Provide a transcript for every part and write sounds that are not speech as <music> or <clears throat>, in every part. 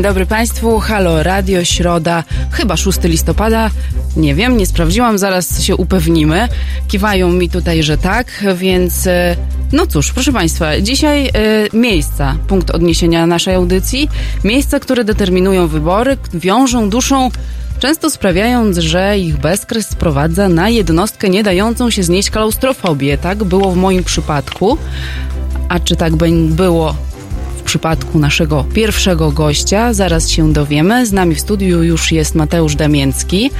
Dzień dobry Państwu, Halo Radio, środa, chyba 6 listopada, nie wiem, nie sprawdziłam, zaraz się upewnimy. Kiwają mi tutaj, że tak, więc e, no cóż, proszę Państwa, dzisiaj e, miejsca, punkt odniesienia naszej audycji, miejsca, które determinują wybory, wiążą duszą często sprawiając, że ich bezkres sprowadza na jednostkę nie dającą się znieść klaustrofobię. Tak było w moim przypadku. A czy tak było przypadku naszego pierwszego gościa? Zaraz się dowiemy. Z nami w studiu już jest Mateusz Damięcki.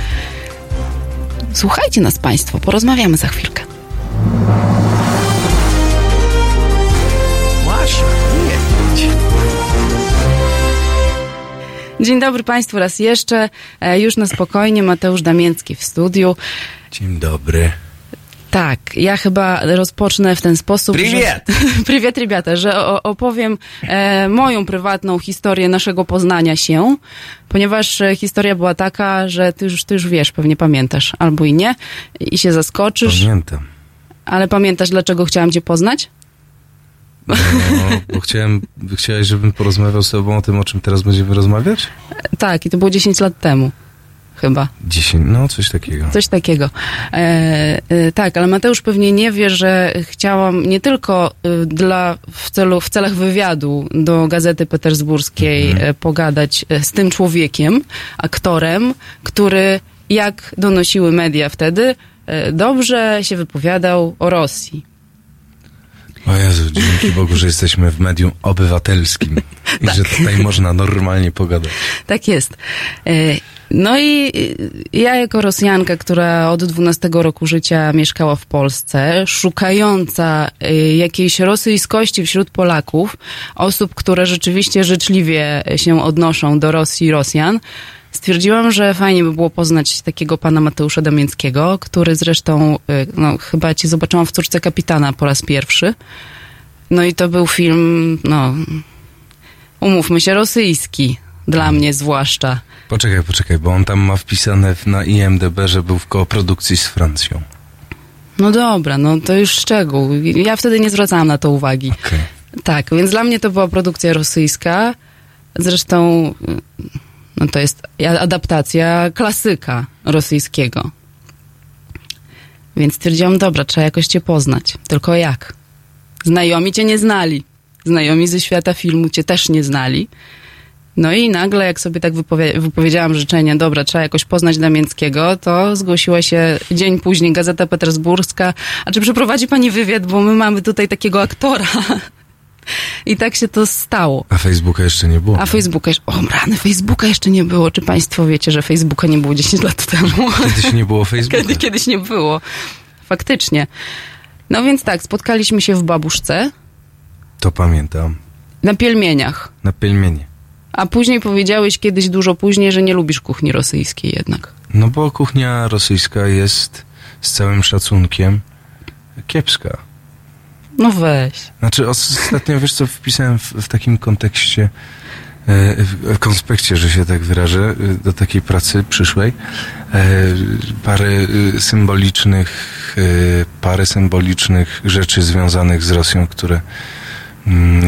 Słuchajcie nas Państwo, porozmawiamy za chwilkę. Dzień dobry Państwu raz jeszcze. E, już na spokojnie Mateusz Damięcki w studiu. Dzień dobry. Tak, ja chyba rozpocznę w ten sposób. Priwiet! Że, priwiet, rебята, <laughs> że opowiem e, moją prywatną historię naszego poznania się, ponieważ e, historia była taka, że ty już, ty już wiesz, pewnie pamiętasz, albo i nie, i się zaskoczysz. Pamiętam. Ale pamiętasz, dlaczego chciałam cię poznać? No, bo chciałem, chciałeś, żebym porozmawiał z tobą o tym, o czym teraz będziemy rozmawiać? Tak, i to było 10 lat temu. Chyba. 10, no coś takiego. Coś takiego. E, e, tak, ale Mateusz pewnie nie wie, że chciałam nie tylko e, dla, w, celu, w celach wywiadu do Gazety Petersburskiej mhm. pogadać e, z tym człowiekiem, aktorem, który, jak donosiły media wtedy, e, dobrze się wypowiadał o Rosji. O Jezu, dzięki <laughs> Bogu, że jesteśmy w medium obywatelskim i <laughs> tak. że tutaj można normalnie pogadać. Tak jest. No i ja jako Rosjanka, która od 12 roku życia mieszkała w Polsce, szukająca e, jakiejś rosyjskości wśród Polaków, osób, które rzeczywiście życzliwie się odnoszą do Rosji Rosjan, stwierdziłam, że fajnie by było poznać takiego pana Mateusza Damięckiego, który zresztą, y, no, chyba cię zobaczyłam w Córce Kapitana po raz pierwszy. No i to był film, no, umówmy się, rosyjski. Dla mnie zwłaszcza. Poczekaj, poczekaj, bo on tam ma wpisane na IMDB, że był w koprodukcji z Francją. No dobra, no to już szczegół. Ja wtedy nie zwracałam na to uwagi. Okay. Tak, więc dla mnie to była produkcja rosyjska. Zresztą no to jest adaptacja klasyka rosyjskiego. Więc stwierdziłam, dobra, trzeba jakoś cię poznać. Tylko jak? Znajomi cię nie znali. Znajomi ze świata filmu cię też nie znali. No i nagle, jak sobie tak wypowie wypowiedziałam życzenie, dobra, trzeba jakoś poznać Damięckiego, to zgłosiła się dzień później Gazeta Petersburska. A czy przeprowadzi pani wywiad, bo my mamy tutaj takiego aktora I tak się to stało. A Facebooka jeszcze nie było. A Facebooka jeszcze... O, rany, Facebooka jeszcze nie było. Czy państwo wiecie, że Facebooka nie było 10 lat temu? Kiedyś nie było <laughs> Facebooka. Kiedy, kiedyś nie było. Faktycznie. No więc tak, spotkaliśmy się w Babuszce. To pamiętam. Na pielmieniach. Na pielmienie. A później powiedziałeś kiedyś dużo później, że nie lubisz kuchni rosyjskiej jednak. No bo kuchnia rosyjska jest z całym szacunkiem kiepska. No weź. Znaczy ostatnio, wiesz co, wpisałem w, w takim kontekście, e, w konspekcie, że się tak wyrażę, e, do takiej pracy przyszłej, e, parę symbolicznych, parę symbolicznych rzeczy związanych z Rosją, które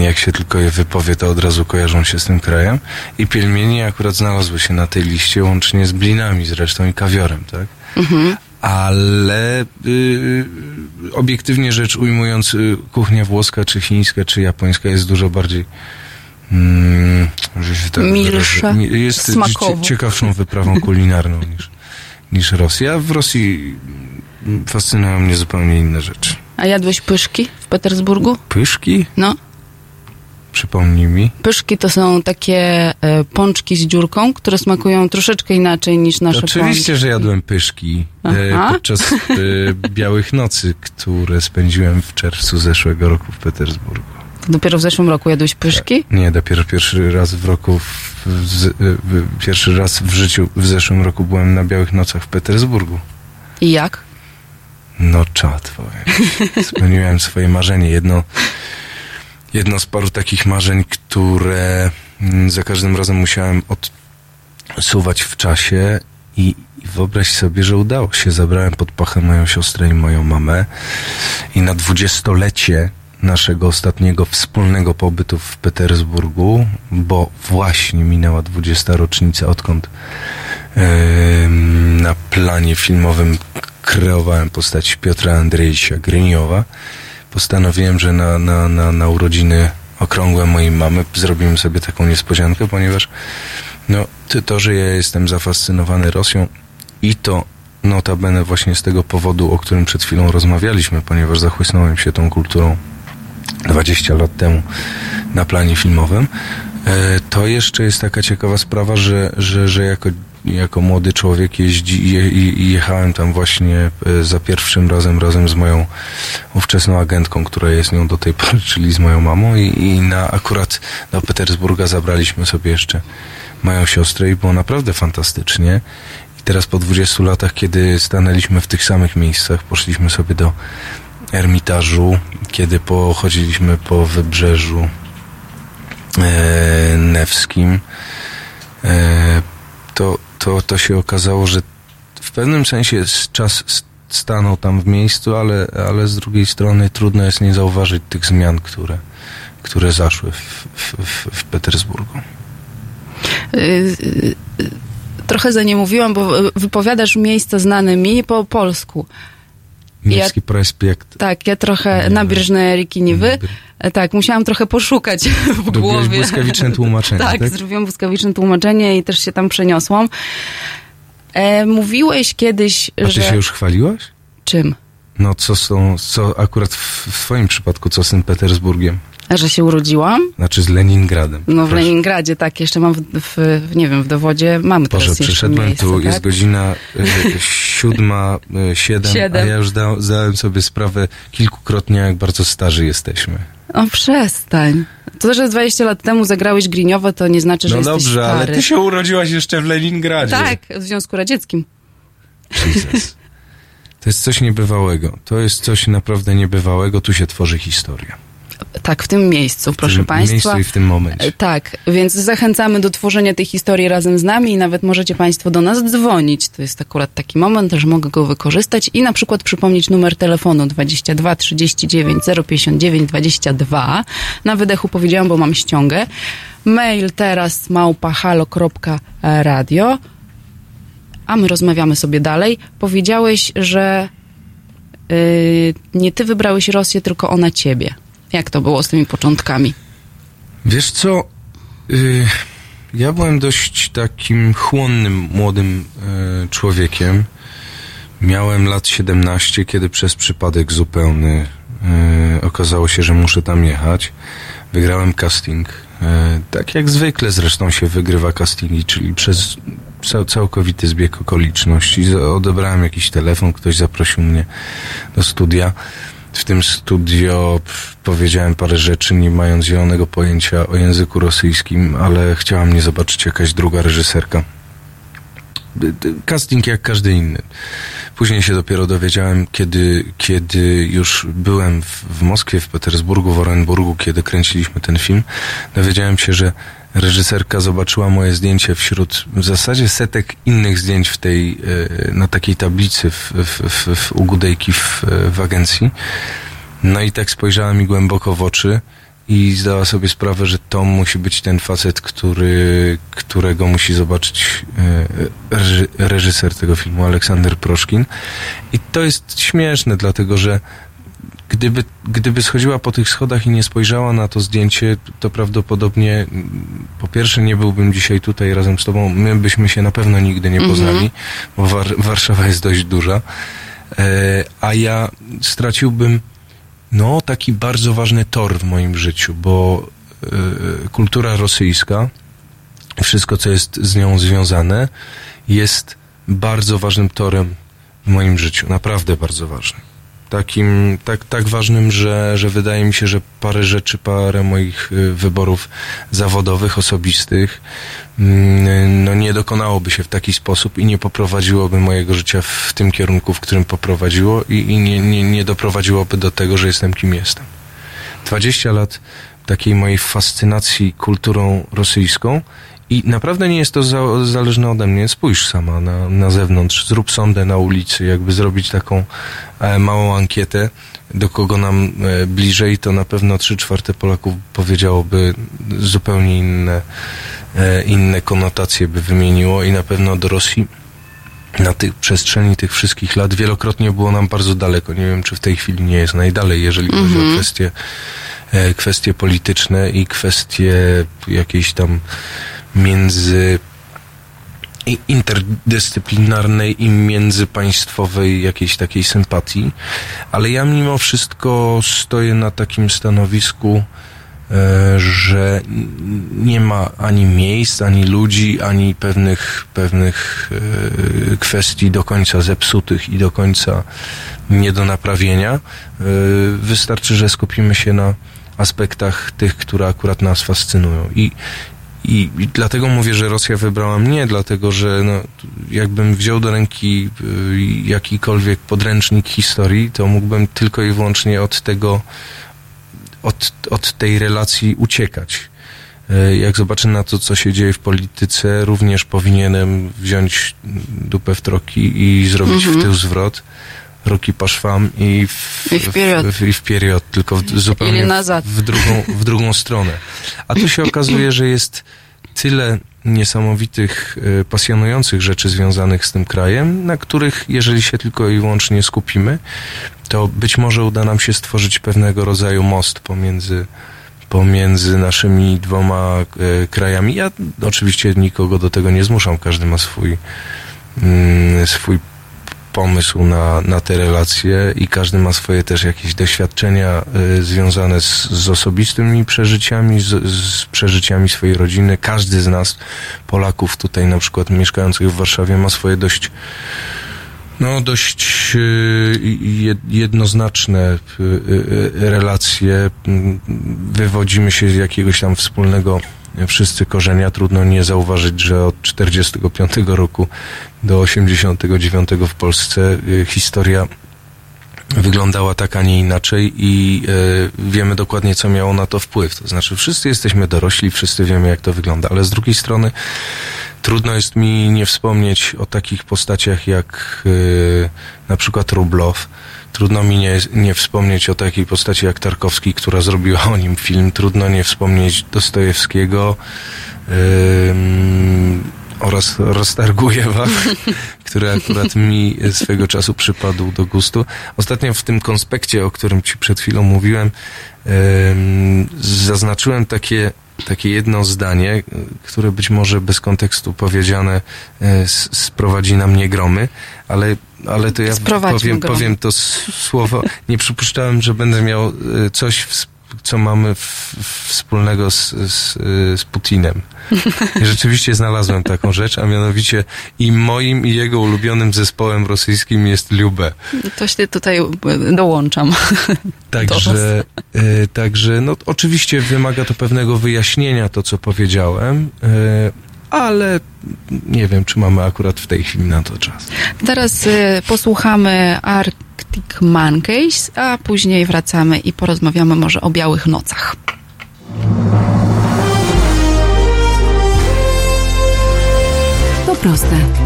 jak się tylko je wypowie, to od razu kojarzą się z tym krajem. I pielmieni akurat znalazły się na tej liście, łącznie z blinami zresztą i kawiorem, tak? Mhm ale y, obiektywnie rzecz ujmując, y, kuchnia włoska, czy chińska, czy japońska jest dużo bardziej mm, tak milsza, jest ciekawszą wyprawą kulinarną niż, niż Rosja. W Rosji fascynują mnie zupełnie inne rzeczy. A jadłeś pyszki w Petersburgu? Pyszki? No. Przypomnij mi. Pyszki to są takie e, pączki z dziurką, które smakują troszeczkę inaczej niż nasze Oczywiście, pączki. że jadłem pyszki e, podczas e, Białych Nocy, które spędziłem w czerwcu zeszłego roku w Petersburgu. Dopiero w zeszłym roku jadłeś pyszki? Nie, dopiero pierwszy raz w roku, w, w, w, pierwszy raz w życiu w zeszłym roku byłem na Białych Nocach w Petersburgu. I jak? No czad, powiem. <laughs> Spełniłem swoje marzenie. Jedno jedno z paru takich marzeń, które mm, za każdym razem musiałem odsuwać w czasie i, i wyobraź sobie, że udało się. Zabrałem pod pachę moją siostrę i moją mamę i na dwudziestolecie naszego ostatniego wspólnego pobytu w Petersburgu, bo właśnie minęła 20. rocznica, odkąd yy, na planie filmowym kreowałem postać Piotra Andrzejsia Gryniowa. Postanowiłem, że na, na, na, na urodziny okrągłe mojej mamy zrobimy sobie taką niespodziankę, ponieważ no, to, że ja jestem zafascynowany Rosją i to notabene właśnie z tego powodu, o którym przed chwilą rozmawialiśmy, ponieważ zachłysnąłem się tą kulturą 20 lat temu na planie filmowym, e, to jeszcze jest taka ciekawa sprawa, że, że, że jako, jako młody człowiek jeździ i jechałem tam właśnie e, za pierwszym razem razem z moją ówczesną agentką, która jest nią do tej pory, <laughs> czyli z moją mamą i, i na akurat do Petersburga zabraliśmy sobie jeszcze moją siostrę i było naprawdę fantastycznie. I teraz po 20 latach, kiedy stanęliśmy w tych samych miejscach, poszliśmy sobie do Ermitażu, kiedy pochodziliśmy po wybrzeżu e, Newskim, e, to, to, to się okazało, że w pewnym sensie czas stanął tam w miejscu, ale, ale z drugiej strony trudno jest nie zauważyć tych zmian, które, które zaszły w, w, w Petersburgu. Y, y, trochę za nie mówiłam, bo wypowiadasz miejsca znane mi po polsku. Miejski ja, prospekt. Tak, ja trochę nabieżne Riki Niwy. Tak, musiałam trochę poszukać <laughs> w głowie. błyskawiczne tłumaczenie. tak, tak, zrobiłam błyskawiczne tłumaczenie i też się tam przeniosłam. E, mówiłeś kiedyś, A że... Ty się już chwaliłaś? Czym? No, co są, co akurat w, w twoim przypadku, co z tym Petersburgiem? Że się urodziłam? Znaczy z Leningradem. No w proszę. Leningradzie, tak. Jeszcze mam w, w, nie wiem, w dowodzie mamy teraz Boże, przyszedłem miejsce, tu, tak? jest godzina y, siódma, y, siedem, siedem, a ja już da, zdałem sobie sprawę kilkukrotnie, jak bardzo starzy jesteśmy. O, przestań. To, że 20 lat temu zagrałeś Griniowo, to nie znaczy, że no jesteś dobrze, stary. ale ty się urodziłaś jeszcze w Leningradzie. Tak, w Związku Radzieckim. Jesus. To jest coś niebywałego. To jest coś naprawdę niebywałego. Tu się tworzy historia. Tak, w tym miejscu, proszę w tym Państwa. miejscu i w tym momencie. E, tak, więc zachęcamy do tworzenia tej historii razem z nami i nawet możecie Państwo do nas dzwonić. To jest akurat taki moment, że mogę go wykorzystać i na przykład przypomnieć numer telefonu 22 39 059 22. Na wydechu powiedziałam, bo mam ściągę. Mail teraz małpahalo.radio a my rozmawiamy sobie dalej. Powiedziałeś, że yy, nie ty wybrałeś Rosję, tylko ona ciebie. Jak to było z tymi początkami? Wiesz co, yy, ja byłem dość takim chłonnym, młodym yy, człowiekiem. Miałem lat 17, kiedy przez przypadek zupełny yy, okazało się, że muszę tam jechać. Wygrałem casting. Yy, tak jak zwykle zresztą się wygrywa castingi, czyli przez całkowity zbieg okoliczności. Odebrałem jakiś telefon, ktoś zaprosił mnie do studia w tym studio powiedziałem parę rzeczy, nie mając zielonego pojęcia o języku rosyjskim, ale chciała mnie zobaczyć jakaś druga reżyserka. Casting jak każdy inny. Później się dopiero dowiedziałem, kiedy, kiedy już byłem w, w Moskwie, w Petersburgu, w Orenburgu, kiedy kręciliśmy ten film, dowiedziałem się, że reżyserka zobaczyła moje zdjęcie wśród w zasadzie setek innych zdjęć w tej, e, na takiej tablicy w, w, w, w u Gudejki w, w agencji. No i tak spojrzała mi głęboko w oczy i zdała sobie sprawę, że to musi być ten facet, który, którego musi zobaczyć e, reżyser tego filmu, Aleksander Proszkin. I to jest śmieszne, dlatego że Gdyby, gdyby schodziła po tych schodach i nie spojrzała na to zdjęcie, to prawdopodobnie mm, po pierwsze nie byłbym dzisiaj tutaj razem z tobą. My byśmy się na pewno nigdy nie poznali, mm -hmm. bo War Warszawa jest dość duża. E, a ja straciłbym no taki bardzo ważny tor w moim życiu, bo e, kultura rosyjska, wszystko co jest z nią związane, jest bardzo ważnym torem w moim życiu, naprawdę bardzo ważnym takim, tak, tak ważnym, że, że wydaje mi się, że parę rzeczy, parę moich y, wyborów zawodowych, osobistych, mm, no nie dokonałoby się w taki sposób i nie poprowadziłoby mojego życia w tym kierunku, w którym poprowadziło i, i nie, nie, nie doprowadziłoby do tego, że jestem kim jestem. 20 lat takiej mojej fascynacji kulturą rosyjską I naprawdę nie jest to za, zależne ode mnie. Spójrz sama na, na zewnątrz, zrób sondę na ulicy, jakby zrobić taką e, małą ankietę, do kogo nam e, bliżej, to na pewno trzy czwarte Polaków powiedziałoby zupełnie inne, e, inne konotacje by wymieniło i na pewno do Rosji na tych przestrzeni tych wszystkich lat wielokrotnie było nam bardzo daleko. Nie wiem, czy w tej chwili nie jest najdalej, jeżeli chodzi o Mhm. kwestie, e, kwestie polityczne i kwestie jakiejś tam między interdyscyplinarnej i międzypaństwowej jakiejś takiej sympatii, ale ja mimo wszystko stoję na takim stanowisku, e, że nie ma ani miejsc, ani ludzi, ani pewnych, pewnych e, kwestii do końca zepsutych i do końca nie do naprawienia. E, Wystarczy, że skupimy się na aspektach tych, które akurat nas fascynują. I, i, I dlatego mówię, że Rosja wybrała mnie, dlatego że no, jakbym wziął do ręki y, jakikolwiek podręcznik historii, to mógłbym tylko i wyłącznie od tego, od, od tej relacji uciekać. Y, Jak zobaczę na to, co się dzieje w polityce, również powinienem wziąć dupę w troki i zrobić Mhm. w tył zwrot. Roki paszwam i w, I wpierdziot. w, i wpierdziot, tylko w, zupełnie w- w drugą, w drugą stronę. A tu się okazuje, że jest tyle niesamowitych, e, pasjonujących rzeczy związanych z tym krajem, na których, jeżeli się tylko i wyłącznie skupimy, to być może uda nam się stworzyć pewnego rodzaju most pomiędzy, pomiędzy naszymi dwoma e, krajami. Ja oczywiście nikogo do tego nie zmuszam, każdy ma swój, mm, swój pomysł na, na te relacje i każdy ma swoje też jakieś doświadczenia y, związane z, z osobistymi przeżyciami, z, z przeżyciami swojej rodziny. Każdy z nas, Polaków tutaj na przykład mieszkających w Warszawie ma swoje dość no, dość y, jed- jednoznaczne y, y, relacje. Wywodzimy się z jakiegoś tam wspólnego wszyscy korzenia. Trudno nie zauważyć, że od 45 roku do 89 w Polsce y, historia wyglądała tak, a nie inaczej i y, wiemy dokładnie, co miało na to wpływ. To znaczy, wszyscy jesteśmy dorośli, wszyscy wiemy, jak to wygląda, ale z drugiej strony trudno jest mi nie wspomnieć o takich postaciach jak y, na przykład Rublow. Trudno mi nie, nie wspomnieć o takiej postaci jak Tarkowski, która zrobiła o nim film. Trudno nie wspomnieć Dostojewskiego ym, oraz Roztargujewa, <laughs> który akurat mi swego czasu przypadł do gustu. Ostatnio w tym konspekcie, o którym ci przed chwilą mówiłem, ym, zaznaczyłem takie takie jedno zdanie, y, które być może bez kontekstu powiedziane s- sprowadzi na mnie gromy, ale, ale to ja Sprowadźmy powiem, gromy. powiem to słowo. Nie przypuszczałem, że będę miał y, coś, ws- co mamy w, wspólnego z, z, y, z Putinem. I rzeczywiście znalazłem taką rzecz, a mianowicie i moim i jego ulubionym zespołem rosyjskim jest Lubę. To się tutaj e, dołączam. Także, e, także no, oczywiście wymaga to pewnego wyjaśnienia, to co powiedziałem, e, ale nie wiem, czy mamy akurat w tej chwili na to czas. Teraz y, posłuchamy Arctic Monkeys, a później wracamy i porozmawiamy może o białych nocach. To proste.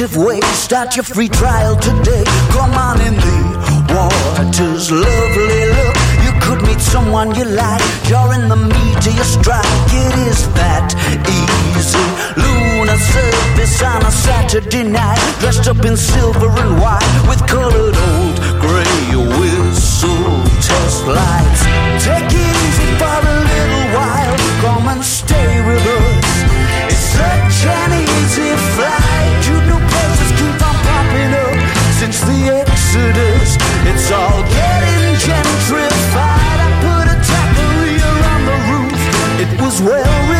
Imaginative ways. Start your free trial today. Come on in the waters, lovely look. You could meet someone you like. You're in the meat of your strike. It is that easy. Lunar surface on a Saturday night. Dressed up in silver and white with colored old gray whistle test lights. Take it easy for a little while. Come and stay with us. It's such an easy since the Exodus. It's all getting gentrified. I put a taqueria on the roof. It was well.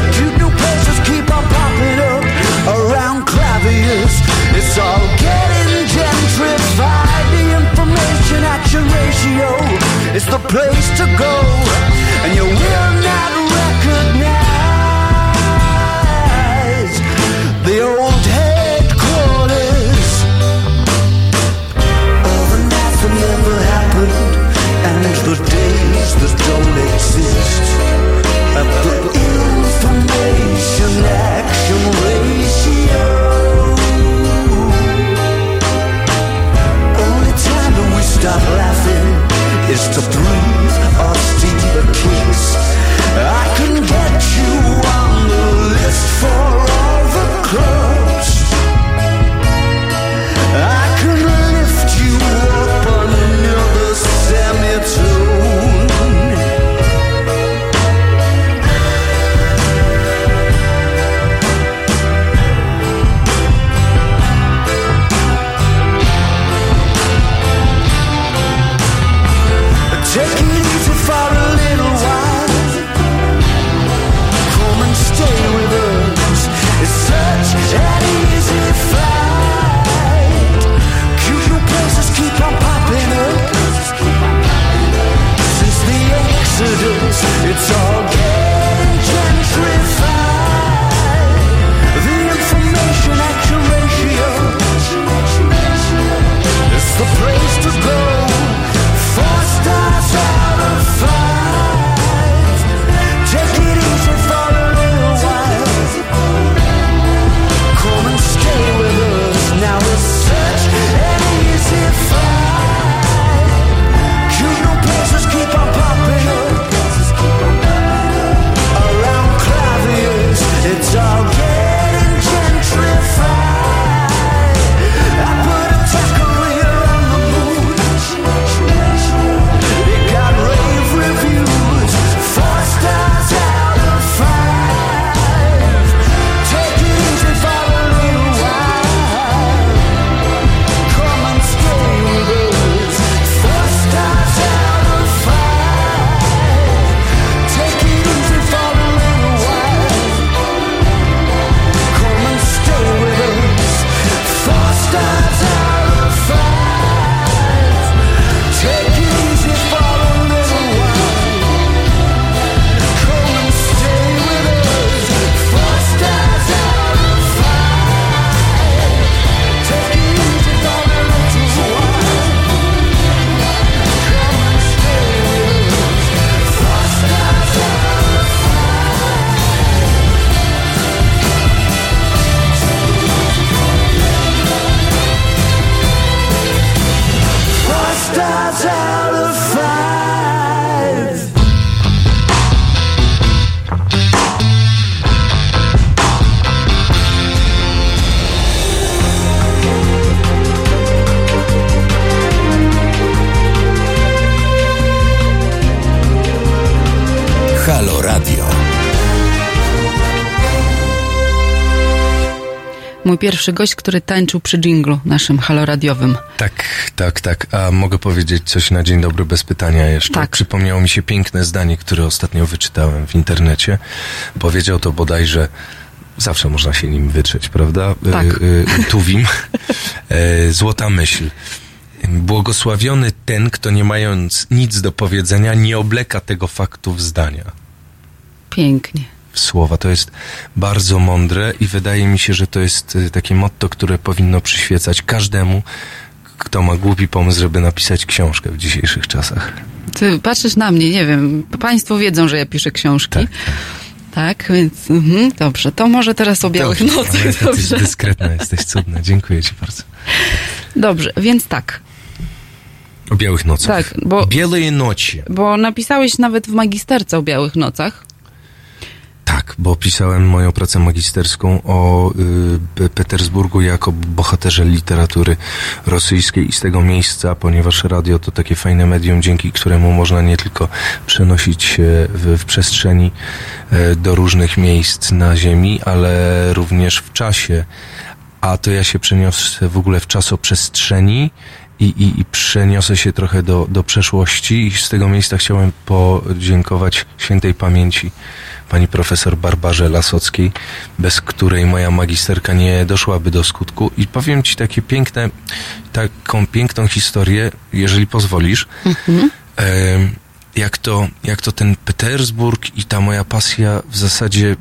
Around It's all getting gentrified. The information action ratio is the place to go, and you will not pierwszy gość, który tańczył przy dżinglu naszym haloradiowym. Tak, tak, tak. A mogę powiedzieć coś na dzień dobry bez pytania jeszcze? Tak. Przypomniało mi się piękne zdanie, które ostatnio wyczytałem w internecie. Powiedział to bodajże, zawsze można się nim wytrzeć, prawda? Tak. E, e, Tuwim. E, Złota myśl. Błogosławiony ten, kto nie mając nic do powiedzenia, nie obleka tego faktu w zdania. Pięknie. W słowa. To jest bardzo mądre i wydaje mi się, że to jest y, takie motto, które powinno przyświecać każdemu, kto ma głupi pomysł, żeby napisać książkę w dzisiejszych czasach. Ty patrzysz na mnie, nie wiem, państwo wiedzą, że ja piszę książki. Tak, Tak, więc mhm, dobrze. To może teraz o białych Dobrze, nocach. ale jesteś Dobrze. dyskretna, jesteś cudna. Dziękuję ci bardzo. dobrze, więc tak. O białych nocach. Tak, bo- Białe noci. Bo napisałeś nawet w magisterce o białych nocach. Bo pisałem moją pracę magisterską o y, Petersburgu jako bohaterze literatury rosyjskiej i z tego miejsca, ponieważ radio to takie fajne medium, dzięki któremu można nie tylko przenosić się w, w przestrzeni y, do różnych miejsc na Ziemi, ale również w czasie. A to ja się przeniosę w ogóle w czasoprzestrzeni i, i, i przeniosę się trochę do, do przeszłości i z tego miejsca chciałem podziękować świętej pamięci pani profesor Barbarze Lasockiej, bez której moja magisterka nie doszłaby do skutku. I powiem ci takie piękne, taką piękną historię, jeżeli pozwolisz. Mhm. Jak, to, jak to ten Petersburg i ta moja pasja w zasadzie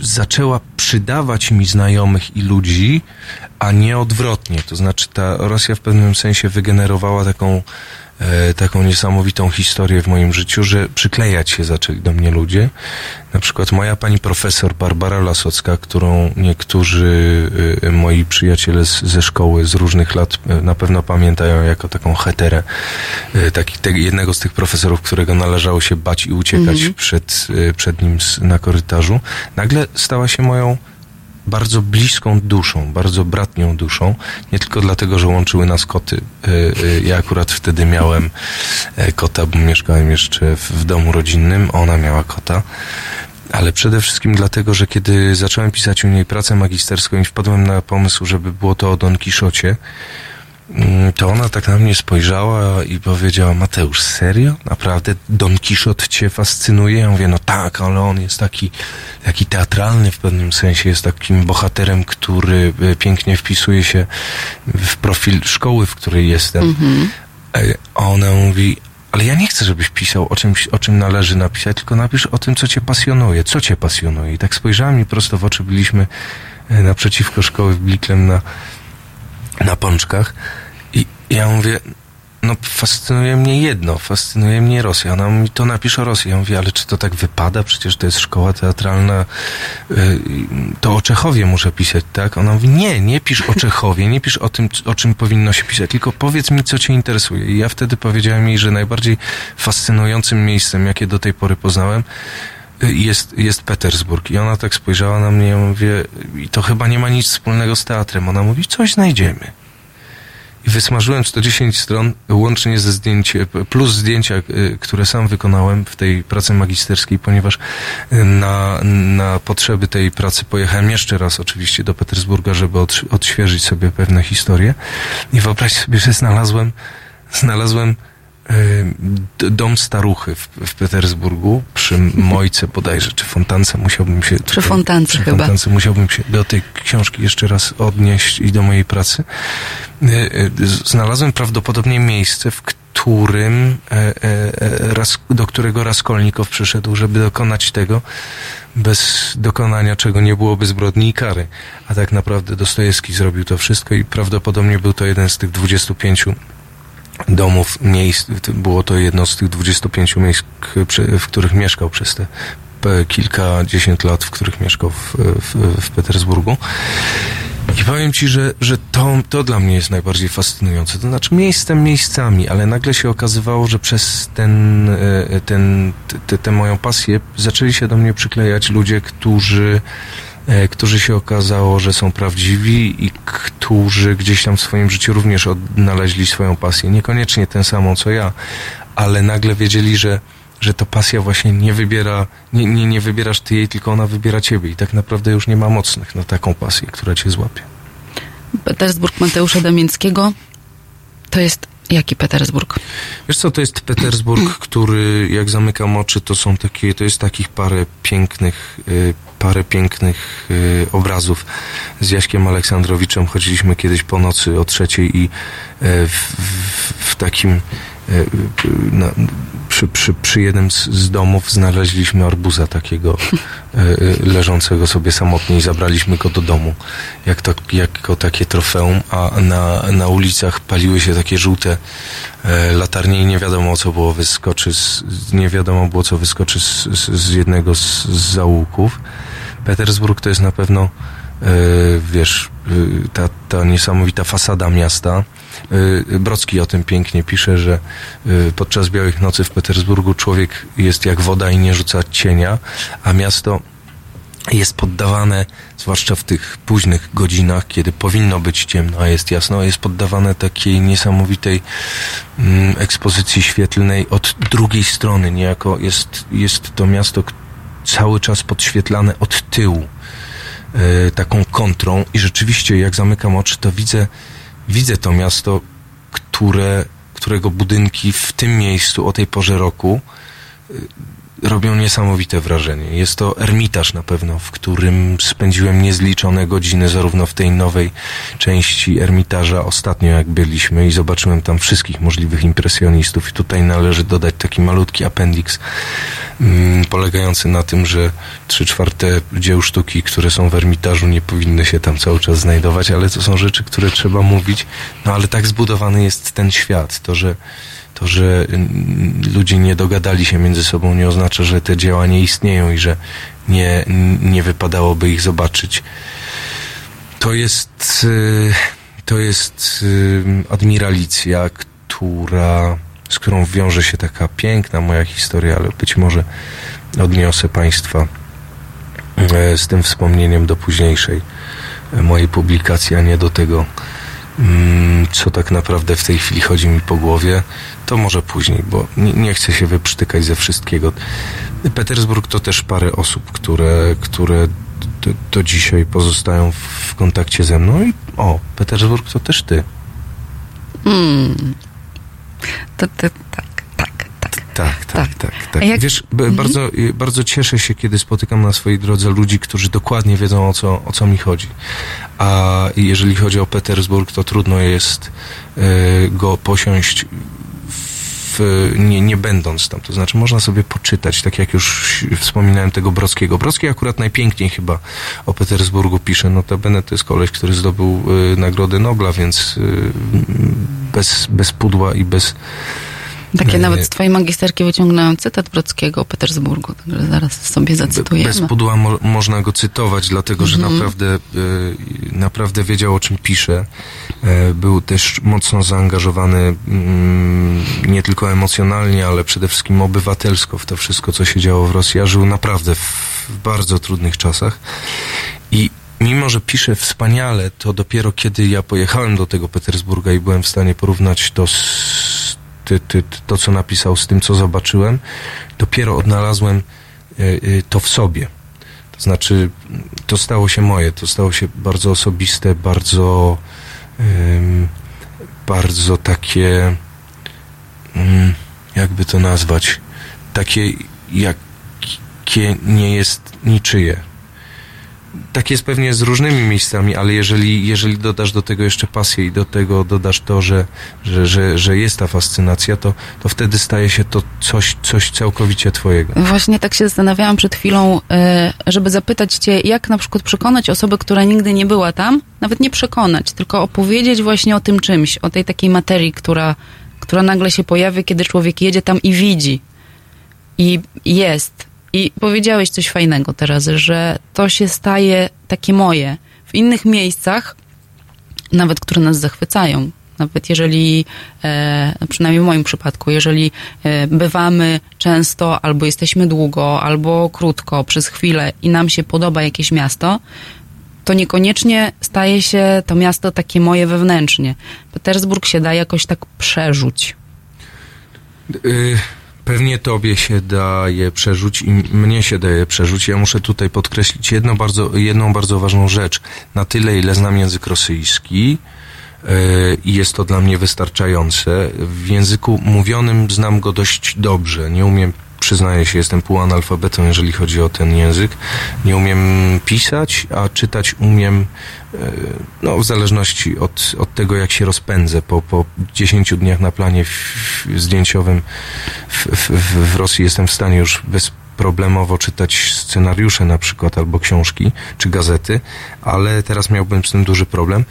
zaczęła przydawać mi znajomych i ludzi, a nie odwrotnie. To znaczy ta Rosja w pewnym sensie wygenerowała taką taką niesamowitą historię w moim życiu, że przyklejać się zaczęli do mnie ludzie. Na przykład moja pani profesor Barbara Lasocka, którą niektórzy e, moi przyjaciele z, ze szkoły z różnych lat e, na pewno pamiętają jako taką heterę, e, taki, te, jednego z tych profesorów, którego należało się bać i uciekać mhm. przed, e, przed nim na korytarzu, nagle stała się moją bardzo bliską duszą, bardzo bratnią duszą. Nie tylko dlatego, że łączyły nas koty. E, e, ja akurat wtedy miałem e, kota, bo mieszkałem jeszcze w domu rodzinnym, ona miała kota. Ale przede wszystkim dlatego, że kiedy zacząłem pisać u niej pracę magisterską i wpadłem na pomysł, żeby było to o Don Kiszocie, to ona tak na mnie spojrzała i powiedziała, Mateusz, serio? Naprawdę Don Quixote cię fascynuje? Ja mówię, no tak, ale on jest taki, taki teatralny w pewnym sensie, jest takim bohaterem, który e, pięknie wpisuje się w profil szkoły, w której jestem. Mm-hmm. A ona mówi, ale ja nie chcę, żebyś pisał o czymś, o czym należy napisać, tylko napisz o tym, co cię pasjonuje, co cię pasjonuje. I tak spojrzałem mi prosto w oczy, byliśmy e, naprzeciwko szkoły w Bliklem na na pączkach i ja mówię, no fascynuje mnie jedno, fascynuje mnie Rosja. Ona mi to napisze o Rosji. Ja mówię, ale czy to tak wypada? Przecież to jest szkoła teatralna, y, to o Czechowie muszę pisać, tak? Ona mówi, nie, nie pisz o Czechowie, nie pisz o tym, o czym powinno się pisać, tylko powiedz mi, co cię interesuje. I ja wtedy powiedziałem jej, że najbardziej fascynującym miejscem, jakie do tej pory poznałem, jest, jest Petersburg. I ona tak spojrzała na mnie, ja mówię, i to chyba nie ma nic wspólnego z teatrem. Ona mówi, coś znajdziemy. I wysmażyłem 110 stron, łącznie ze zdjęciem, plus zdjęcia, y, które sam wykonałem w tej pracy magisterskiej, ponieważ y, na, na potrzeby tej pracy pojechałem jeszcze raz oczywiście do Petersburga, żeby od, odświeżyć sobie pewne historie. I wyobraź sobie, że znalazłem, znalazłem dom staruchy w, w Petersburgu przy Mojce bodajże, czy Fontance musiałbym się... Przy Fontance przy chyba. Fontance musiałbym się do tej książki jeszcze raz odnieść i do mojej pracy. E, e, znalazłem prawdopodobnie miejsce, w którym, e, do którego Raskolnikow przyszedł, żeby dokonać tego, bez dokonania czego nie byłoby zbrodni i kary. A tak naprawdę Dostojewski zrobił to wszystko i prawdopodobnie był to jeden z tych 25 domów, miejsc, było to jedno z tych 25 miejsc, w których mieszkał przez te kilkadziesiąt lat, w których mieszkał w, w, w Petersburgu. I powiem ci, że, że to, to dla mnie jest najbardziej fascynujące. To znaczy miejscem miejscami, ale nagle się okazywało, że przez ten, e, ten, tę moją pasję zaczęli się do mnie przyklejać ludzie, którzy którzy się okazało, że są prawdziwi i którzy gdzieś tam w swoim życiu również odnaleźli swoją pasję. Niekoniecznie tę samą co ja, ale nagle wiedzieli, że, że to pasja właśnie nie wybiera, nie, nie, nie wybierasz ty jej, tylko ona wybiera ciebie i tak naprawdę już nie ma mocnych na taką pasję, która cię złapie. Petersburg Mateusza Damińskiego to jest Jaki Petersburg? Wiesz co, to jest Petersburg, który jak zamykam oczy, to są takie, to jest takich parę pięknych, y, parę pięknych y, obrazów. Z Jaśkiem Aleksandrowiczem chodziliśmy kiedyś po nocy o trzeciej i y, w, w, w takim na, przy, przy, przy jednym z, z, domów znaleźliśmy arbuza takiego e, e, leżącego sobie samotnie i zabraliśmy go do domu jak to, jako takie trofeum, a na, na ulicach paliły się takie żółte e, latarnie i nie wiadomo co było wyskoczy z, nie wiadomo było co wyskoczy z, z, z jednego z, z zaułków. Petersburg to jest na pewno e, wiesz, e, ta, ta niesamowita fasada miasta, Y, Brocki o tym pięknie pisze, że podczas Białych Nocy w Petersburgu człowiek jest jak woda i nie rzuca cienia, a miasto jest poddawane, zwłaszcza w tych późnych godzinach, kiedy powinno być ciemno, a jest jasno, jest poddawane takiej niesamowitej mm, ekspozycji świetlnej od drugiej strony. Niejako jest, jest to miasto k- cały czas podświetlane od tyłu, e, taką kontrą. I rzeczywiście jak zamykam oczy, to widzę, widzę to miasto, które, którego budynki w tym miejscu o tej porze roku robią niesamowite wrażenie. Jest to ermitaż na pewno, w którym spędziłem niezliczone godziny, zarówno w tej nowej części ermitaża, ostatnio jak byliśmy i zobaczyłem tam wszystkich możliwych impresjonistów. I tutaj należy dodać taki malutki appendix, mm, polegający na tym, że trzy czwarte dzieł sztuki, które są w ermitażu, nie powinny się tam cały czas znajdować, ale to są rzeczy, które trzeba mówić. No ale tak zbudowany jest ten świat, to, że to, że mm, ludzie nie dogadali się między sobą, nie oznacza, że te dzieła nie istnieją i że nie, nie wypadałoby ich zobaczyć. To jest, y, to jest y, admiralicja, która, z którą wiąże się taka piękna moja historia, ale być może odniosę Państwa e, z tym wspomnieniem do późniejszej e, mojej publikacji, a nie do tego, mm, co tak naprawdę w tej chwili chodzi mi po głowie, to może później, bo nie, nie chcę się wyprztykać ze wszystkiego. Petersburg to też parę osób, które, które do, do dzisiaj pozostają w kontakcie ze mną i o, Petersburg to też ty. To, to, tak, tak, tak. Tak, tak, Tak. tak. tak, A jak- Wiesz, b- bardzo, y, bardzo cieszę się, kiedy spotykam na swojej drodze ludzi, którzy dokładnie wiedzą, o co, o co mi chodzi. A jeżeli chodzi o Petersburg, to trudno jest y, go posiąść w, nie, nie będąc tam. To znaczy, można sobie poczytać, tak jak już wspominałem tego Brockiego. Brocki akurat najpiękniej chyba o Petersburgu pisze. Notabene to jest koleś, który zdobył y, Nagrodę Nobla, więc y, bez, bez pudła i bez Takie nawet z twojej magisterki wyciągnąłem cytat Brockiego o Petersburgu, także zaraz sobie zacytujemy. Bez pudła mo można go cytować, dlatego że naprawdę, e, naprawdę wiedział o czym pisze. E, był też mocno zaangażowany mm, nie tylko emocjonalnie, ale przede wszystkim obywatelsko w to wszystko, co się działo w Rosji. Żył naprawdę w, w bardzo trudnych czasach. I mimo, że pisze wspaniale, to dopiero kiedy ja pojechałem do tego Petersburga i byłem w stanie porównać to z ty, ty, to, co napisał z tym, co zobaczyłem, dopiero odnalazłem e, e, to w sobie. To znaczy, to stało się moje, to stało się bardzo osobiste, bardzo, bardzo takie, mm, jakby to nazwać, takie, jakie nie jest niczyje. Tak jest pewnie z różnymi miejscami, ale jeżeli, jeżeli dodasz do tego jeszcze pasję i do tego dodasz to, że, że, że, że jest ta fascynacja, to, to wtedy staje się to coś, coś całkowicie twojego. Właśnie tak się zastanawiałam przed chwilą, e, żeby zapytać cię, jak na przykład przekonać osobę, która nigdy nie była tam, nawet nie przekonać, tylko opowiedzieć właśnie o tym czymś, o tej takiej materii, która, która nagle się pojawia, kiedy człowiek jedzie tam i widzi. I jest. I powiedziałeś coś fajnego teraz, że to się staje takie moje. W innych miejscach, nawet które nas zachwycają, nawet jeżeli, e, przynajmniej w moim przypadku, jeżeli e, bywamy często, albo jesteśmy długo, albo krótko, przez chwilę i nam się podoba jakieś miasto, to niekoniecznie staje się to miasto takie moje wewnętrznie. Petersburg się da jakoś tak przerzuć. Y, Pewnie tobie się daje przerzuć i mnie się daje przerzuć. Ja muszę tutaj podkreślić jedno bardzo, jedną bardzo ważną rzecz. Na tyle, ile znam język rosyjski y, i jest to dla mnie wystarczające, w języku mówionym znam go dość dobrze. Nie umiem, przyznaję się, jestem półanalfabetą, jeżeli chodzi o ten język. Nie umiem pisać, a czytać umiem y, no, w zależności od, od tego, jak się rozpędzę. Po, po 10 dniach na planie w, w, zdjęciowym w, w, w- Rosji jestem w stanie już bezproblemowo czytać scenariusze na przykład, albo książki, czy gazety, ale teraz miałbym z tym duży problem.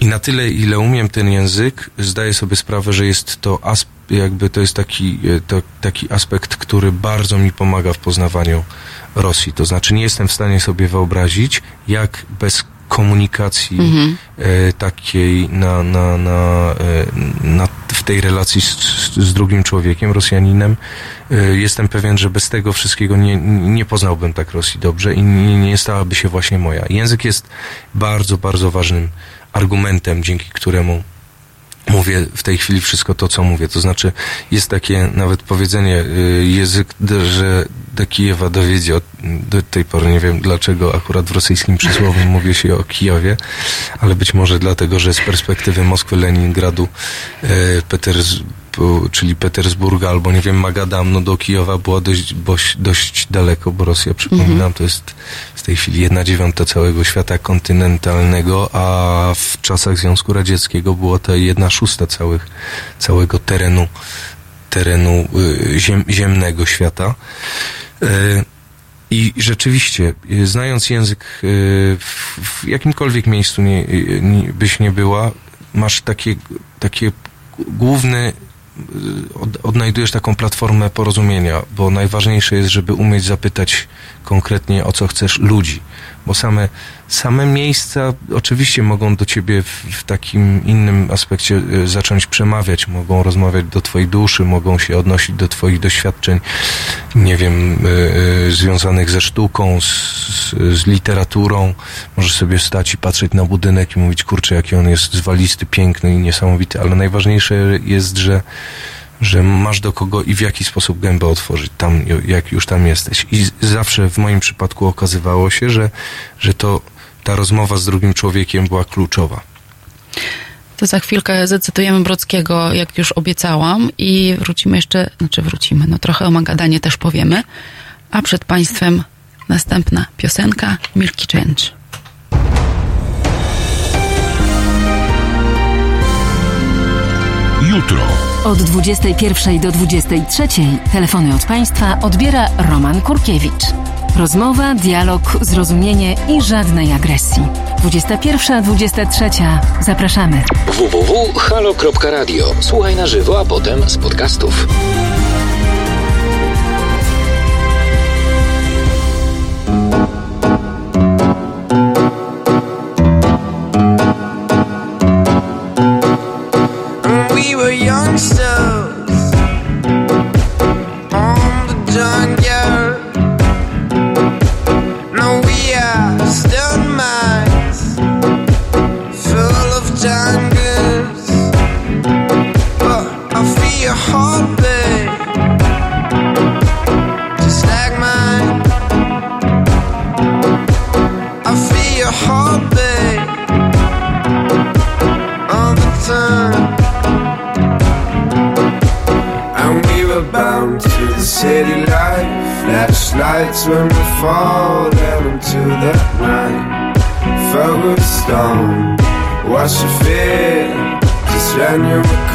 I na tyle, ile umiem ten język, zdaję sobie sprawę, że jest to asp- jakby to jest taki, e, to, taki aspekt, który bardzo mi pomaga w poznawaniu Rosji. To znaczy nie jestem w stanie sobie wyobrazić, jak bez komunikacji e, takiej na, na, na, e, na, w tej relacji z, z drugim człowiekiem, Rosjaninem. E, jestem pewien, że bez tego wszystkiego nie, nie poznałbym tak Rosji dobrze i nie, nie stałaby się właśnie moja. Język jest bardzo, bardzo ważnym argumentem, dzięki któremu mówię w tej chwili wszystko to, co mówię. To znaczy, jest takie nawet powiedzenie, y, język, że do Kijewa dowiedzie. Od, do tej pory nie wiem, dlaczego akurat w rosyjskim przysłowiu <laughs> mówi się o Kijowie, ale być może dlatego, że z perspektywy Moskwy, Leningradu, e, Peters, bu- czyli Petersburga albo nie wiem, Magadam, no do Kijowa było dość, dość, dość daleko, bo Rosja, przypominam, to jest w tej chwili jedna dziewiąta całego świata kontynentalnego, a w czasach Związku Radzieckiego było to jedna szósta całych, całego terenu, terenu y, ziem, ziemnego świata. Y, I rzeczywiście, y, znając język w, jakimkolwiek miejscu nie, nie, byś nie była, masz takie, takie główny, odnajdujesz taką platformę porozumienia, bo najważniejsze jest, żeby umieć zapytać konkretnie o co chcesz ludzi, bo same, same miejsca oczywiście mogą do ciebie w, w takim innym aspekcie y, zacząć przemawiać, mogą rozmawiać do twojej duszy, mogą się odnosić do twoich doświadczeń, nie wiem, y, y, związanych ze sztuką, z, z, z literaturą. Możesz sobie stać i patrzeć na budynek i mówić, kurczę, jaki on jest zwalisty, piękny i niesamowity, ale najważniejsze jest, że że masz do kogo i w jaki sposób gębę otworzyć tam, jak już tam jesteś. I zawsze w moim przypadku okazywało się, że, że to ta rozmowa z drugim człowiekiem była kluczowa. To za chwilkę zacytujemy Brockiego, jak już obiecałam, i wrócimy jeszcze, znaczy wrócimy, no trochę o Magadanie też powiemy, a przed Państwem następna piosenka Milky Change. Jutro. Od 21 do 23 telefony od Państwa odbiera Roman Kurkiewicz. Rozmowa, dialog, zrozumienie i żadnej agresji. 21-23. Zapraszamy. www.halo.radio. Słuchaj na żywo, a potem z podcastów.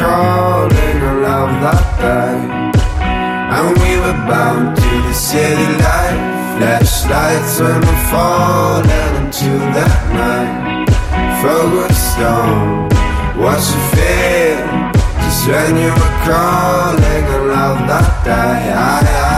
Were calling a love that died. And we were bound to the city life. Flashlights when we fall down into the night. Focused on what you feel. Just when you were calling a love that died.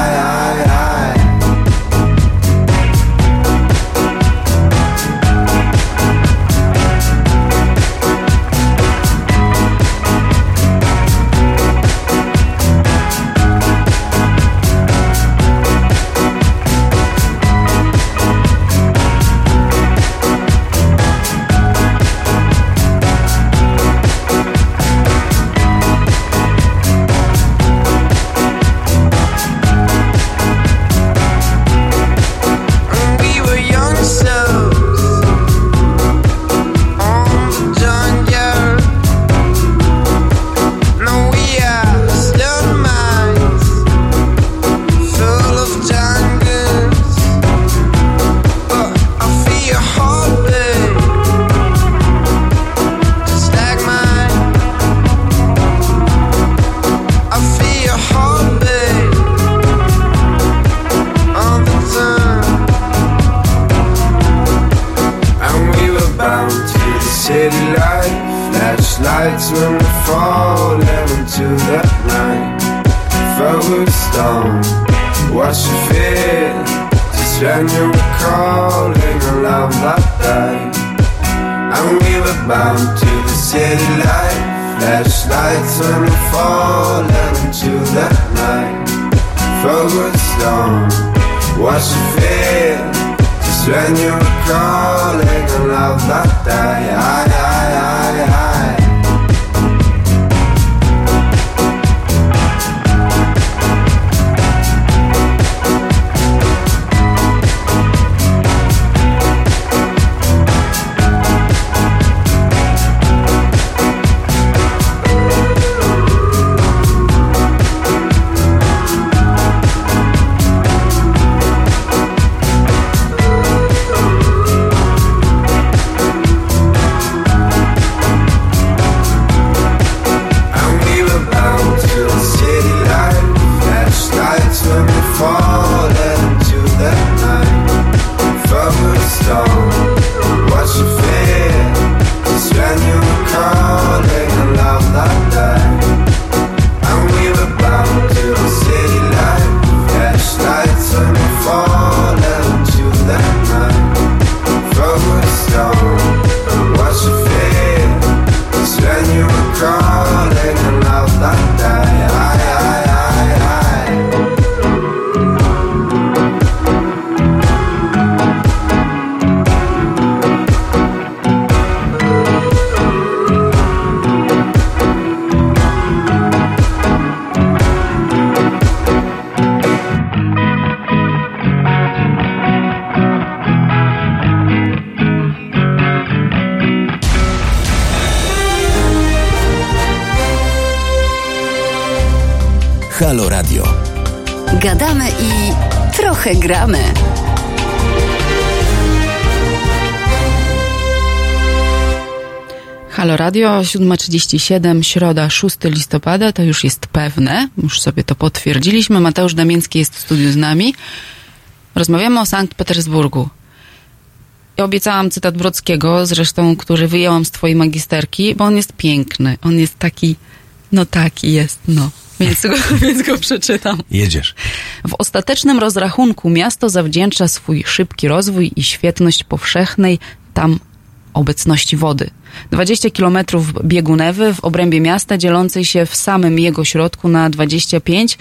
Radio, 7.37, środa, 6 listopada, to już jest pewne, już sobie to potwierdziliśmy. Mateusz Damiński jest w studiu z nami. Rozmawiamy o Sankt Petersburgu. Ja obiecałam cytat Brockiego, zresztą, który wyjęłam z twojej magisterki, bo on jest piękny. On jest taki, no taki jest, no. Więc go, <laughs> więc go przeczytam. Jedziesz. W ostatecznym rozrachunku miasto zawdzięcza swój szybki rozwój i świetność powszechnej tam obecności wody. 20 kilometrów biegu Newy w obrębie miasta dzielącej się w samym jego środku na 25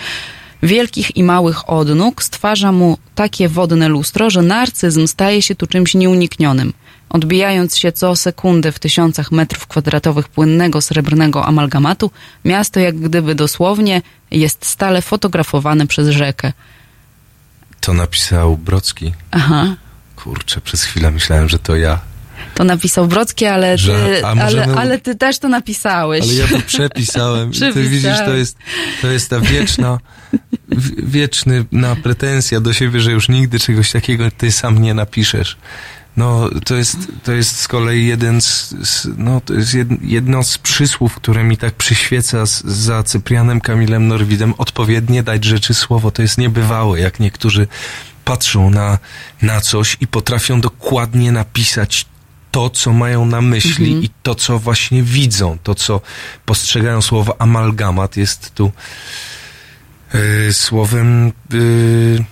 wielkich i małych odnóg stwarza mu takie wodne lustro, że narcyzm staje się tu czymś nieuniknionym. Odbijając się co sekundę w tysiącach metrów kwadratowych płynnego srebrnego amalgamatu, miasto jak gdyby dosłownie jest stale fotografowane przez rzekę. To napisał Brocki. Aha. Kurczę, przez chwilę myślałem, że to ja. To napisał Brocki, ale ty, Że- ale, ale ty też to napisałeś. Ale ja to przepisałem. <laughs> Ty widzisz, to jest, to jest ta wieczna, wieczny na pretensja do siebie, że już nigdy czegoś takiego ty sam nie napiszesz. No, to jest, to jest z kolei jeden z, z no, to jest jed, jedno z przysłów, które mi tak przyświeca z, za Cyprianem Kamilem Norwidem. Odpowiednie dać rzeczy słowo. To jest niebywałe, jak niektórzy patrzą na, na coś i potrafią dokładnie napisać to, co mają na myśli i to, co właśnie widzą, to, co postrzegają słowo amalgamat jest tu y, słowem y,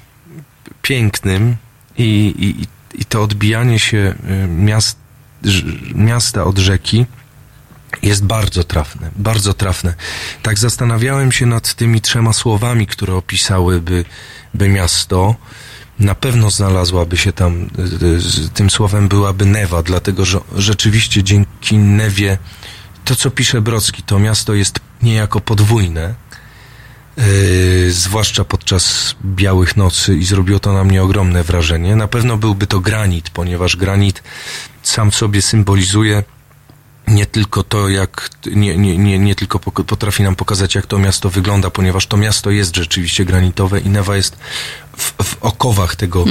pięknym i, i, i to odbijanie się y, miast, miasta od rzeki jest bardzo trafne, bardzo trafne. Tak zastanawiałem się nad tymi trzema słowami, które opisałyby by miasto. Na pewno znalazłaby się tam, y, y, tym słowem byłaby Newa, dlatego że rzeczywiście dzięki Newie, to co pisze Brocki, to miasto jest niejako podwójne, yy, zwłaszcza podczas białych nocy i zrobiło to na mnie ogromne wrażenie. Na pewno byłby to granit, ponieważ granit sam w sobie symbolizuje nie tylko to, jak, nie, nie, nie, nie tylko potrafi nam pokazać, jak to miasto wygląda, ponieważ to miasto jest rzeczywiście granitowe i Newa jest w, w okowach tego,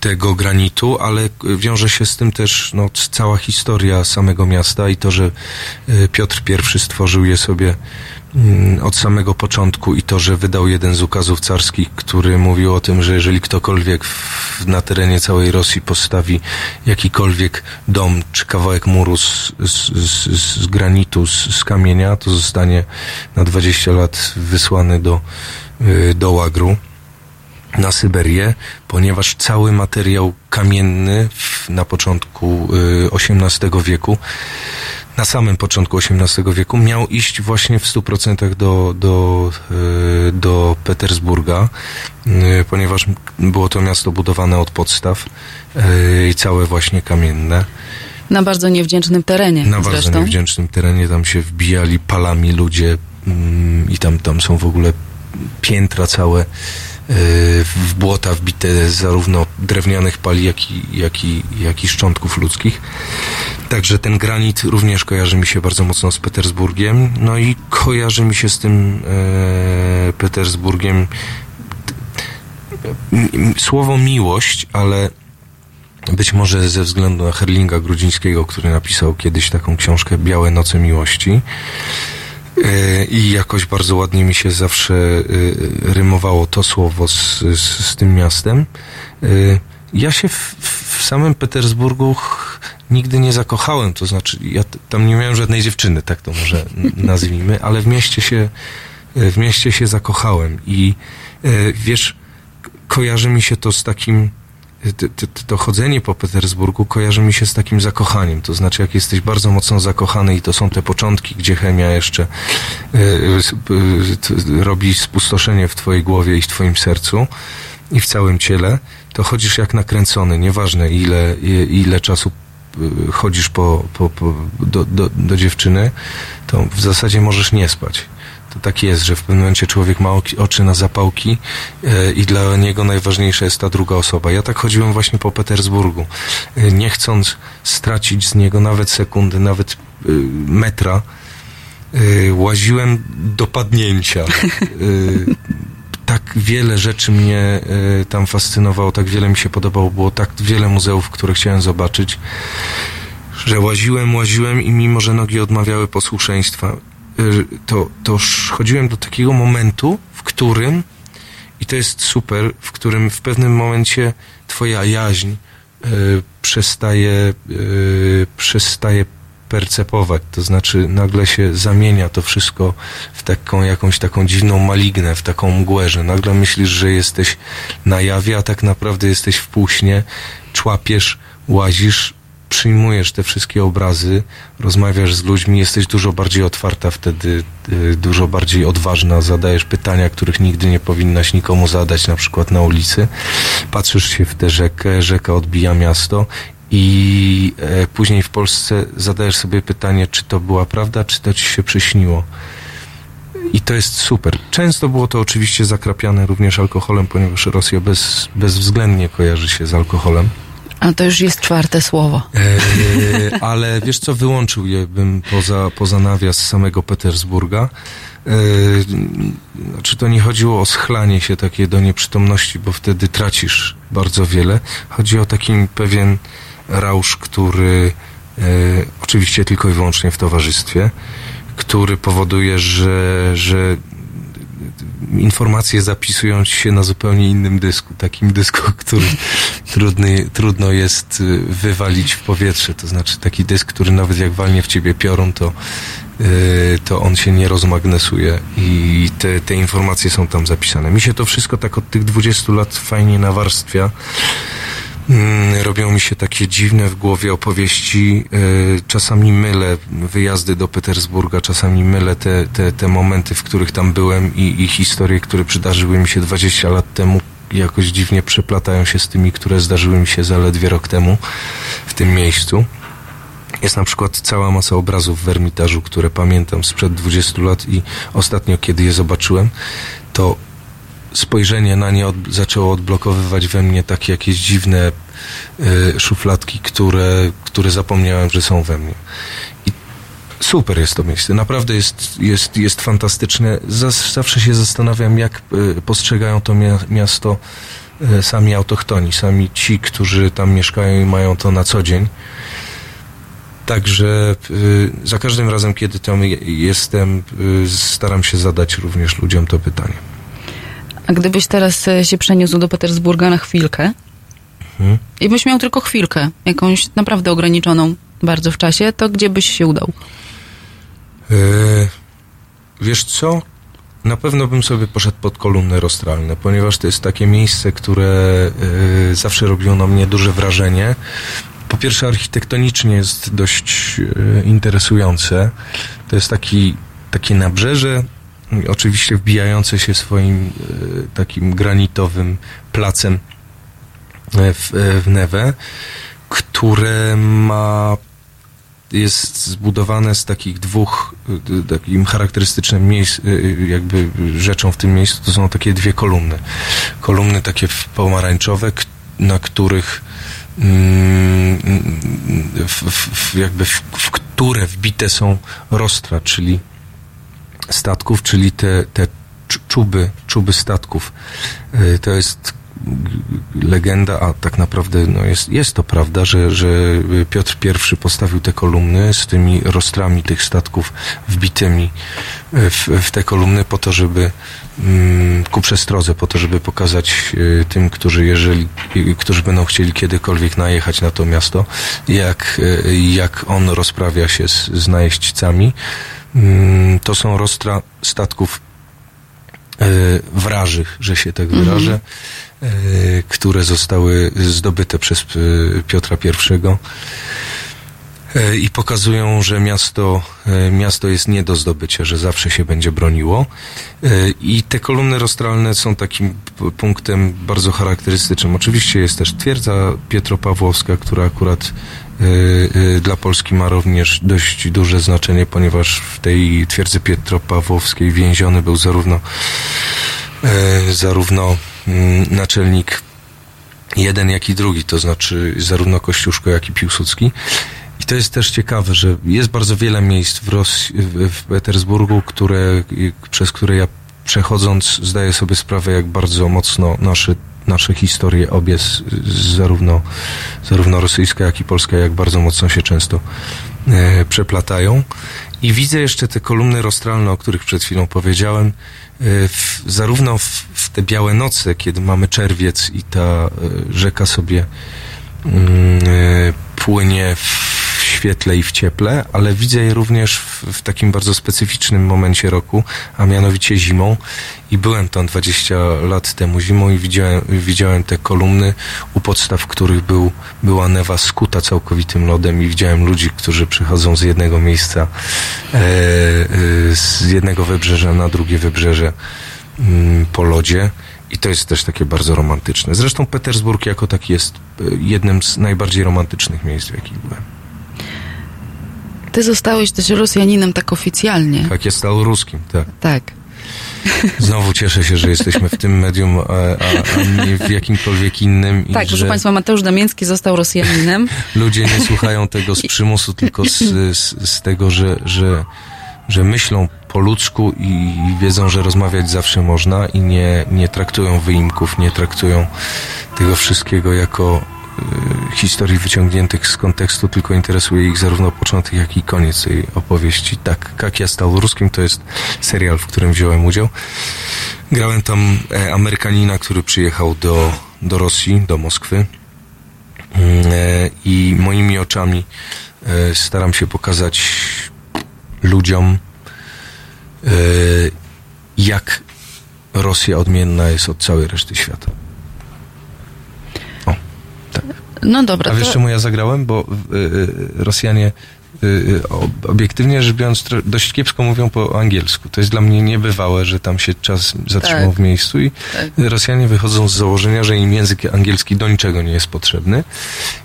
tego granitu, ale wiąże się z tym też no, cała historia samego miasta i to, że y, Piotr I stworzył je sobie od samego początku i to, że wydał jeden z ukazów carskich, który mówił o tym, że jeżeli ktokolwiek w, na terenie całej Rosji postawi jakikolwiek dom czy kawałek muru z, z, z, z granitu, z, kamienia, to zostanie na 20 lat wysłany do, y, do łagru. na Syberię, ponieważ cały materiał kamienny w, na początku y, XVIII wieku, na samym początku XVIII wieku miał iść właśnie w 100% do, do, y, do Petersburga, y, ponieważ było to miasto budowane od podstaw y, i całe właśnie kamienne. Na bardzo niewdzięcznym terenie Na bardzo zresztą. niewdzięcznym terenie tam się wbijali palami ludzie mm, i tam, tam są w ogóle piętra całe w błota wbite zarówno drewnianych pali, jak i, jak, i, jak i szczątków ludzkich. Także ten granit również kojarzy mi się bardzo mocno z Petersburgiem. No i kojarzy mi się z tym e, Petersburgiem słowo miłość, ale być może ze względu na Herlinga Grudzińskiego, który napisał kiedyś taką książkę Białe Noce Miłości. E, I jakoś bardzo ładnie mi się zawsze e, rymowało to słowo z, z, z tym miastem. E, Ja się w, w samym Petersburgu nigdy nie zakochałem, to znaczy ja tam nie miałem żadnej dziewczyny, tak to może nazwijmy, ale w mieście się, w mieście się zakochałem i wiesz, kojarzy mi się to z takim to, to, to chodzenie po Petersburgu kojarzy mi się z takim zakochaniem. To znaczy, jak jesteś bardzo mocno zakochany i to są te początki, gdzie chemia jeszcze e, e, robi spustoszenie w twojej głowie i w twoim sercu i w całym ciele, to chodzisz jak nakręcony. Nieważne ile, ile czasu e, chodzisz po, po, po, do, do, do dziewczyny, to w zasadzie możesz nie spać. To tak jest, że w pewnym momencie człowiek ma oczy na zapałki e, i dla niego najważniejsza jest ta druga osoba. Ja tak chodziłem właśnie po Petersburgu, e, nie chcąc stracić z niego nawet sekundy, nawet e, metra. Łaziłem do padnięcia. Tak wiele rzeczy mnie tam fascynowało, tak wiele mi się podobało, było tak wiele muzeów, które chciałem zobaczyć, że łaziłem, łaziłem i mimo, że nogi odmawiały posłuszeństwa, to, to sz- chodziłem do takiego momentu, w którym, i to jest super, w którym w pewnym momencie twoja jaźń y, przestaje, y, przestaje percepować, to znaczy nagle się zamienia to wszystko w taką jakąś taką dziwną malignę, w taką mgłę, że nagle myślisz, że jesteś na jawie, a tak naprawdę jesteś w półśnie, człapiesz, łazisz, przyjmujesz te wszystkie obrazy, rozmawiasz z ludźmi, jesteś dużo bardziej otwarta wtedy, y, dużo bardziej odważna, zadajesz pytania, których nigdy nie powinnaś nikomu zadać, na przykład na ulicy. Patrzysz się w tę rzekę, rzeka odbija miasto i e, później w Polsce zadajesz sobie pytanie, czy to była prawda, czy to ci się przyśniło. I to jest super. Często było to oczywiście zakrapiane również alkoholem, ponieważ Rosja bez, bezwzględnie kojarzy się z alkoholem. A to już jest czwarte słowo. E, ale wiesz co, wyłączył je bym poza, poza nawias samego Petersburga. E, znaczy to nie chodziło o schlanie się takie do nieprzytomności, bo wtedy tracisz bardzo wiele. Chodzi o taki pewien rausz, który e, oczywiście tylko i wyłącznie w towarzystwie, który powoduje, że, że informacje zapisują się na zupełnie innym dysku, takim dysku, <laughs> który trudny, trudno jest y, wywalić w powietrze. To znaczy taki dysk, który nawet jak walnie w ciebie piorun, to, y, to on się nie rozmagnesuje i te, te informacje są tam zapisane. Mi się to wszystko tak od tych 20 lat fajnie nawarstwia. Mm, Robią mi się takie dziwne w głowie opowieści. y, Czasami mylę wyjazdy do Petersburga, czasami mylę te, te, te momenty, w których tam byłem i, i historie, które przydarzyły mi się 20 lat temu. Jakoś dziwnie przeplatają się z tymi, które zdarzyły mi się zaledwie rok temu w tym miejscu. Jest na przykład cała masa obrazów w Ermitażu, które pamiętam sprzed 20 lat i ostatnio, kiedy je zobaczyłem, to spojrzenie na nie od, zaczęło odblokowywać we mnie takie jakieś dziwne y, szufladki, które, które zapomniałem, że są we mnie. I super jest to miejsce, naprawdę jest, jest, jest fantastyczne. Zawsze się zastanawiam, jak y, postrzegają to mia, miasto y, sami autochtoni, sami ci, którzy tam mieszkają i mają to na co dzień. Także za każdym razem, kiedy tam je- jestem, staram się zadać również ludziom to pytanie. A gdybyś teraz e, się przeniósł do Petersburga na chwilkę Mhm. i byś miał tylko chwilkę, jakąś naprawdę ograniczoną bardzo w czasie, to gdzie byś się udał? E, wiesz co? na pewno bym sobie poszedł pod kolumny rostralne, ponieważ to jest takie miejsce, które y, zawsze robiło na mnie duże wrażenie. Po pierwsze, architektonicznie jest dość y, interesujące. To jest taki, takie nabrzeże, oczywiście wbijające się swoim y, takim granitowym placem y, w, y, w Newę, które ma jest zbudowane z takich dwóch, takim charakterystycznym miejsc, jakby rzeczą w tym miejscu, to są takie dwie kolumny. Kolumny takie pomarańczowe, na których mm, w, w, jakby w, w które wbite są rostra, czyli statków, czyli te, te cz- czuby, czuby statków. Y, To jest legenda, a tak naprawdę no jest, jest to prawda, że, że Piotr I postawił te kolumny z tymi rostrami tych statków wbitymi w, w te kolumny po to, żeby mm, ku przestrodze, po to, żeby pokazać y, tym, którzy jeżeli, y, którzy będą chcieli kiedykolwiek najechać na to miasto, jak, y, jak on rozprawia się z, z najeźdźcami. Mm, To są rostra statków e, wrażych, że się tak wyrażę, e, które zostały zdobyte przez e, Piotra I i pokazują, że miasto, miasto jest nie do zdobycia, że zawsze się będzie broniło. I te kolumny rostralne są takim punktem bardzo charakterystycznym. Oczywiście jest też twierdza Pietropawłowska, która akurat dla Polski ma również dość duże znaczenie, ponieważ w tej twierdzy Pietropawłowskiej więziony był zarówno e, zarówno mm, naczelnik jeden, jak i drugi, to znaczy zarówno Kościuszko, jak i Piłsudski. I to jest też ciekawe, że jest bardzo wiele miejsc w, Ros- w, w Petersburgu, które, przez które ja przechodząc zdaję sobie sprawę, jak bardzo mocno nasze, nasze historie, obie zarówno, zarówno rosyjska, jak i polska, jak bardzo mocno się często e, przeplatają. I widzę jeszcze te kolumny rostralne, o których przed chwilą powiedziałem, e, w, zarówno w, w te białe noce, kiedy mamy czerwiec i ta e, rzeka sobie mm, e, płynie w świetle i w cieple, ale widzę je również w, w takim bardzo specyficznym momencie roku, a mianowicie zimą. I byłem tam 20 lat temu zimą i widziałem, widziałem te kolumny, u podstaw których był, była newa skuta całkowitym lodem i widziałem ludzi, którzy przychodzą z jednego miejsca, e, e, z jednego wybrzeża na drugie wybrzeże mm, po lodzie. I to jest też takie bardzo romantyczne. Zresztą Petersburg jako taki jest e, jednym z najbardziej romantycznych miejsc, w jakich byłem. Ty zostałeś też Rosjaninem tak oficjalnie. Tak, jest stał ruskim, tak. Tak. Znowu cieszę się, że jesteśmy w tym medium, a, a, a nie w jakimkolwiek innym. Tak, proszę że Państwa, Mateusz Damięcki został Rosjaninem. ludzie nie słuchają tego z przymusu, tylko z, z, z tego, że, że, że myślą po ludzku i, wiedzą, że rozmawiać zawsze można i nie, nie traktują wyimków, nie traktują tego wszystkiego jako historii wyciągniętych z kontekstu, tylko interesuje ich zarówno początek, jak i koniec tej opowieści. Tak, Jak ja stał ruskim, to jest serial, w którym wziąłem udział. Grałem tam e, Amerykanina, który przyjechał do, do Rosji, do Moskwy. Mm, e, I moimi oczami e, staram się pokazać ludziom, jak Rosja odmienna jest od całej reszty świata. No dobra, A wiesz to... czemu ja zagrałem? Bo y, y, Rosjanie y, ob- obiektywnie rzecz biorąc dość kiepsko mówią po angielsku. To jest dla mnie niebywałe, że tam się czas zatrzymał Tak. w miejscu i Tak. Rosjanie wychodzą z założenia, że im język angielski do niczego nie jest potrzebny.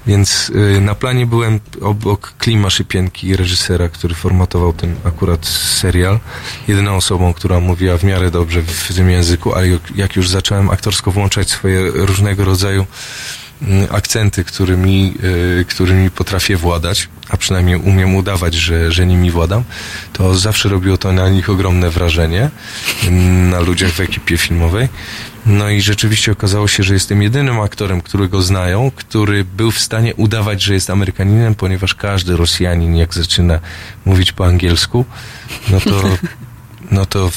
Więc na planie byłem obok Klima Szypienki, reżysera, który formatował ten akurat serial. Jedyną osobą, która mówiła w miarę dobrze w, tym języku, ale jak- już zacząłem aktorsko włączać swoje różnego rodzaju akcenty, którymi, y, którymi potrafię władać, a przynajmniej umiem udawać, że, że nimi władam, to zawsze robiło to na nich ogromne wrażenie, mm, na ludziach w ekipie filmowej. No i rzeczywiście okazało się, że jestem jedynym aktorem, którego znają, który był w stanie udawać, że jest Amerykaninem, ponieważ każdy Rosjanin, jak zaczyna mówić po angielsku, no to, no to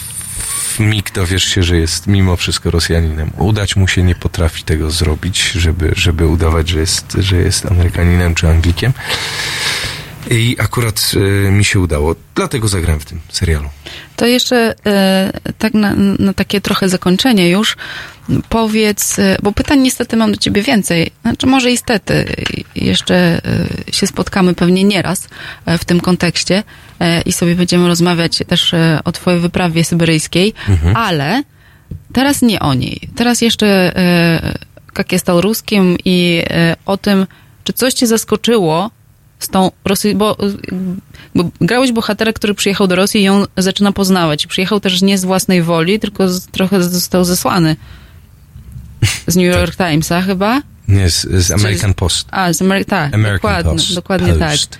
w mig dowiesz się, że jest mimo wszystko Rosjaninem. Udać mu się nie potrafi tego zrobić, żeby, żeby udawać, że jest, że jest Amerykaninem czy Anglikiem. I akurat e, mi się udało, dlatego zagrałem w tym serialu. To jeszcze e, tak na, na takie trochę zakończenie już powiedz, e, bo pytań niestety mam do ciebie więcej, znaczy może niestety jeszcze się spotkamy pewnie nieraz w tym kontekście i sobie będziemy rozmawiać też o twojej wyprawie syberyjskiej, ale teraz nie o niej. Teraz jeszcze jak jest ruskim i o tym, czy coś cię zaskoczyło z tą Rosją, bo, bo grałeś bohatera, który przyjechał do Rosji i ją zaczyna poznawać. Przyjechał też nie z własnej woli, tylko z, trochę został zesłany. Z New <laughs> York Timesa chyba? Nie, z, z American Post. A, z Amery- tak, American dokładnie, Post. dokładnie tak. Post.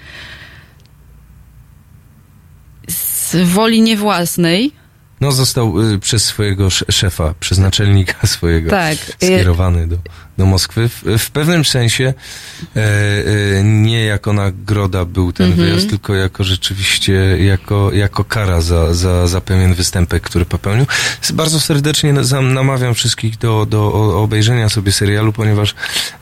Z woli niewłasnej. No, został y, przez swojego sz- szefa, przez naczelnika swojego Tak. skierowany do, do Moskwy. W, w pewnym sensie e, e, nie jako nagroda był ten Mhm. wyjazd, tylko jako rzeczywiście, jako, jako kara za, za, za pewien występek, który popełnił. Bardzo serdecznie namawiam wszystkich do, do obejrzenia sobie serialu, ponieważ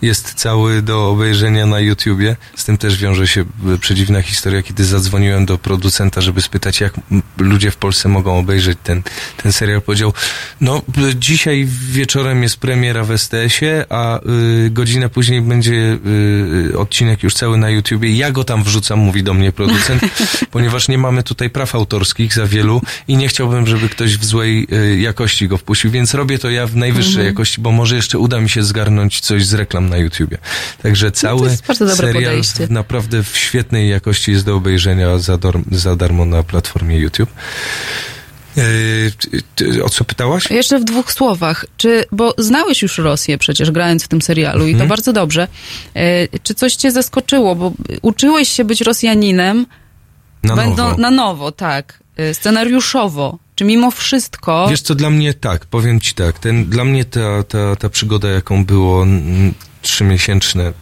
jest cały do obejrzenia na YouTubie. Z tym też wiąże się y, przedziwna historia, kiedy zadzwoniłem do producenta, żeby spytać, jak ludzie w Polsce mogą obejrzeć ten, ten serial. Powiedział, no y, dzisiaj wieczorem jest premiera w STS-ie, a y, godzinę później będzie y, y, odcinek już cały na YouTubie. Ja go tam wrzucam, mówi do mnie producent, <laughs> ponieważ nie mamy tutaj praw autorskich za wielu i nie chciałbym, żeby ktoś w złej y, jakości go wpuścił, więc robię to ja w najwyższej jakości, bo może jeszcze uda mi się zgarnąć coś z reklam na YouTubie. Także cały jest bardzo dobre serial podejście. naprawdę w świetnej jakości jest do obejrzenia za, za darmo na platformie YouTube. Yy, o co pytałaś? Jeszcze w dwóch słowach, czy, bo znałeś już Rosję przecież grając w tym serialu i to Mhm. bardzo dobrze. E, czy coś cię zaskoczyło, bo uczyłeś się być Rosjaninem Na będą nowo. na nowo, tak, e, scenariuszowo. Czy mimo wszystko Wiesz co, dla mnie tak, powiem ci tak, ten, dla mnie ta, ta, ta przygoda, jaką było trzymiesięczne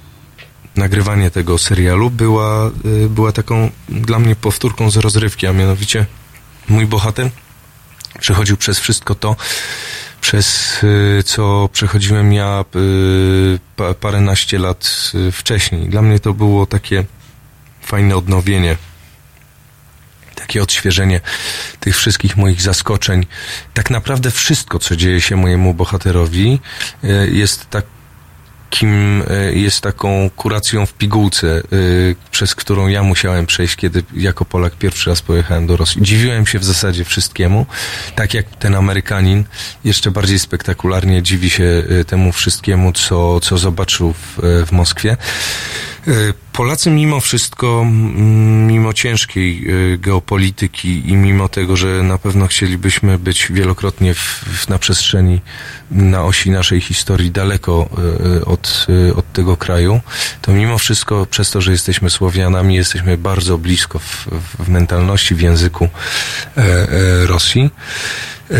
nagrywanie tego serialu, była, y, była taką dla mnie powtórką z rozrywki, a mianowicie mój bohater przechodził przez wszystko to, przez y, co przechodziłem ja y, pa, paręnaście lat y, wcześniej. Dla mnie to było takie fajne odnowienie takie odświeżenie tych wszystkich moich zaskoczeń. Tak naprawdę wszystko, co dzieje się mojemu bohaterowi, jest takim, e, jest taką kuracją w pigułce, e, przez którą ja musiałem przejść, kiedy jako Polak pierwszy raz pojechałem do Rosji. Dziwiłem się w zasadzie wszystkiemu, tak jak ten Amerykanin jeszcze bardziej spektakularnie dziwi się e, temu wszystkiemu, co, co zobaczył w, w Moskwie. Polacy mimo wszystko, mimo ciężkiej geopolityki i mimo tego, że na pewno chcielibyśmy być wielokrotnie w, w, na przestrzeni, na osi naszej historii daleko e, od, e, od tego kraju, to mimo wszystko przez to, że jesteśmy Słowianami, jesteśmy bardzo blisko w, w mentalności, w języku e, e, Rosji. E,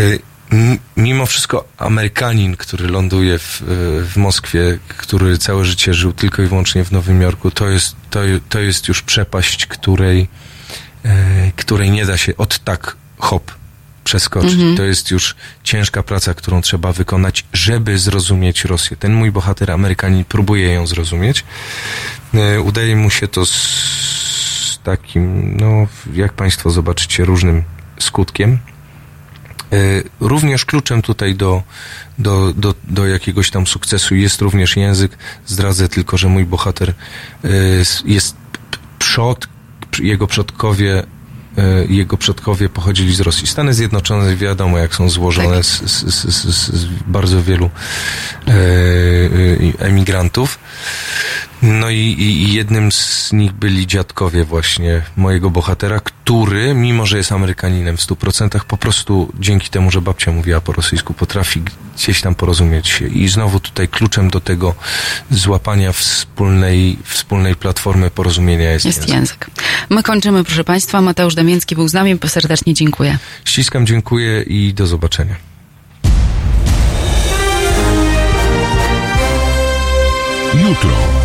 Mimo wszystko Amerykanin, który ląduje w, w Moskwie, który całe życie żył tylko i wyłącznie w Nowym Jorku, to jest, to, to jest już przepaść, której, e, której nie da się od tak hop przeskoczyć. To jest już ciężka praca, którą trzeba wykonać, żeby zrozumieć Rosję. Ten mój bohater Amerykanin próbuje ją zrozumieć. E, Udaje mu się to z takim, no, jak Państwo zobaczycie, różnym skutkiem. E, Również kluczem tutaj do, do, do, do jakiegoś tam sukcesu jest również język. Zdradzę tylko, że mój bohater e, jest przod, jego przodkowie jego przodkowie pochodzili z Rosji. Stany Zjednoczone wiadomo jak są złożone z, z, z, z, z bardzo wielu e, e, emigrantów. No i, i, jednym z nich byli dziadkowie właśnie mojego bohatera, który, mimo że jest Amerykaninem w stu procentach, po prostu dzięki temu, że babcia mówiła po rosyjsku, potrafi gdzieś tam porozumieć się. I znowu tutaj kluczem do tego złapania wspólnej, wspólnej platformy porozumienia jest, jest język. język. My kończymy, proszę Państwa. Mateusz Damięcki był z nami. Serdecznie dziękuję. Ściskam, dziękuję i do zobaczenia. Jutro.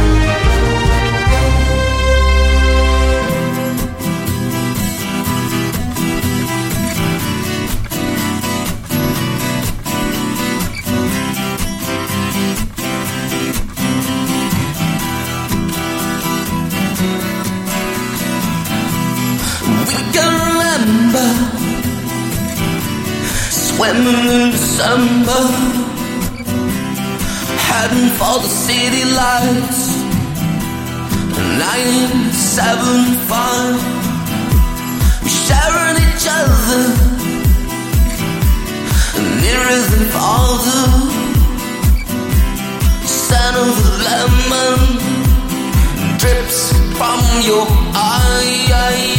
samba, swimming in December, heading for the city lights. Nine seven five, we're sharing each other, nearer than farther. Son of the lemon drips from your eye.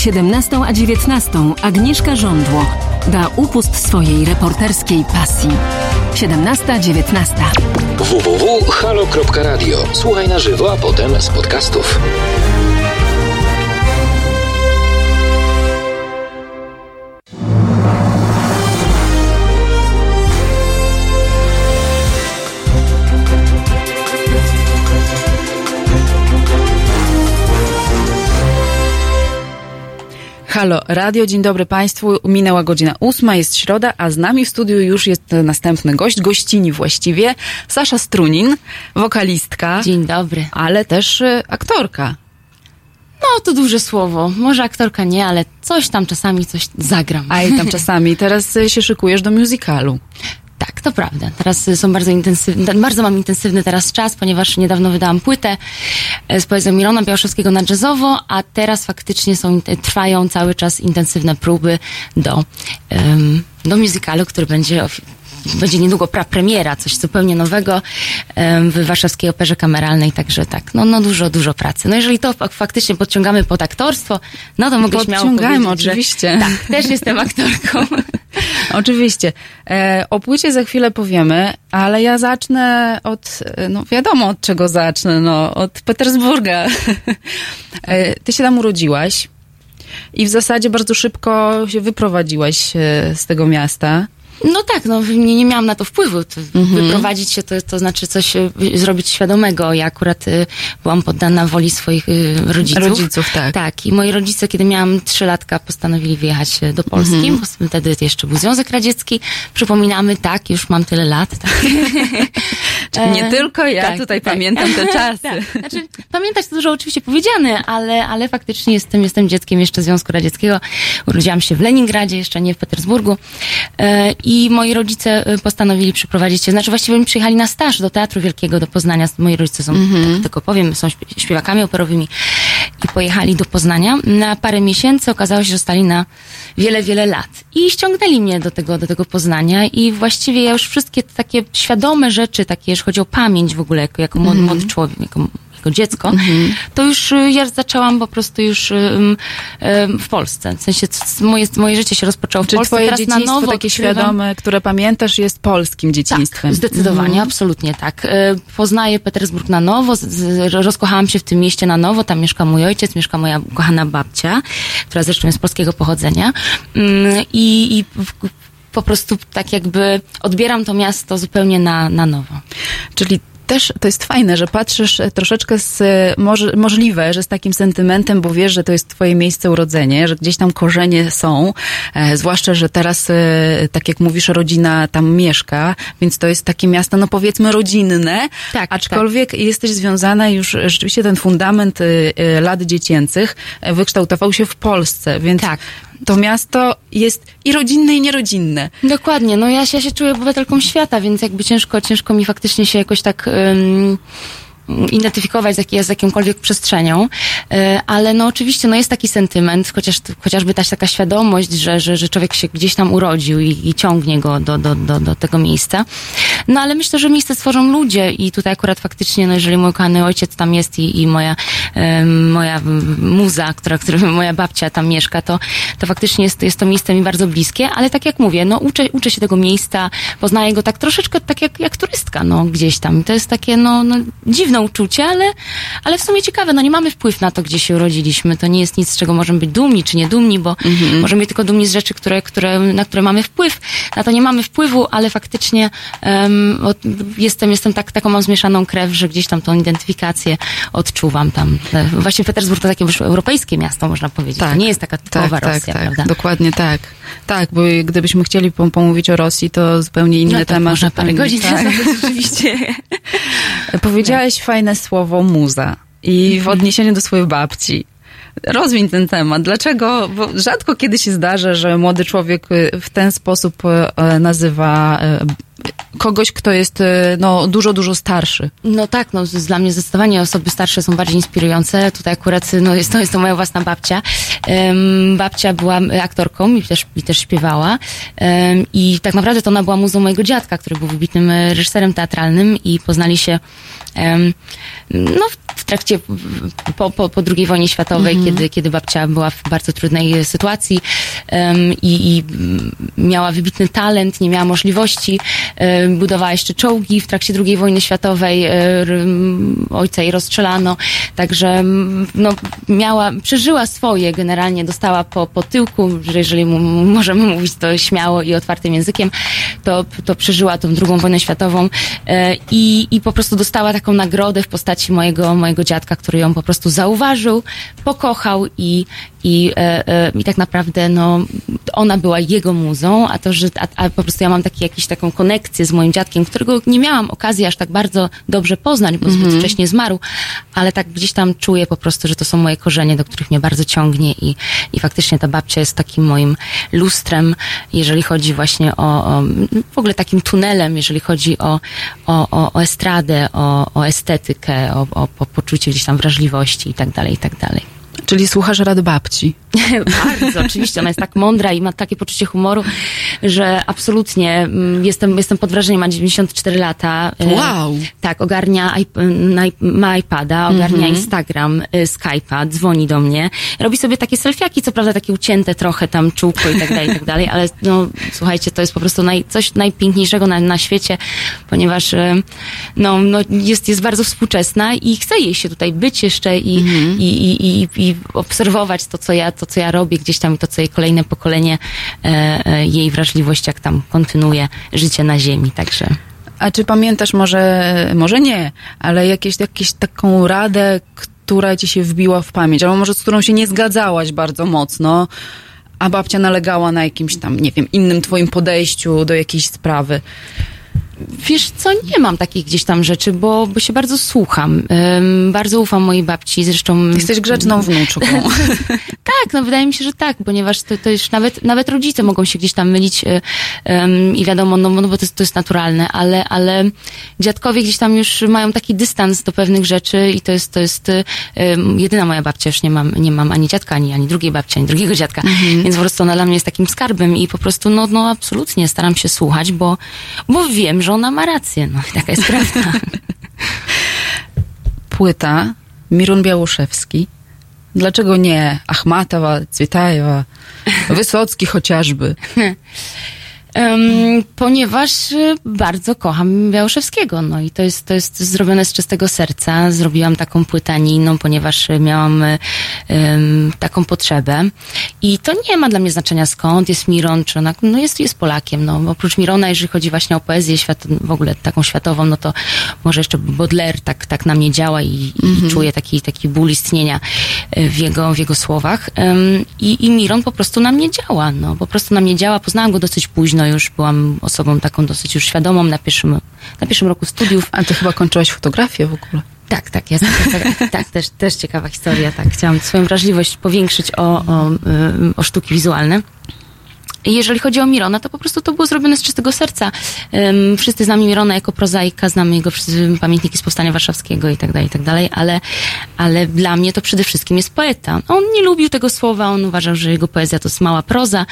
17 a 19 Agnieszka Żądło da upust swojej reporterskiej pasji. 17-19. www.halo.radio. Słuchaj na żywo, a potem z podcastów. Halo Radio, dzień dobry Państwu. Minęła godzina ósma, jest środa, a z nami w studiu już jest następny gość, gościni właściwie, Sasza Strunin, wokalistka. Dzień dobry. Ale też y, aktorka. No, to duże słowo. Może aktorka nie, ale coś tam czasami coś zagram. A i tam <laughs> czasami. Teraz y, się szykujesz do musicalu. Tak, to prawda. Teraz y, są bardzo intensywne, bardzo mam intensywny teraz czas, ponieważ niedawno wydałam płytę z poezją Milona Białaszewskiego na jazzowo, a teraz faktycznie są, trwają cały czas intensywne próby do, em, do musicalu, który będzie będzie niedługo pra premiera, coś zupełnie nowego w Warszawskiej Operze Kameralnej, także tak, no, no dużo, dużo pracy. No jeżeli to fak- faktycznie podciągamy pod aktorstwo, no to mogę śmiało Podciągajmy, powiedzieć, że- oczywiście. Tak, też jestem aktorką. <laughs> Oczywiście. E, o płycie za chwilę powiemy, ale ja zacznę od, e, no wiadomo od czego zacznę, no od Petersburga. e, ty się tam urodziłaś i w zasadzie bardzo szybko się wyprowadziłaś e, z tego miasta. No tak, no nie, nie miałam na to wpływu. To Wyprowadzić się to, to znaczy coś y, zrobić świadomego. Ja akurat y, byłam poddana woli swoich y, rodziców. Rodziców, tak. Tak, i moi rodzice, kiedy miałam trzy latka, postanowili wyjechać do Polski. bo Wtedy jeszcze był Związek Radziecki. Przypominamy, tak, już mam tyle lat. Tak. <laughs> Czyli nie E, tylko ja tak, tutaj tak. pamiętam te <laughs> czasy. Tak. Znaczy, pamiętać to dużo oczywiście powiedziane, ale, ale faktycznie jestem, jestem dzieckiem jeszcze Związku Radzieckiego. Urodziłam się w Leningradzie, jeszcze nie w Petersburgu. E, I moi rodzice e, postanowili przyprowadzić się, znaczy właściwie oni przyjechali na staż do Teatru Wielkiego do Poznania. Moi rodzice są, tak tylko powiem, są śpie- śpiewakami operowymi. I pojechali do Poznania. Na parę miesięcy okazało się, że zostali na wiele, wiele lat. I ściągnęli mnie do tego, do tego Poznania i właściwie ja już wszystkie takie świadome rzeczy, takie, jeśli chodzi o pamięć w ogóle, jako, jako młody, młody człowiek, jako, jako dziecko, to już y, ja zaczęłam po prostu już ym, ym, w Polsce. W sensie moje, moje życie się rozpoczęło w Czy Polsce. twoje Teraz na dzieciństwo nowo takie odkrywam- świadome, które pamiętasz, jest polskim dzieciństwem? tak, zdecydowanie, absolutnie tak. E, Poznaję Petersburg na nowo, rozkochałam się w tym mieście na nowo, tam mieszka mój ojciec, mieszka moja kochana babcia, która zresztą jest polskiego pochodzenia Mm, i, i po prostu tak jakby odbieram to miasto zupełnie na, na nowo. Czyli też to jest fajne, że patrzysz e, troszeczkę z, e, może, możliwe, że z takim sentymentem, bo wiesz, że to jest twoje miejsce urodzenia, że gdzieś tam korzenie są, e, zwłaszcza, że teraz, e, tak jak mówisz, rodzina tam mieszka, więc to jest takie miasto, no powiedzmy rodzinne, Tak, aczkolwiek jesteś związana już, rzeczywiście ten fundament e, e, lat dziecięcych wykształtował się w Polsce, więc Tak. To miasto jest i rodzinne, i nierodzinne. Dokładnie, no ja ja się czuję obywatelką świata, więc jakby ciężko, ciężko mi faktycznie się jakoś tak ym, identyfikować z, jakiej, z jakąkolwiek przestrzenią, E, ale no oczywiście no jest taki sentyment, chociaż, chociażby też taka świadomość, że, że, że człowiek się gdzieś tam urodził i, i ciągnie go do, do, do, do tego miejsca. No ale myślę, że miejsce stworzą ludzie i tutaj akurat faktycznie, no jeżeli mój kochany ojciec tam jest i, i moja, moja muza, która, która, moja babcia tam mieszka, to, to faktycznie jest, jest to miejsce mi bardzo bliskie, ale tak jak mówię, no uczę, uczę się tego miejsca, poznaję go tak troszeczkę tak jak, jak turystka, no gdzieś tam. To jest takie, no, no dziwne uczucie, ale, ale w sumie ciekawe, no nie mamy wpływ na to, gdzie się urodziliśmy. To nie jest nic, z czego możemy być dumni czy nie dumni, bo możemy być tylko dumni z rzeczy, które, które, na które mamy wpływ. Na to nie mamy wpływu, ale faktycznie em, od, jestem, jestem tak, taką mam zmieszaną krew, że gdzieś tam tą identyfikację odczuwam tam. E, Właśnie Petersburg to takie już europejskie miasto, można powiedzieć. To nie jest taka typowa tak, Rosja, tak, prawda? tak, dokładnie tak. Tak, bo gdybyśmy chcieli pom- pomówić o Rosji, to zupełnie inny No tak, temat. można parę godzin tak. tak. rzeczywiście. <laughs> Powiedziałaś fajne słowo muza i w odniesieniu do swojej babci. Rozwiń ten temat. Dlaczego? Bo rzadko kiedy się zdarza, że młody człowiek y, w ten sposób y, nazywa y, kogoś, kto jest y, no, dużo, dużo starszy. No tak, no dla mnie zdecydowanie osoby starsze są bardziej inspirujące. Tutaj akurat no, jest, to jest to moja własna babcia. Em, babcia była aktorką i też, i też śpiewała. Em, I tak naprawdę to ona była muzą mojego dziadka, który był wybitnym e, reżyserem teatralnym i poznali się em, no, w trakcie, po, po, po II wojnie światowej, kiedy, kiedy babcia była w bardzo trudnej e, sytuacji em, i, i mm, miała wybitny talent, nie miała możliwości, e, budowała jeszcze czołgi w trakcie II wojny światowej, e, r- m, ojca jej rozstrzelano, także no, miała, przeżyła swoje generalnie, dostała po, po tyłku, że jeżeli mu, możemy mówić to śmiało i otwartym językiem, to, to przeżyła tą drugą wojnę światową i, i po prostu dostała taką nagrodę w postaci mojego, mojego dziadka, który ją po prostu zauważył, pokochał i, i, e, e, i tak naprawdę no, ona była jego muzą, a to, że a, a po prostu ja mam taki, jakiś, taką konekcję z moim dziadkiem, którego nie miałam okazji aż tak bardzo dobrze poznać, bo zbyt wcześnie zmarł, ale tak gdzieś tam czuję po prostu, że to są moje korzenie, do których mnie bardzo ciągnie i, i faktycznie ta babcia jest takim moim lustrem, jeżeli chodzi właśnie o, o w ogóle takim tunelem, jeżeli chodzi o, o, o, o estradę, o, o estetykę, o, o, o poczucie gdzieś tam wrażliwości i tak dalej, i tak dalej. Czyli słuchasz rad babci. <laughs> Bardzo, oczywiście. Ona jest tak mądra i ma takie poczucie humoru, że absolutnie mm, jestem, jestem pod wrażeniem. Ma 94 lata. E, Wow. Tak, ogarnia, iP- ma iPada, ogarnia Instagram, y, Skype'a, dzwoni do mnie. Robi sobie takie selfiaki, co prawda takie ucięte trochę tam czółko i tak dalej, i tak dalej, ale no, słuchajcie, to jest po prostu naj, coś najpiękniejszego na, na świecie, ponieważ y, no, no, jest, jest bardzo współczesna i chce jej się tutaj być jeszcze i, i, i, i, i obserwować to co, ja, to, co ja robię gdzieś tam, to, co jej kolejne pokolenie, e, e, jej wrażliwość, jak tam kontynuuje życie na ziemi, także... A czy pamiętasz może, może nie, ale jakieś, jakieś taką radę, która ci się wbiła w pamięć, albo może z którą się nie zgadzałaś bardzo mocno, a babcia nalegała na jakimś tam, nie wiem, innym twoim podejściu do jakiejś sprawy. Wiesz co, nie mam takich gdzieś tam rzeczy, bo, bo się bardzo słucham. Ym, bardzo ufam mojej babci, zresztą... Jesteś grzeczną wnuczką. <laughs> Tak, no wydaje mi się, że tak, ponieważ to, to już nawet, nawet rodzice mogą się gdzieś tam mylić ym, i wiadomo, no, no bo to, jest- to jest naturalne, ale, ale dziadkowie gdzieś tam już mają taki dystans do pewnych rzeczy i to jest, to jest ym, jedyna moja babcia, już nie mam, nie mam ani dziadka, ani, ani drugiej babci, ani drugiego dziadka, więc po prostu ona dla mnie jest takim skarbem i po prostu, no, no absolutnie staram się słuchać, bo, bo wiem, że ona ma rację, no i taka jest prawda. <laughs> Płyta Mirun Białoszewski. Dlaczego nie Achmatowa, Cwietajewa, Wysocki chociażby? <laughs> Em, ponieważ y, bardzo kocham Białoszewskiego, no i to jest, to jest zrobione z czystego serca. Zrobiłam taką płytę, a nie inną, ponieważ y, miałam em, taką potrzebę. I to nie ma dla mnie znaczenia skąd jest Miron, czy ona, no jest, jest Polakiem, no. Oprócz Mirona, jeżeli chodzi właśnie o poezję świat, w ogóle taką światową, no to może jeszcze Baudelaire tak, tak na mnie działa i, i czuję taki, taki ból istnienia w jego, w jego słowach. Em, I, I Miron po prostu na mnie działa, no. Po prostu na mnie działa. Poznałam go dosyć późno już, byłam osobą taką dosyć już świadomą na pierwszym, na pierwszym roku studiów. A ty chyba kończyłaś fotografię w ogóle. Tak, tak, jest. Tak, <laughs> tak też, też ciekawa historia, tak. Chciałam swoją wrażliwość powiększyć o, o, ym, o sztuki wizualne. I Jeżeli chodzi o Mirona, to po prostu to było zrobione z czystego serca. Ym, wszyscy znamy Mirona jako prozaika, znamy jego wszyscy pamiętniki z Powstania Warszawskiego i tak dalej, i tak dalej, ale, ale dla mnie to przede wszystkim jest poeta. On nie lubił tego słowa, on uważał, że jego poezja to jest mała proza.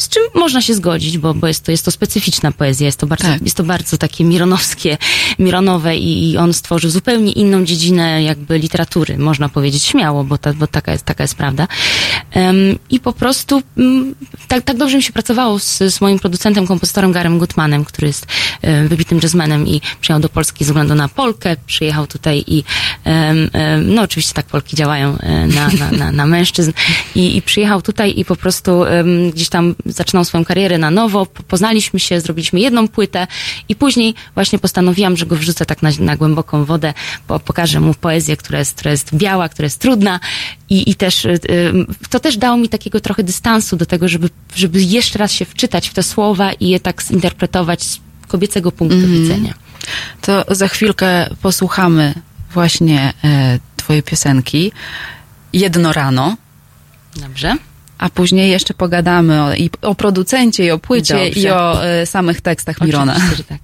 Z czym można się zgodzić, bo, bo jest, to, jest to specyficzna poezja, jest to bardzo, Tak. jest to bardzo takie mironowskie, mironowe i, i on stworzył zupełnie inną dziedzinę jakby literatury, można powiedzieć śmiało, bo, ta, bo taka, jest, taka jest prawda. Em, I po prostu mm, tak, tak dobrze mi się pracowało z, z moim producentem, kompozytorem Garem Gutmanem, który jest e, wybitnym jazzmenem i przyjechał do Polski ze względu na Polkę, przyjechał tutaj i no oczywiście tak Polki działają e, na, na, na, na mężczyzn i, i przyjechał tutaj i po prostu gdzieś tam zaczynał swoją karierę na nowo, po- poznaliśmy się, zrobiliśmy jedną płytę i później właśnie postanowiłam, że go wrzucę tak na, na głęboką wodę, po, pokażę mu poezję, która jest, która jest biała, która jest trudna i, i też y, y, to też dało mi takiego trochę dystansu do tego, żeby, żeby jeszcze raz się wczytać w te słowa i je tak zinterpretować z kobiecego punktu widzenia. To za chwilkę posłuchamy właśnie e, twojej piosenki Jedno rano, Dobrze? A później jeszcze pogadamy o, i o producencie, i o płycie, Dobrze. i o e, samych tekstach Mirona. Oczywiście, że tak.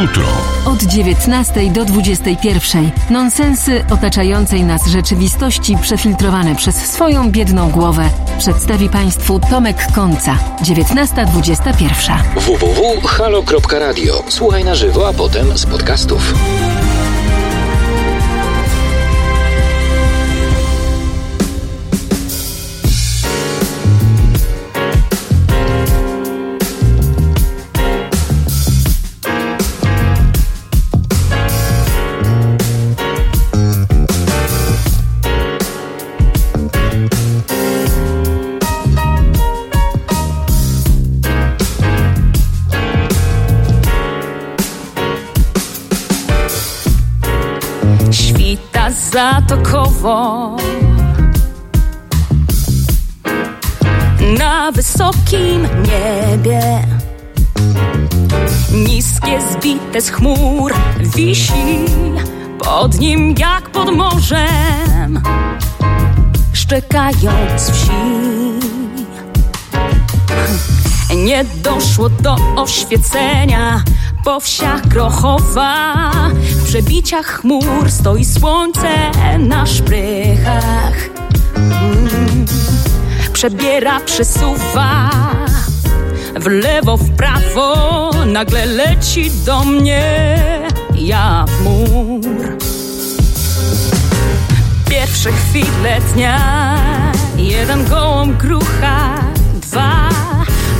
Jutro. Od 19 do 21. Nonsensy otaczającej nas rzeczywistości przefiltrowane przez swoją biedną głowę przedstawi Państwu Tomek Końca. 19.21. www.halo.radio. Słuchaj na żywo, a potem z podcastów. Zatokowo. Na wysokim niebie niskie zbite z chmur wisi pod nim jak pod morzem. doszczekając wsi. Nie doszło do oświecenia po wsiach Grochowa. W przebiciach chmur stoi słońce na szprychach. Mm. Przebiera, przesuwa w lewo, w prawo. Nagle leci do mnie jak mur. Pierwsze chwile dnia Jeden gołąb grucha Dwa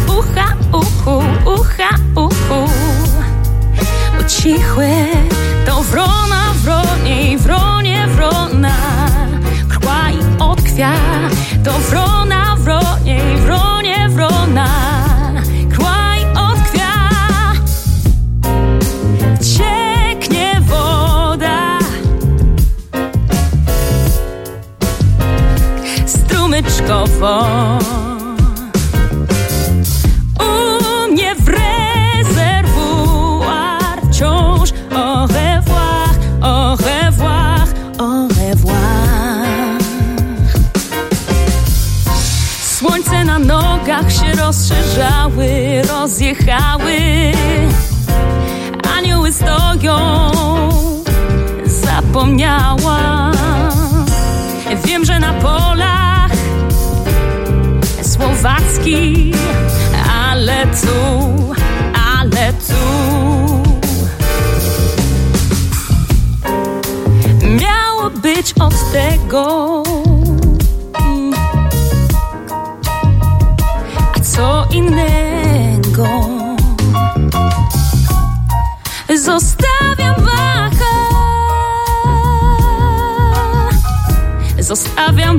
ucha, uchu, ucha, uchu Ucichłe to wrona, wroniej, wronie, wrona. Krła i odkwia To wrona, wroniej, wronie, wrona. Krła i odkwia Cieknie woda. Strumyczkowo. Rozszerzały, rozjechały. Anioły stoją, zapomniałam. Wiem, że na polach słowacki, ale tu, ale tu miało być od tego.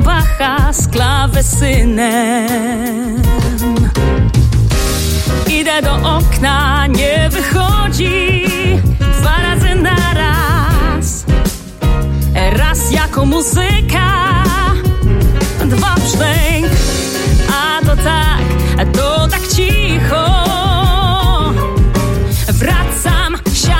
Bacha z klawesynem. Idę do okna, nie wychodzi dwa razy na raz. Raz jako muzyka, dwa brzdęk, a to tak, a to tak cicho. Wracam, siadam,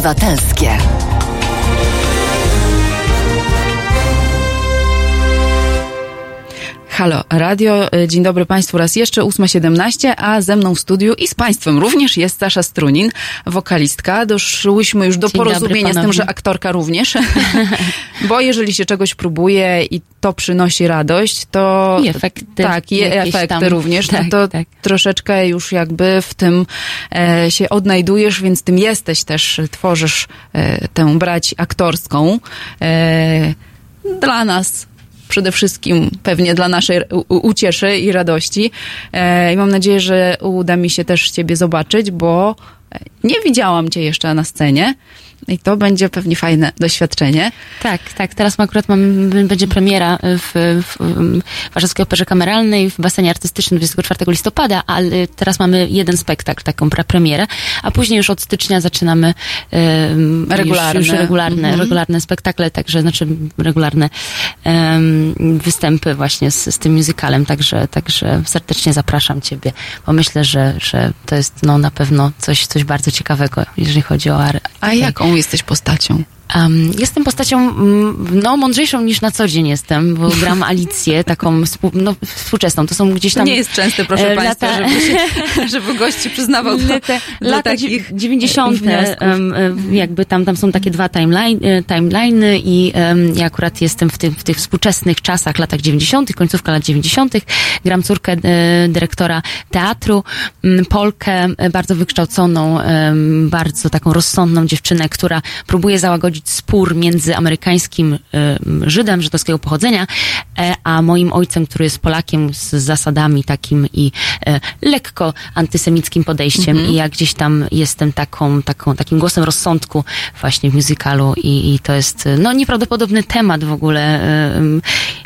medium obywatelskie. Radio, y, dzień dobry Państwu raz jeszcze, 8.17, a ze mną w studiu i z Państwem również jest Sasza Strunin, wokalistka. Doszłyśmy już do Dzień dobry porozumienia z tym, że aktorka również, <laughs> bo jeżeli się czegoś próbuje i to przynosi radość, to... I efekty Tak, i efekty tam. również, Tak, to, to tak. troszeczkę już jakby w tym e, się odnajdujesz, więc tym jesteś też, tworzysz e, tę brać aktorską. E, dla nas przede wszystkim pewnie dla naszej ucieszy i radości. E, I mam nadzieję, że uda mi się też Ciebie zobaczyć, bo e, nie widziałam Cię jeszcze na scenie i to będzie pewnie fajne doświadczenie. Tak, tak. Teraz akurat mam, będzie premiera w, w, w Warszawskiej Operze Kameralnej w basenie artystycznym 24 listopada, ale teraz mamy jeden spektakl, taką premierę, a później już od stycznia zaczynamy um, Regularne. Już, już regularne, Mhm. regularne spektakle, także znaczy regularne em, występy właśnie z, z tym musicalem, także, także serdecznie zapraszam Ciebie, bo myślę, że, że to jest no, na pewno coś, coś bardzo ciekawego, jeżeli chodzi o ar- A jaką jesteś postacią? Um, jestem postacią mm, no, mądrzejszą niż na co dzień jestem, bo gram Alicję, taką współ, no, współczesną. To są gdzieś To tam... nie jest częste, proszę e, Państwa, lata- żeby, się, <laughs> żeby gości przyznawał do, lata, do lata takich 90. wniosków. em, em, jakby tam, tam są takie dwa timeline, e, timeliny i em, ja akurat jestem w, tym, w tych współczesnych czasach, latach 90., końcówka lat 90. Gram córkę e, dyrektora teatru, Polkę, e, bardzo wykształconą, bardzo taką rozsądną dziewczynę, która próbuje załagodzić spór między amerykańskim em, Żydem żydowskiego pochodzenia, e, a moim ojcem, który jest Polakiem z zasadami takim i e, lekko antysemickim podejściem Mhm. i ja gdzieś tam jestem taką, taką, takim głosem rozsądku właśnie w musicalu i, i to jest e, no nieprawdopodobny temat w ogóle e,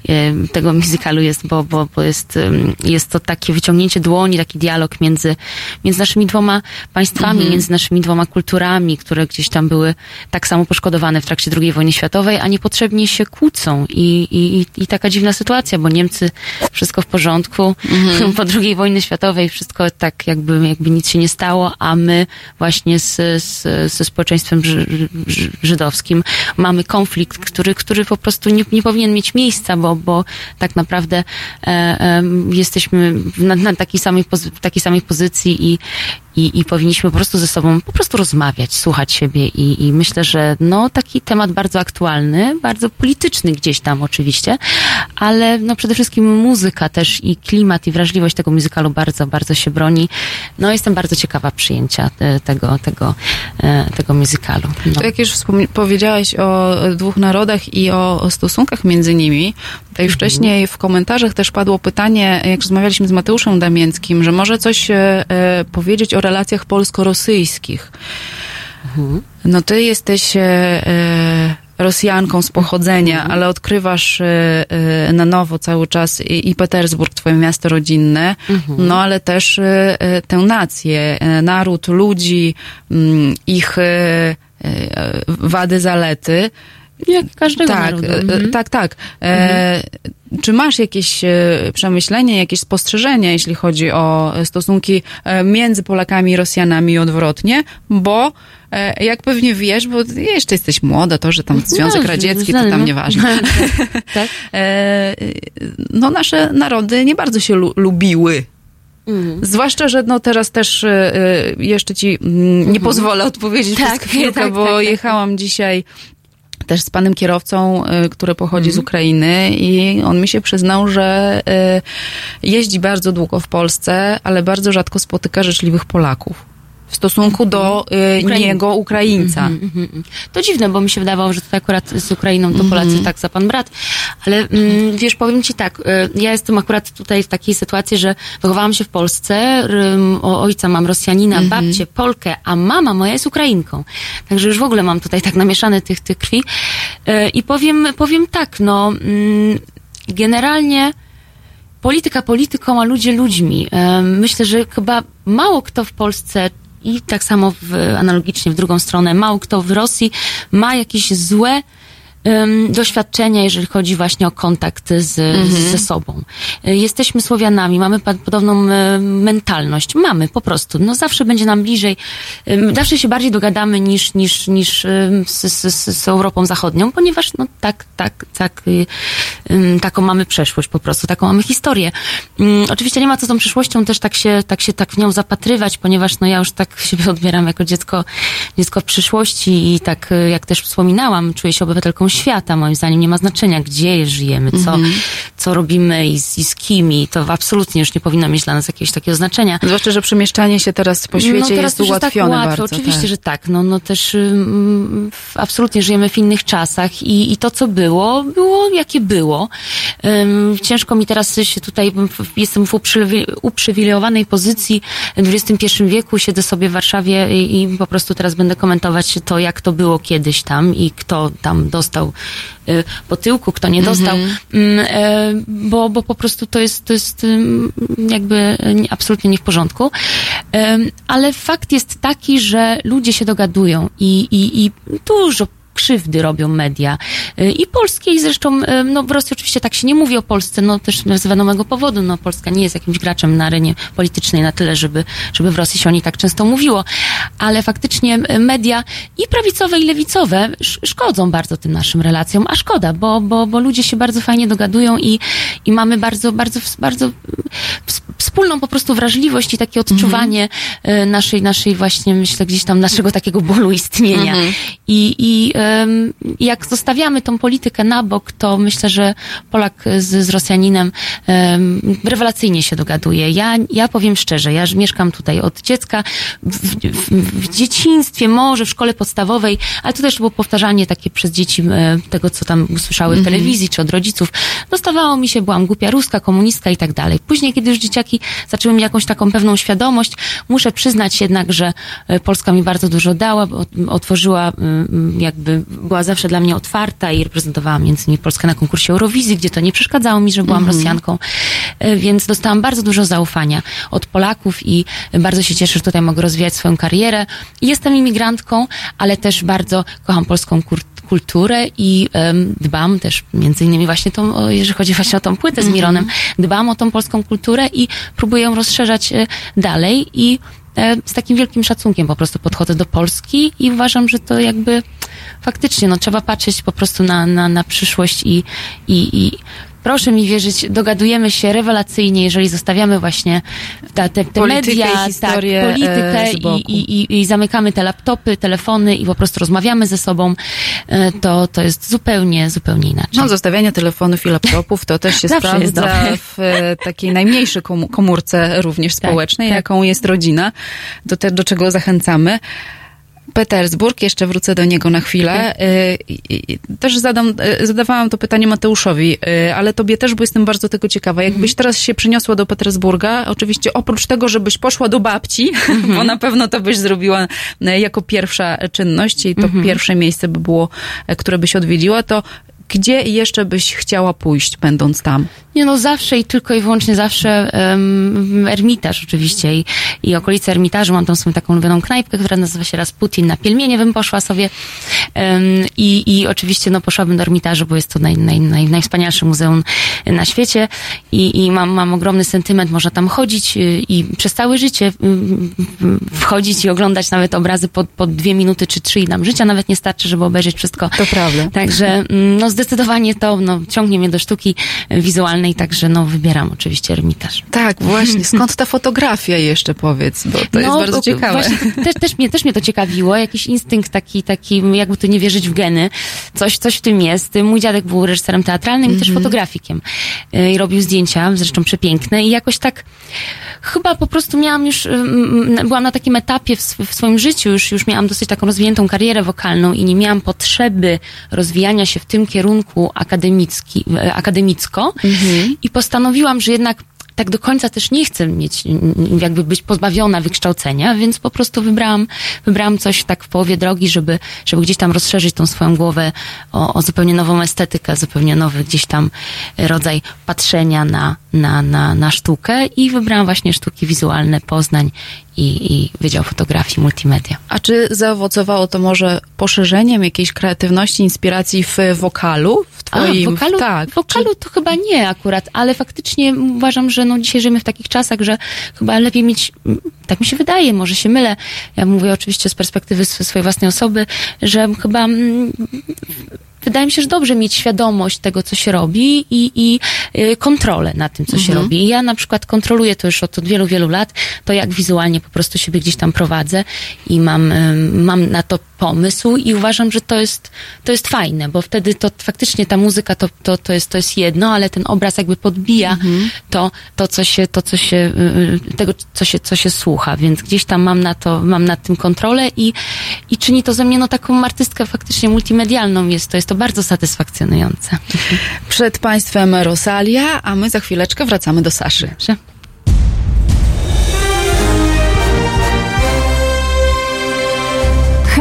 e, tego musicalu jest, bo, bo, bo jest, jest to takie wyciągnięcie dłoni, taki dialog między, między naszymi dwoma państwami, Mhm. między naszymi dwoma kulturami, które gdzieś tam były tak samo poszkodowane w trakcie II wojny światowej, a niepotrzebnie się kłócą i, i, i- taka dziwna sytuacja, bo Niemcy wszystko w porządku, Mhm. <laughs> po II wojny światowej wszystko tak jakby, jakby nic się nie stało, a my właśnie z, z, ze społeczeństwem ży, ży, żydowskim mamy konflikt, który, który po prostu nie, nie powinien mieć miejsca, bo, bo tak naprawdę e, e, jesteśmy na, na takiej, samej, takiej samej pozycji i, i, i powinniśmy po prostu ze sobą po prostu rozmawiać, słuchać siebie i, i myślę, że no taki temat bardzo aktualny, bardzo polityczny gdzieś tam oczywiście, ale no przede wszystkim muzyka też i klimat i wrażliwość tego muzykalu bardzo, bardzo się broni. No jestem bardzo ciekawa przyjęcia e, tego, tego, e, tego muzykalu. No. To jak już powiedziałaś o dwóch narodach i o, o stosunkach między nimi, to już wcześniej w komentarzach też padło pytanie, jak rozmawialiśmy z Mateuszem Damięckim, że może coś e, e, powiedzieć o relacjach polsko-rosyjskich. No ty jesteś e, Rosjanką z pochodzenia, ale odkrywasz na nowo cały czas i, Petersburg, twoje miasto rodzinne, no ale też tę nację, naród, ludzi, mm, ich wady, zalety. Jak każdego tak, narodu. e, Mhm. tak, tak. E, Czy masz jakieś e, przemyślenia, jakieś spostrzeżenia, jeśli chodzi o stosunki e, między Polakami i Rosjanami i odwrotnie? Bo jak pewnie wiesz, bo jeszcze jesteś młoda, to, że tam Związek No, Radziecki, no, to tam no. nieważne. <laughs> tak. E, No nasze narody nie bardzo się lu- lubiły. Zwłaszcza, że no teraz też e, jeszcze ci mm, nie pozwolę odpowiedzieć Tak, przez chwilkę, <laughs> tak, bo tak, tak. jechałam dzisiaj też z panem kierowcą, y, który pochodzi Mhm. z Ukrainy i on mi się przyznał, że y, jeździ bardzo długo w Polsce, ale bardzo rzadko spotyka życzliwych Polaków w stosunku do y, Ukraiń- niego Ukraińca. Mhm, mhm, mhm. To dziwne, bo mi się wydawało, że tutaj akurat z Ukrainą to Polacy tak za pan brat, ale mm, wiesz, powiem ci tak, y, ja jestem akurat tutaj w takiej sytuacji, że wychowałam się w Polsce, o ojca mam Rosjanina, babcię Polkę, a mama moja jest Ukrainką. Także już w ogóle mam tutaj tak namieszane tych, tych krwi. Y, I powiem, powiem tak, no mm, generalnie polityka polityką, a ludzie ludźmi. Myślę, że chyba mało kto w Polsce i tak samo w, analogicznie w drugą stronę, mało kto w Rosji ma jakieś złe em, doświadczenia, jeżeli chodzi właśnie o kontakt z, ze sobą. E, Jesteśmy Słowianami, mamy podobną mentalność. Mamy po prostu. No zawsze będzie nam bliżej, em, zawsze się bardziej dogadamy niż, niż, niż z, z, z, Europą Zachodnią, ponieważ no tak, tak, tak, y, taką mamy przeszłość po prostu, taką mamy historię. Ym, Oczywiście nie ma co z tą przyszłością też tak się, tak się tak w nią zapatrywać, ponieważ no ja już tak <laughs> siebie odbieram jako dziecko, dziecko przyszłości i tak y, jak też wspominałam, czuję się obywatelką świata. Moim zdaniem nie ma znaczenia, gdzie żyjemy, co, co robimy i z, i z kim i to absolutnie już nie powinno mieć dla nas jakiegoś takiego znaczenia. Zwłaszcza, że przemieszczanie się teraz po świecie no, teraz jest już ułatwione jest tak łatwo. bardzo. Oczywiście, tak. że tak. No, no też absolutnie żyjemy w innych czasach i, i to, co było, było jakie było. Ym, ciężko mi teraz się tutaj, jestem w uprzywi- uprzywilejowanej pozycji w XXI wieku, siedzę sobie w Warszawie i, i po prostu teraz będę komentować to, jak to było kiedyś tam i kto tam dostał y, po tyłku, kto nie dostał, Ym, e, bo, bo po prostu to jest, to jest ym, jakby nie- absolutnie nie w porządku. Ale fakt jest taki, że ludzie się dogadują i, i, i dużo krzywdy robią media. Y, I polskie, i zresztą, y, no w Rosji oczywiście tak się nie mówi o Polsce, no też z wiadomego powodu, no Polska nie jest jakimś graczem na arenie politycznej na tyle, żeby, żeby w Rosji się o niej tak często mówiło, ale faktycznie y, media i prawicowe, i lewicowe sz- szkodzą bardzo tym naszym relacjom, a szkoda, bo, bo, bo ludzie się bardzo fajnie dogadują i, i mamy bardzo, bardzo, bardzo wspólną po prostu wrażliwość i takie odczuwanie y, naszej, naszej właśnie, myślę, gdzieś tam naszego takiego bólu istnienia. I, i em, jak zostawiamy tą politykę na bok, to myślę, że Polak z, z Rosjaninem em, rewelacyjnie się dogaduje. Ja, ja powiem szczerze, ja mieszkam tutaj od dziecka, w, w, w dzieciństwie, może w szkole podstawowej, ale to też było powtarzanie takie przez dzieci e, tego, co tam usłyszały w telewizji czy od rodziców. Dostawało mi się, byłam głupia ruska, komunistka i tak dalej. Później, kiedy już dzieciaki zaczęły mieć jakąś taką pewną świadomość, muszę przyznać jednak, że e, Polska mi bardzo dużo dała, bo otworzyła, mm, jakby była zawsze dla mnie otwarta i reprezentowała między innymi Polskę na konkursie Eurowizji, gdzie to nie przeszkadzało mi, że byłam Rosjanką, E, więc dostałam bardzo dużo zaufania od Polaków i bardzo się cieszę, że tutaj mogę rozwijać swoją karierę. Jestem imigrantką, ale też bardzo kocham polską kur- kulturę i dbam też między innymi właśnie tą, jeżeli chodzi właśnie o tą płytę z Mironem, dbam o tą polską kulturę i próbuję ją rozszerzać e, dalej i e, z takim wielkim szacunkiem po prostu podchodzę do Polski i uważam, że to jakby faktycznie, no trzeba patrzeć po prostu na, na, na przyszłość i, i, i proszę mi wierzyć, dogadujemy się rewelacyjnie, jeżeli zostawiamy właśnie te, te Politykę i media, historię, tak, politykę e, i, i, i, zamykamy te laptopy, telefony i po prostu rozmawiamy ze sobą, e, to, to jest zupełnie, zupełnie inaczej. No, zostawianie telefonów i laptopów to też się <laughs> jest sprawdza dobre. w e, takiej najmniejszej komórce również Tak, społecznej, tak. jaką jest rodzina, do, te, do czego zachęcamy. Petersburg, jeszcze wrócę do niego na chwilę. I- Też zadam, e, zadawałam to pytanie Mateuszowi, e, ale tobie też, bo jestem bardzo tego ciekawa. Jakbyś teraz się przeniosła do Petersburga, oczywiście oprócz tego, żebyś poszła do babci, <laughs> bo na pewno to byś zrobiła jako pierwsza czynność i to pierwsze miejsce by było, które byś odwiedziła, to Gdzie jeszcze byś chciała pójść, będąc tam? Nie no, zawsze i tylko i wyłącznie zawsze um, Ermitaż oczywiście i, i okolice Ermitażu. Mam tam swoją taką ulubioną knajpkę, która nazywa się Rasputin. Na Pielmienie bym poszła sobie um, i, i oczywiście no poszłabym do Ermitażu, bo jest to naj, naj, naj, najwspanialsze muzeum na świecie i, i mam, mam ogromny sentyment. Można tam chodzić y, i przez całe życie y, wchodzić i oglądać nawet obrazy po, po dwie minuty czy trzy i nam życia nawet nie starczy, żeby obejrzeć wszystko. To prawda. Także mm, no zdecydowanie to no, ciągnie mnie do sztuki wizualnej, także no wybieram oczywiście Ermitaż. Tak, właśnie. <laughs> Skąd ta fotografia jeszcze powiedz, bo to jest bardzo ciekawe. No, Właśnie, też, też, mnie, też mnie to ciekawiło. Jakiś instynkt taki, taki, jakby to nie wierzyć w geny. Coś, coś w tym jest. Mój dziadek był reżyserem teatralnym i też Mhm. fotografikiem. Y, I robił zdjęcia, zresztą przepiękne. I jakoś tak chyba po prostu miałam już, byłam na takim etapie w, w swoim życiu, już, już miałam dosyć taką rozwiniętą karierę wokalną i nie miałam potrzeby rozwijania się w tym kierunku akademicki, e, akademicko. I postanowiłam, że jednak tak do końca też nie chcę mieć, jakby być pozbawiona wykształcenia, więc po prostu wybrałam, wybrałam coś tak w połowie drogi, żeby, żeby gdzieś tam rozszerzyć tą swoją głowę o, o zupełnie nową estetykę, zupełnie nowy gdzieś tam rodzaj patrzenia na, na, na, na sztukę i wybrałam właśnie sztuki wizualne Poznań i, i Wydział Fotografii Multimedia. A czy zaowocowało to może poszerzeniem jakiejś kreatywności, inspiracji w wokalu? W twoim... A, wokalu, Tak. w wokalu to chyba nie akurat, ale faktycznie uważam, że no dzisiaj żyjemy w takich czasach, że chyba lepiej mieć, tak mi się wydaje, może się mylę, ja mówię oczywiście z perspektywy sw- swojej własnej osoby, że chyba wydaje mi się, że dobrze mieć świadomość tego, co się robi i, i y, kontrolę nad tym, co się Mhm. robi. I ja na przykład kontroluję to już od, wielu, wielu lat, to jak wizualnie po prostu siebie gdzieś tam prowadzę i mam, ym, mam na to pomysł i uważam, że to jest, to jest fajne, bo wtedy to faktycznie ta muzyka to, to, to, jest, to jest jedno, ale ten obraz jakby podbija to, to, co się, to, co się, y, y, tego, co się, co się słucha, więc gdzieś tam mam na to, mam nad tym kontrolę i, i czyni to ze mnie no taką artystkę faktycznie multimedialną jest to, jest to bardzo satysfakcjonujące. Przed Państwem Rosalia, a my za chwileczkę wracamy do Saszy. Dobrze.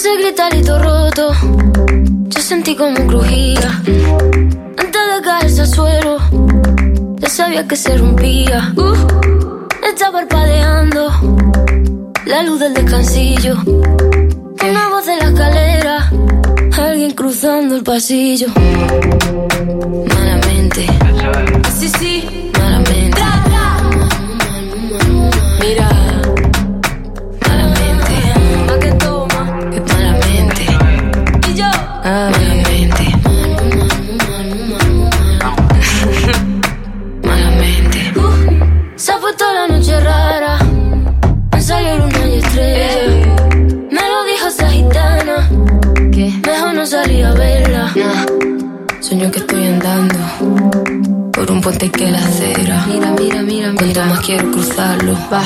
Ese gritarito roto, yo sentí como crujía. Antes de caerse al suelo, ya sabía que se rompía. Uh, está parpadeando la luz del descansillo. Una voz de la escalera, alguien cruzando el pasillo. Malamente, sí, sí, malamente. Mira. Malamente. <laughs> Malamente. Uh, se ha puesto la noche rara. Me salió luna y estrella. Me lo dijo esa gitana. Que mejor no salir a verla. Sueño que estoy andando por un puente que la acera. Mira, mira, mira, Cuanto más quiero cruzarlo, va.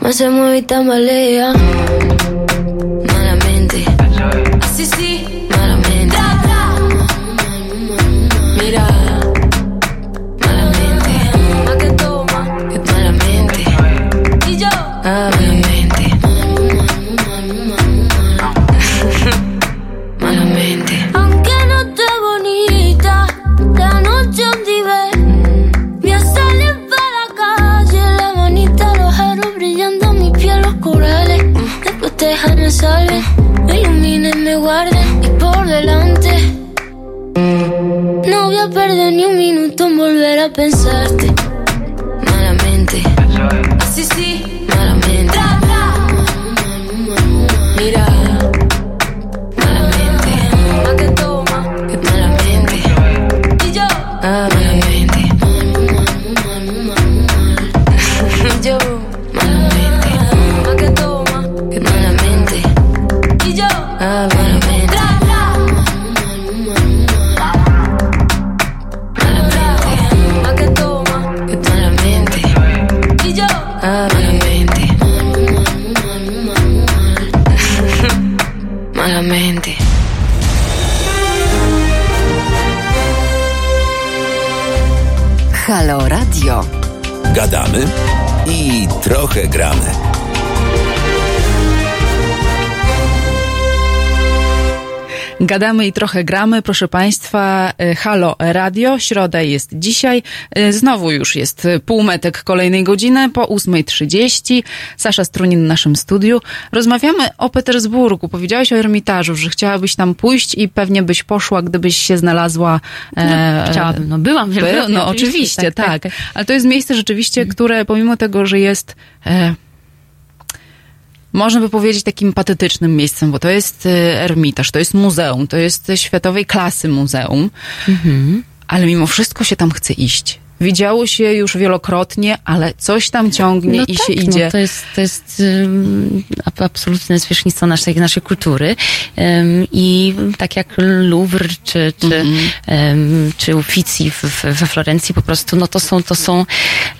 Más se mueve y tambalea. Malamente. Sí, sí. Malamente. <laughs> Malamente. Aunque no esté bonita, la noche nivel. Voy a salir para la calle, la manita, los aros brillando, mi piel, los corales. Después te me salven, me iluminen, me guarden y por delante. No voy a perder ni un minuto en volver a pensarte. Malamente. Sí, that I'm in. Trochę gramy. Gadamy i trochę gramy, proszę Państwa. e, Halo Radio, środa jest dzisiaj. E, Znowu już jest e, półmetek kolejnej godziny po 8.30. Sasza Strunin w naszym studiu. Rozmawiamy o Petersburgu. Powiedziałaś o Ermitażu, że chciałabyś tam pójść i pewnie byś poszła, gdybyś się znalazła. e, No, chciałabym, no byłam By, <laughs> no oczywiście, oczywiście, tak, tak, tak, tak. Ale to jest miejsce rzeczywiście, które pomimo tego, że jest... E, można by powiedzieć takim patetycznym miejscem, bo to jest e, Ermitaż, to jest muzeum, to jest światowej klasy muzeum, Mhm. ale mimo wszystko się tam chce iść. Widziało się już wielokrotnie, ale coś tam ciągnie no i tak, się idzie. No to jest, to jest um, ab- absolutne zwierzchnictwo naszej, naszej kultury. Um, I tak jak Louvre czy, czy, Mhm. um, czy Uffizi w, w, we Florencji po prostu, no to są, to są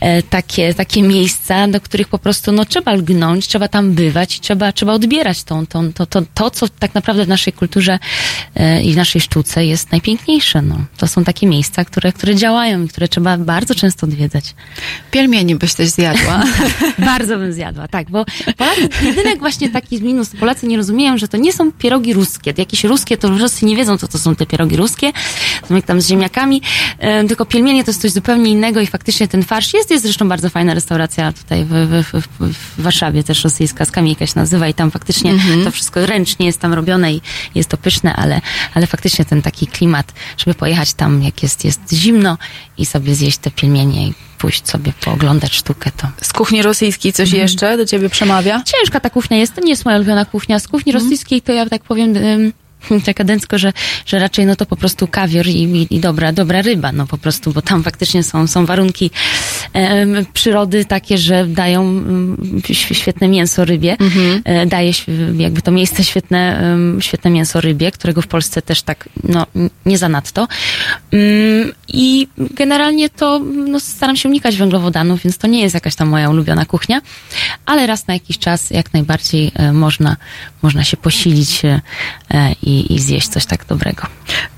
e, takie, takie miejsca, do których po prostu no, trzeba lgnąć, trzeba tam bywać i trzeba, trzeba odbierać tą, tą, to, to, to, co tak naprawdę w naszej kulturze e, i w naszej sztuce jest najpiękniejsze. No. To są takie miejsca, które, które działają i które trzeba bardzo często odwiedzać. Pielmieni byś też zjadła. <laughs> Bardzo bym zjadła, tak, bo Polacy, jedynek właśnie taki minus, Polacy nie rozumieją, że to nie są pierogi ruskie. Jakieś ruskie, to Ruscy nie wiedzą, co to są te pierogi ruskie, jak tam z ziemniakami, e, tylko pielmienie to jest coś zupełnie innego i faktycznie ten farsz jest, jest zresztą bardzo fajna restauracja tutaj w, w, w, w Warszawie, też rosyjska, Skamijka się nazywa i tam faktycznie Mhm. to wszystko ręcznie jest tam robione i jest to pyszne, ale, ale faktycznie ten taki klimat, żeby pojechać tam, jak jest, jest zimno i sobie zjeść te pielmienie i pójść sobie pooglądać sztukę, to Z kuchni rosyjskiej coś Mhm. jeszcze do ciebie przemawia? ciężka ta kuchnia jest, to nie jest moja ulubiona kuchnia. Z kuchni rosyjskiej to ja tak powiem ym, <laughs> taka dęcko, że, że raczej no to po prostu kawior i, i, i dobra, dobra ryba, no po prostu, bo tam faktycznie są, są warunki em, przyrody takie, że dają ś- świetne mięso rybie, e, daje jakby to miejsce świetne, świetne mięso rybie, którego w Polsce też tak, no nie zanadto. Ym, I generalnie to no, staram się unikać węglowodanów, więc to nie jest jakaś tam moja ulubiona kuchnia, ale raz na jakiś czas jak najbardziej e, można, można się posilić e, e, i, i zjeść coś tak dobrego.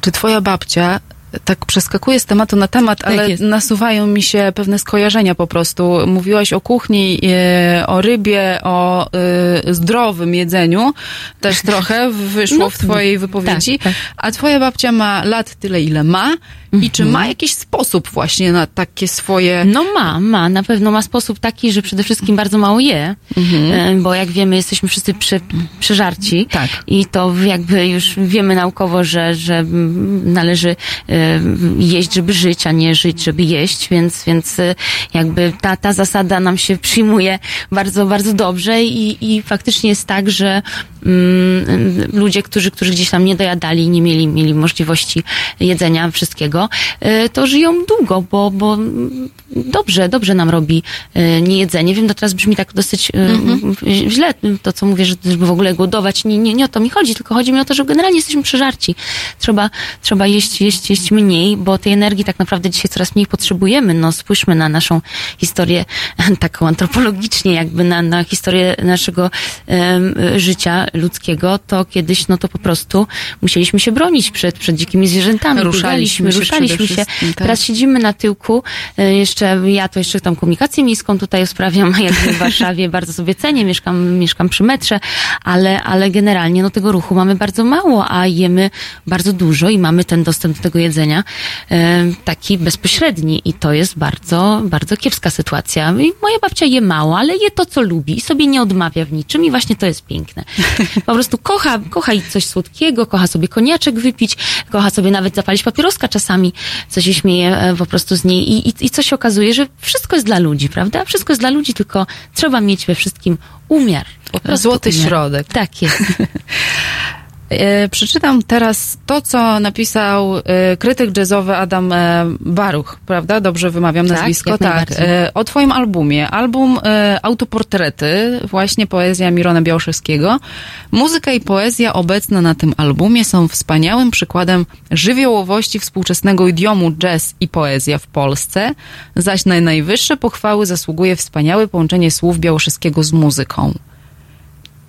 Czy twoja babcia tak przeskakuje z tematu na temat, ale jest. nasuwają mi się pewne skojarzenia po prostu. Mówiłaś o kuchni, e, o rybie, o e, zdrowym jedzeniu. Też <laughs> trochę wyszło No, w twojej wypowiedzi. tak, tak. A twoja babcia ma lat tyle, ile ma. I czy ma jakiś sposób właśnie na takie swoje... No ma, ma. Na pewno ma sposób taki, że przede wszystkim bardzo mało je, e, bo jak wiemy, jesteśmy wszyscy prze, przeżarci. Tak. I to jakby już wiemy naukowo, że, że należy jeść, żeby żyć, a nie żyć, żeby jeść, więc, więc e, jakby ta, ta zasada nam się przyjmuje bardzo, bardzo dobrze i, i faktycznie jest tak, że mm, ludzie, którzy, którzy gdzieś tam nie dojadali, nie mieli, mieli możliwości jedzenia wszystkiego, e, to żyją długo, bo, bo dobrze, dobrze nam robi e, niejedzenie. Wiem, to teraz brzmi tak dosyć e, źle, to co mówię, że żeby w ogóle głodować, nie, nie, nie o to mi chodzi, tylko chodzi mi o to, że generalnie jesteśmy przeżarci. Trzeba, trzeba jeść, jeść, jeść mniej, bo tej energii tak naprawdę dzisiaj coraz mniej potrzebujemy. No spójrzmy na naszą historię <laughs> taką antropologicznie, jakby na, na historię naszego em, życia ludzkiego, to kiedyś, no to po prostu musieliśmy się bronić przed, przed dzikimi zwierzętami. Ruszaliśmy Biegaliśmy, ruszaliśmy się. tak. Teraz siedzimy na tyłku, e, jeszcze ja to jeszcze tam komunikację miejską tutaj sprawiam, jakby w Warszawie <laughs> bardzo sobie cenię, mieszkam, mieszkam przy metrze, ale, ale generalnie no tego ruchu mamy bardzo mało, a jemy bardzo dużo i mamy ten dostęp do tego jedzenia e, taki bezpośredni i to jest bardzo, bardzo kiepska sytuacja. I moja babcia je mało, ale je to, co lubi i sobie nie odmawia w niczym i właśnie to jest piękne. <laughs> Po prostu kocha, kocha i coś słodkiego, kocha sobie koniaczek wypić, kocha sobie nawet zapalić papieroska czasami, co się śmieje e, po prostu z niej i, i, i co się okazuje, że wszystko jest dla ludzi, prawda? Wszystko jest dla ludzi, tylko trzeba mieć we wszystkim umiar. Złoty umiar. środek. Tak jest. <laughs> E, Przeczytam teraz to, co napisał e, krytyk jazzowy Adam e, Baruch, prawda? Dobrze wymawiam Tak, nazwisko? Tak. O twoim albumie. Album Autoportrety, właśnie poezja Mirona Białszewskiego. Muzyka i poezja obecne na tym albumie są wspaniałym przykładem żywiołowości współczesnego idiomu jazz i poezja w Polsce, zaś na najwyższe pochwały zasługuje wspaniałe połączenie słów Białszewskiego z muzyką.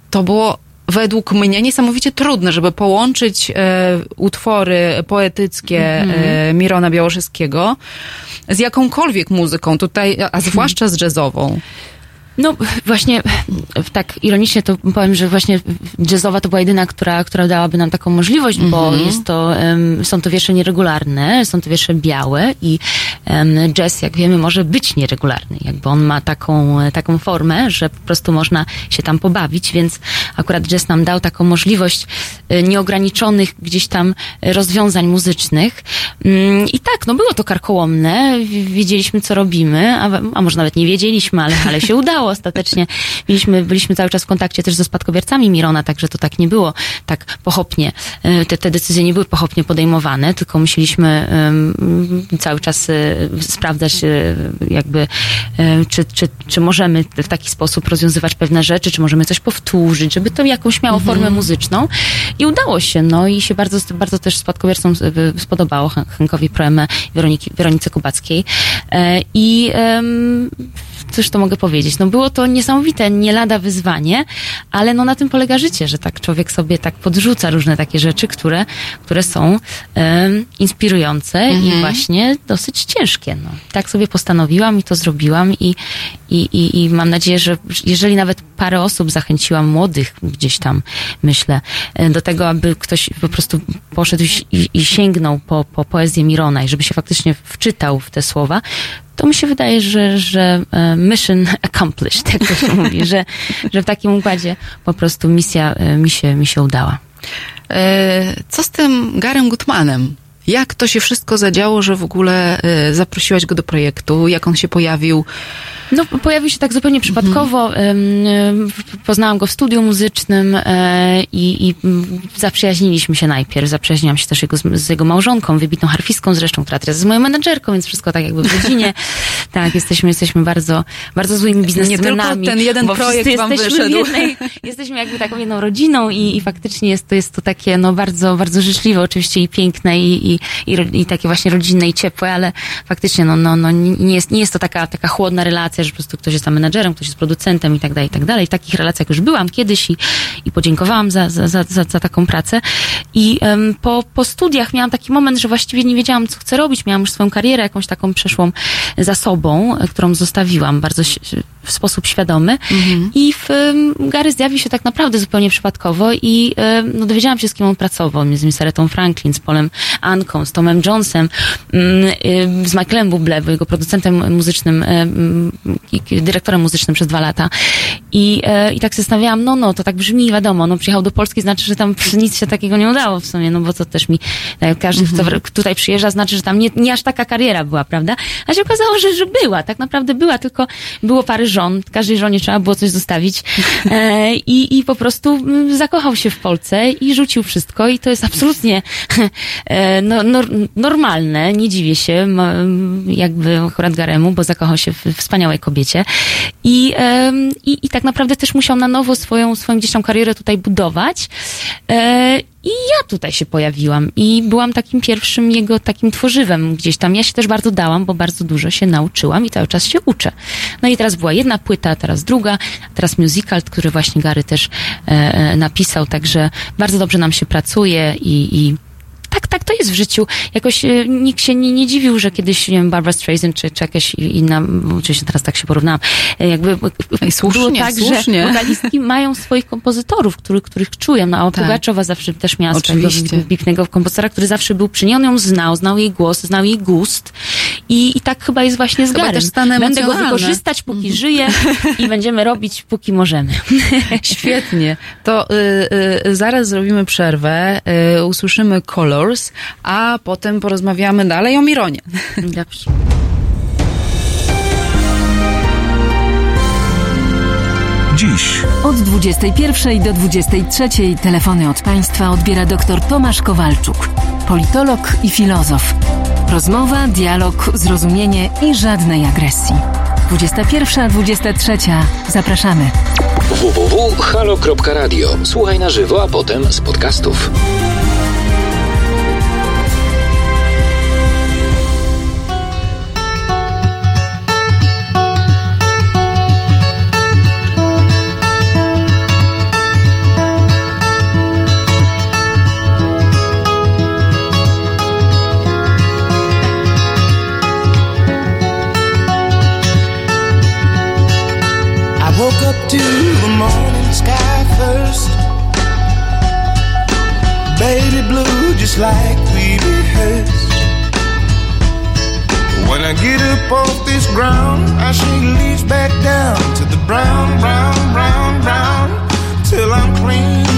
To było według mnie niesamowicie trudne, żeby połączyć e, utwory poetyckie Mhm. e, Mirona Białoszyskiego z jakąkolwiek muzyką tutaj, a zwłaszcza z jazzową. No właśnie, tak ironicznie to powiem, że właśnie jazzowa to była jedyna, która, która dałaby nam taką możliwość, bo Mhm. jest to, em, są to wiersze nieregularne, są to wiersze białe i em, jazz, jak wiemy, może być nieregularny. Jakby on ma taką, taką formę, że po prostu można się tam pobawić, więc akurat jazz nam dał taką możliwość e, nieograniczonych gdzieś tam rozwiązań muzycznych. Mm, I tak, no było to karkołomne, wiedzieliśmy co robimy, a, a może nawet nie wiedzieliśmy, ale, ale się <laughs> udało ostatecznie. Byliśmy, byliśmy cały czas w kontakcie też ze spadkobiercami Mirona, także to tak nie było tak pochopnie. E, Te, te decyzje nie były pochopnie podejmowane, tylko musieliśmy cały czas e, sprawdzać e, jakby, czy, czy, czy możemy w taki sposób rozwiązywać pewne rzeczy, czy możemy coś powtórzyć, żeby to jakąś miało formę muzyczną. I udało się, no i się bardzo, bardzo też spadkobiercom spodobało, Hen- Henkowi Proemę i Weroniki, Weronice Kubackiej. I cóż to mogę powiedzieć? No było to niesamowite, nie lada wyzwanie, ale no na tym polega życie, że tak człowiek sobie tak podrzuca różne takie rzeczy, które, które są em, inspirujące i właśnie dosyć ciężkie. No. Tak sobie postanowiłam i to zrobiłam i, i, i, i mam nadzieję, że jeżeli nawet parę osób zachęciłam młodych gdzieś tam, myślę, e, do tego, aby ktoś po prostu poszedł i, i sięgnął po, po poezję Mirona i żeby się faktycznie wczytał w te słowa, to mi się wydaje, że, że e, mission <laughs> accomplished, jak to się <laughs> mówi, że, że w takim układzie po prostu misja e, mi się, mi się udała. Co z tym Garem Gutmanem? Jak to się wszystko zadziało, że w ogóle e, zaprosiłaś go do projektu? Jak on się pojawił? No, pojawił się tak zupełnie przypadkowo. Em, Poznałam go w studiu muzycznym e, i, i zaprzyjaźniliśmy się najpierw. Zaprzyjaźniłam się też jego, z, jego małżonką, wybitną harfistką zresztą, która teraz jest moją menedżerką, więc wszystko tak jakby w rodzinie. <laughs> tak, jesteśmy, jesteśmy bardzo, bardzo złymi biznesmenami. ten jeden projekt wam jesteśmy wyszedł. Jednej, <laughs> jesteśmy jakby taką jedną rodziną i, i faktycznie jest to, jest to takie no bardzo, bardzo życzliwe oczywiście i piękne i, i, i, i takie właśnie rodzinne i ciepłe, ale faktycznie no, no, no nie, jest, nie jest to taka, taka chłodna relacja, że po prostu ktoś jest tam menedżerem, ktoś jest producentem i tak dalej, i tak dalej. W takich relacjach już byłam kiedyś i, i podziękowałam za, za, za, za, za taką pracę. I em, po, po studiach miałam taki moment, że właściwie nie wiedziałam, co chcę robić. Miałam już swoją karierę jakąś taką przeszłą za sobą, e, którą zostawiłam bardzo w sposób świadomy. I w, em, Gary zjawił się tak naprawdę zupełnie przypadkowo i em, no, dowiedziałam się, z kim on pracował. Między innymi z Aretą Franklin, z Polem Z Tomem Jonesem, mm, ym, z Michaelem Bublé, był jego producentem muzycznym, em, i dyrektorem muzycznym przez dwa lata. I, e, I tak się zastanawiałam, no, no, to tak brzmi, wiadomo, no, przyjechał do Polski, znaczy, że tam nic się takiego nie udało w sumie, no, bo to też mi, tak, każdy, kto w- tutaj przyjeżdża, znaczy, że tam nie, nie aż taka kariera była, prawda? A się okazało, że, że była, tak naprawdę była, tylko było parę żon, każdej żonie trzeba było coś zostawić e, i, i po prostu mm, zakochał się w Polsce i rzucił wszystko i to jest absolutnie e, no, nor, normalne, nie dziwię się, jakby akurat Garemu, bo zakochał się w wspaniałej kobiecie i, i, i tak naprawdę też musiał na nowo swoją, swoją gdzieś tam karierę tutaj budować e, i ja tutaj się pojawiłam i byłam takim pierwszym jego takim tworzywem gdzieś tam. Ja się też bardzo dałam, bo bardzo dużo się nauczyłam i cały czas się uczę. No i teraz była jedna płyta, teraz druga, teraz musical, który właśnie Gary też e, e, napisał, także bardzo dobrze nam się pracuje i, i tak, tak, to jest w życiu. Jakoś e, nikt się nie, nie dziwił, że kiedyś, nie wiem, Barbara Streisand czy, czy jakaś inna, oczywiście teraz tak się porównałam, e, jakby Ej, słusznie, było tak, słusznie. że wokalistki mają swoich kompozytorów, których, których czują. No, a Tak. Pugaczowa zawsze też miała swojego Oczywiście. wybitnego kompozytora, który zawsze był przy niej. On ją znał, znał jej głos, znał jej gust. I, i tak chyba jest właśnie z Chyba stany Będę go wykorzystać, póki żyje <laughs> i będziemy robić, póki możemy. Świetnie. To y, y, zaraz zrobimy przerwę, y, usłyszymy Colors, a potem porozmawiamy dalej o Mironie. <laughs> Dobrze. Dziś. Od 21 do 23 telefony od Państwa odbiera dr Tomasz Kowalczuk, politolog i filozof. Rozmowa, dialog, zrozumienie i żadnej agresji. 21-23. Zapraszamy. www.halo.radio. Słuchaj na żywo, a potem z podcastów. Just like we rehearsed. When I get up off this ground, I shake leaves back down to the brown, brown, brown, brown, till I'm clean.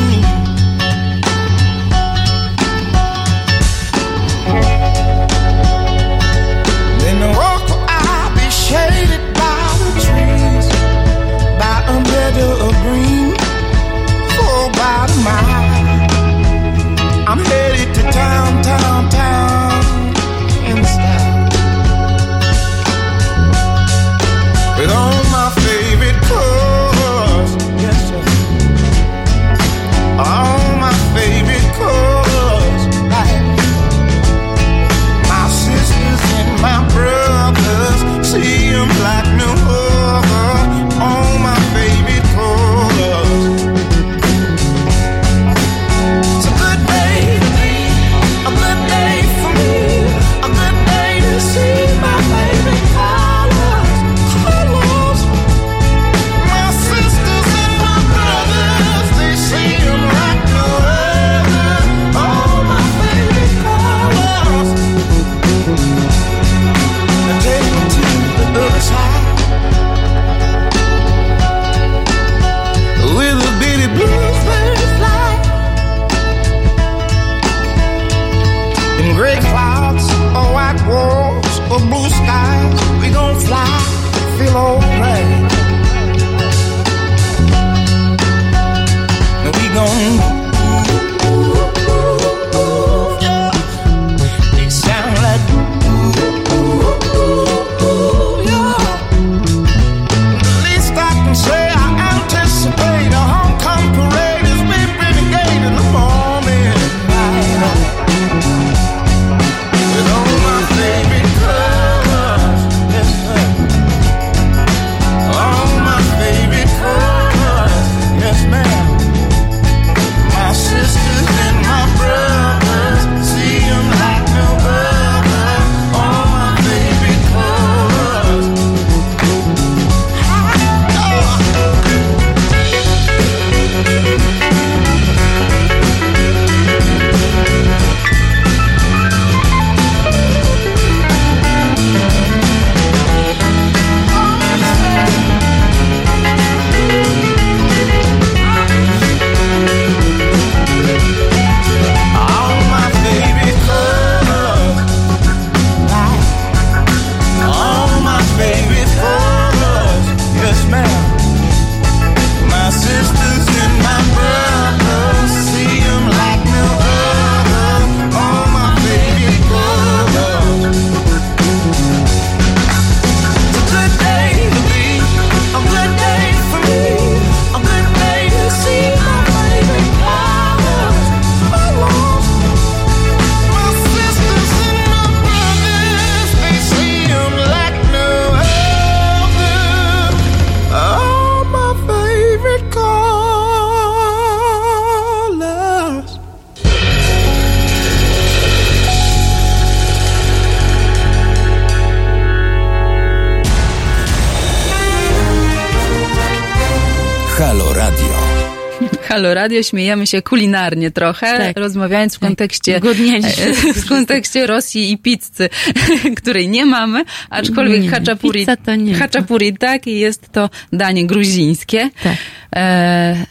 Radio, śmiejemy się kulinarnie trochę, Tak. rozmawiając w kontekście, Głodnieni się w kontekście Rosji i pizzy, <laughs> której nie mamy, aczkolwiek Nie, haczapuri, to nie. haczapuri tak i jest to danie gruzińskie. Tak. E,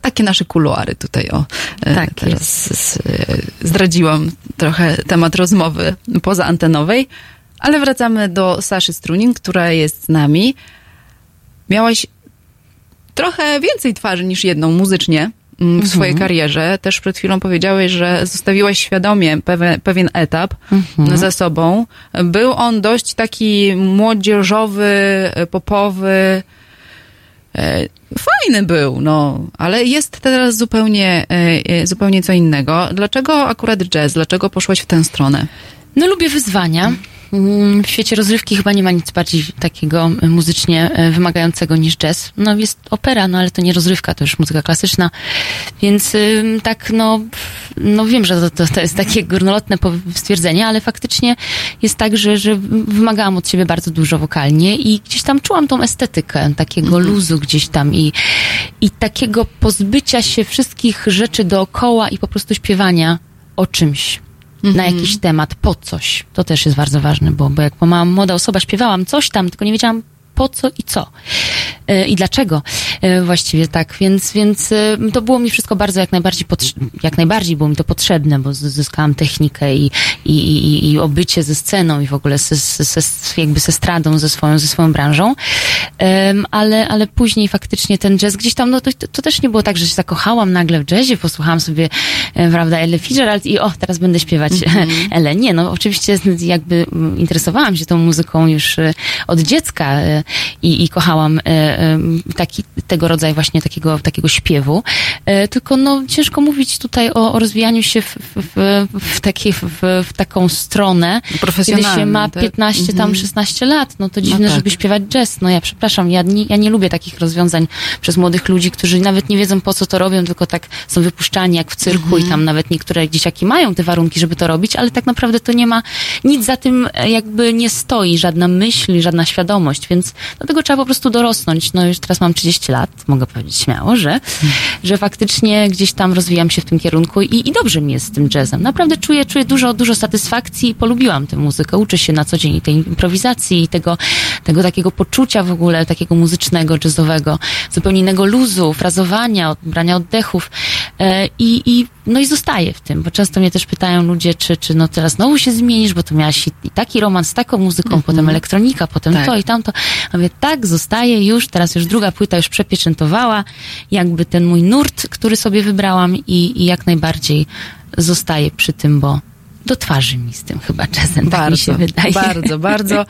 takie nasze kuluary tutaj, o. E, Tak teraz e, zdradziłam trochę temat rozmowy poza antenowej, ale wracamy do Saszy Strunin, która jest z nami. Miałaś trochę więcej twarzy niż jedną muzycznie w swojej karierze. Też przed chwilą powiedziałeś, że zostawiłaś świadomie pewien, pewien etap za sobą. Był on dość taki młodzieżowy, e, popowy. E, Fajny był, no, ale jest teraz zupełnie, e, e, zupełnie co innego. Dlaczego akurat jazz? Dlaczego poszłaś w tę stronę? No lubię wyzwania. Mm, W świecie rozrywki chyba nie ma nic bardziej takiego muzycznie e, wymagającego niż jazz. No jest opera, no ale to nie rozrywka, to już muzyka klasyczna. Więc tak, no, no wiem, że to, to, jest takie górnolotne stwierdzenie, ale faktycznie jest tak, że, że wymagałam od siebie bardzo dużo wokalnie i gdzieś tam czułam tą estetykę takiego luzu gdzieś tam i, i takiego pozbycia się wszystkich rzeczy dookoła i po prostu śpiewania o czymś. Na Mhm. jakiś temat, po coś. To też jest bardzo ważne, bo, bo jak mała młoda osoba śpiewałam coś tam, tylko nie wiedziałam po co i co. E, I dlaczego e, właściwie tak. Więc, więc e, to było mi wszystko bardzo jak najbardziej, jak najbardziej było mi to potrzebne, bo zyskałam technikę i, i, i, i obycie ze sceną i w ogóle ze, ze, jakby ze stradą, ze swoją, ze swoją branżą. Ale, ale później faktycznie ten jazz gdzieś tam, no to, to też nie było tak, że się zakochałam nagle w jazzie, posłuchałam sobie, prawda, Ella Fitzgerald i o, teraz będę śpiewać <laughs> Ellen. Nie, no oczywiście jakby mm, interesowałam się tą muzyką już od dziecka i, i kochałam e, e, taki, tego rodzaju właśnie takiego, takiego śpiewu. E, Tylko no ciężko mówić tutaj o, o rozwijaniu się w, w, w, takiej, w, w taką stronę, kiedy się ma tak? 15, tam Mhm. 16 lat. No to dziwne, tak. żeby śpiewać jazz. No ja przepraszam, ja nie, ja nie lubię takich rozwiązań przez młodych ludzi, którzy nawet nie wiedzą po co to robią, tylko tak są wypuszczani jak w cyrku Mhm. i tam nawet niektóre dzieciaki mają te warunki, żeby to robić, ale tak naprawdę to nie ma, nic za tym jakby nie stoi, żadna myśl, żadna świadomość, więc do tego trzeba po prostu dorosnąć. No już teraz mam 30 lat, mogę powiedzieć śmiało, że, że faktycznie gdzieś tam rozwijam się w tym kierunku i, i dobrze mi jest z tym jazzem. Naprawdę czuję, czuję dużo, dużo satysfakcji i polubiłam tę muzykę. Uczę się na co dzień tej improwizacji i tego, tego takiego poczucia w ogóle, takiego muzycznego, jazzowego, zupełnie innego luzu, frazowania, brania oddechów i, i no i zostaję w tym, bo często mnie też pytają ludzie, czy, czy no teraz znowu się zmienisz, bo tu miałaś i, taki romans z taką muzyką, potem elektronika, potem Tak. to i tamto. A mówię, tak, zostaję już, teraz już druga płyta już przepieczętowała, jakby ten mój nurt, który sobie wybrałam i, i jak najbardziej zostaję przy tym, bo do twarzy mi z tym chyba jazzem, tak mi się wydaje. Bardzo, bardzo.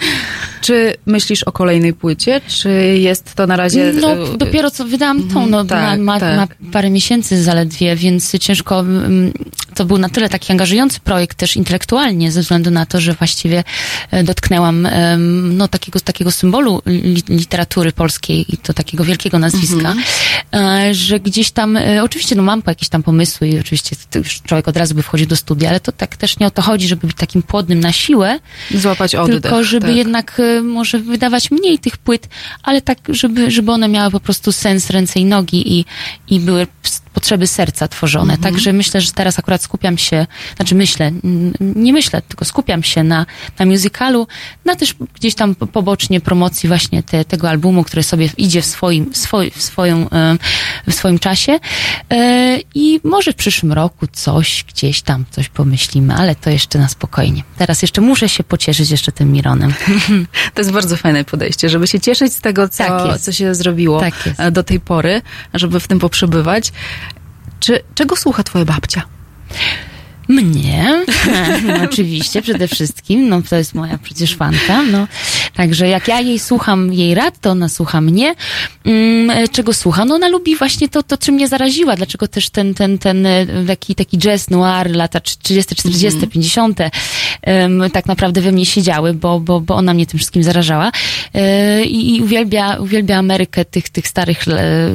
Czy myślisz o kolejnej płycie, czy jest to na razie... No, e, dopiero co wydałam tą, no, tak, ma, ma, tak. ma parę miesięcy zaledwie, więc ciężko, mm, to był na tyle taki angażujący projekt też intelektualnie, ze względu na to, że właściwie e, dotknęłam no, takiego, takiego symbolu li, literatury polskiej i to takiego wielkiego nazwiska, e, że gdzieś tam, e, oczywiście no mam jakieś tam pomysły i oczywiście człowiek od razu by wchodził do studia, ale to tak też nie o to chodzi, żeby być takim płodnym na siłę, Złapać oddech. tylko żeby tak. jednak może wydawać mniej tych płyt, ale tak, żeby, żeby one miały po prostu sens, ręce i nogi i, i były potrzeby serca tworzone. Mhm. Także myślę, że teraz akurat skupiam się, znaczy myślę, nie myślę, tylko skupiam się na, na musicalu, na też gdzieś tam po- pobocznie promocji właśnie te, tego albumu, który sobie idzie w swoim, swoj, w swoją, e, w swoim czasie E, i może w przyszłym roku coś gdzieś tam, coś pomyślimy, ale to jeszcze na spokojnie. Teraz jeszcze muszę się pocieszyć jeszcze tym Mironem. <laughs> To jest bardzo fajne podejście, żeby się cieszyć z tego, co, Tak co się zrobiło Tak e, do tej pory, żeby w tym poprzebywać. Czy, czego słucha twoja babcia? Mnie, <laughs> no, oczywiście, przede wszystkim, no to jest moja przecież fanka, no. Także jak ja jej słucham jej rad, to ona słucha mnie. Mm, e, czego słucha? No ona lubi właśnie to, to czym mnie zaraziła, dlaczego też ten, ten, ten e, taki, taki jazz noir, lata 30, 40, 50, em, tak naprawdę we mnie siedziały, bo, bo, bo ona mnie tym wszystkim zarażała. E, I, uwielbia, uwielbia Amerykę tych, tych starych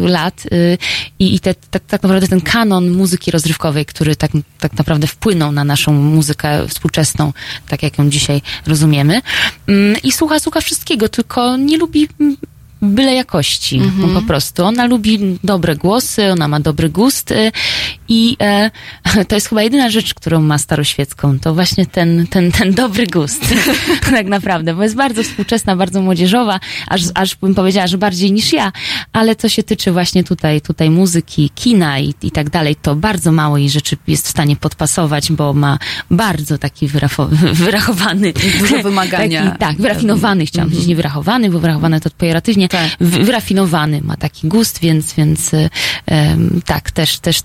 lat y, i, i te, tak, tak naprawdę ten kanon muzyki rozrywkowej, który tak, tak naprawdę wpłynął na naszą muzykę współczesną, tak jak ją dzisiaj rozumiemy. Mm, I słucha, słucha wszystkiego, tylko nie lubi mm, byle jakości, no po prostu. Ona lubi dobre głosy, ona ma dobry gust y, i e, <laughs> to jest chyba jedyna rzecz, którą ma staroświecką, to właśnie ten, ten, ten dobry gust, <laughs> tak naprawdę, bo jest bardzo współczesna, bardzo młodzieżowa, aż, aż bym powiedziała, że bardziej niż ja, ale co się tyczy właśnie tutaj, tutaj muzyki, kina i, i tak dalej, to bardzo mało jej rzeczy jest w stanie podpasować, bo ma bardzo taki wyrafo, <laughs> wyrachowany... Duże wymagania. Taki, tak, wyrafinowany, chciałam powiedzieć, nie wyrachowany, bo wyrachowany to pejoratywnie, wy- wyrafinowany ma taki gust, więc, więc em, tak, też, też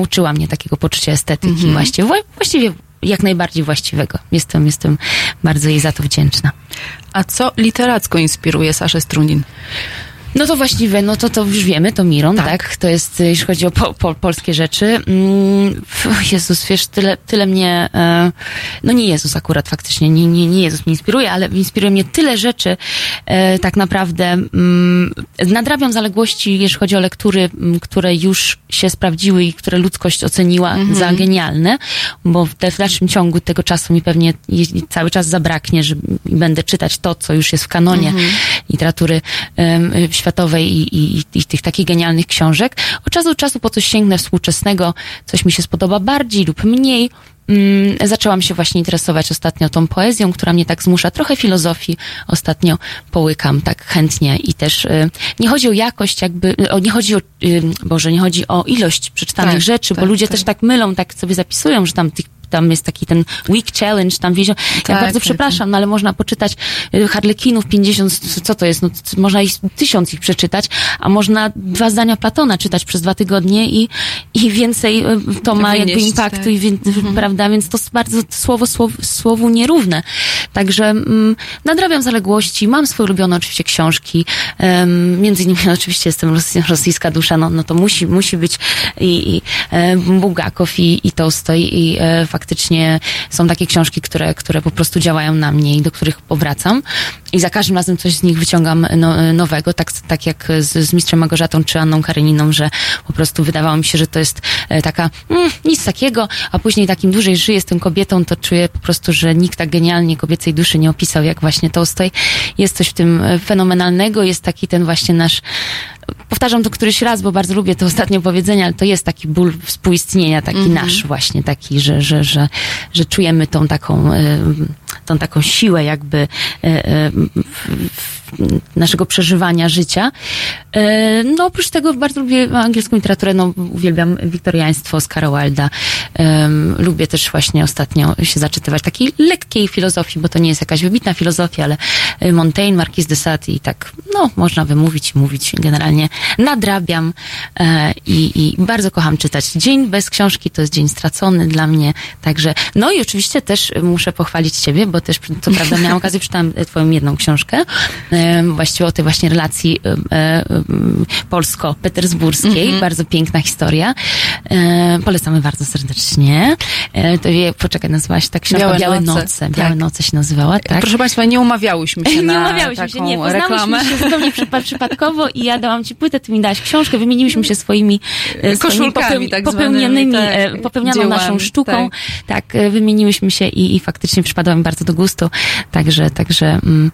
nauczyła mnie takiego poczucia estetyki Mhm. właściwie, Wła- właściwie jak najbardziej właściwego. Jestem, jestem bardzo jej za to wdzięczna. A co literacko inspiruje Saszę Strunin? No to właściwie, no to to już wiemy, to Miron, tak? To jest, jeśli chodzi o po, po, polskie rzeczy. Mm, Jezus, wiesz, tyle, tyle mnie, e, no nie Jezus akurat faktycznie, nie, nie, nie Jezus mnie inspiruje, ale inspiruje mnie tyle rzeczy, e, tak naprawdę. Mm, nadrabiam zaległości, jeśli chodzi o lektury, m, które już się sprawdziły i które ludzkość oceniła Mhm. za genialne, bo w, te, w dalszym ciągu tego czasu mi pewnie cały czas zabraknie, że będę czytać to, co już jest w kanonie Mhm. literatury em, światowej i, i, i tych takich genialnych książek. Od czasu do czasu po coś sięgnę współczesnego, coś mi się spodoba bardziej lub mniej. Mm, zaczęłam się właśnie interesować ostatnio tą poezją, która mnie tak zmusza. Trochę filozofii ostatnio połykam tak chętnie i też y, nie chodzi o jakość jakby, o, nie chodzi o, y, Boże, nie chodzi o ilość przeczytanych Tak, rzeczy, bo tak, ludzie tak. też tak mylą, tak sobie zapisują, że tam tych tam jest taki ten week challenge, tam wiezią. Ja Tak, bardzo tak, przepraszam, no ale można poczytać y, Harlekinów 50, co to jest? No, można ich tysiąc ich przeczytać, a można dwa zdania Platona czytać przez dwa tygodnie i, i więcej y, to ma jakby Wynieść, impaktu tak. i wie, prawda, więc to jest bardzo słowo, słowo słowu nierówne. Także mm, nadrabiam zaległości, mam swoje ulubione oczywiście książki, um, między innymi oczywiście jestem rosy, rosyjska dusza, no, no to musi, musi być i, i e, Bułgakow i, i Tolstoj i e, faktycznie są takie książki, które, które po prostu działają na mnie i do których powracam i za każdym razem coś z nich wyciągam no, nowego, tak, tak jak z, z Mistrzem Magorzatą czy Anną Kareniną, że po prostu wydawało mi się, że to jest e, taka mm, nic takiego, a później takim dłużej żyję z tą kobietą, to czuję po prostu, że nikt tak genialnie kobiecej duszy nie opisał jak właśnie Tolstoj. Jest coś w tym e, fenomenalnego, jest taki ten właśnie nasz powtarzam to któryś raz, bo bardzo lubię to ostatnie powiedzenie, ale to jest taki ból współistnienia, taki Mhm. nasz właśnie, taki, że, że, że, że czujemy tą taką, e, tą taką siłę jakby e, e, naszego przeżywania życia. E, No oprócz tego bardzo lubię angielską literaturę, no uwielbiam wiktoriaństwo Oscara Wilda. Lubię też właśnie ostatnio się zaczytywać takiej lekkiej filozofii, bo to nie jest jakaś wybitna filozofia, ale Montaigne, Marquis de Sade i tak, no można wymówić i mówić. Generalnie nadrabiam i, i bardzo kocham czytać. Dzień bez książki to jest dzień stracony dla mnie, także, no i oczywiście też muszę pochwalić ciebie, bo też, co prawda miałam okazję, przeczytałam e, twoją jedną książkę, właściwie o tej właśnie relacji e, polsko-petersburskiej, Mhm. bardzo piękna historia. E, polecamy bardzo serdecznie. To wie, poczekaj, nazywa się ta książka Białe Białe, noce. Noce. Białe Tak. Noce się nazywała, tak? Proszę Państwa, nie umawiałyśmy <laughs> się nie na umawiałyśmy taką się, nie, reklamę. poznałyśmy się zupełnie <laughs> przypa- przypadkowo i ja dałam ci płytę, ty mi dałaś książkę, wymieniliśmy się swoimi, swoimi Koszulkami tak popełnionymi, tak, dziełami, naszą sztuką. tak. Tak, wymieniłyśmy się i, i faktycznie przypadła mi bardzo do gustu. Także, także mm,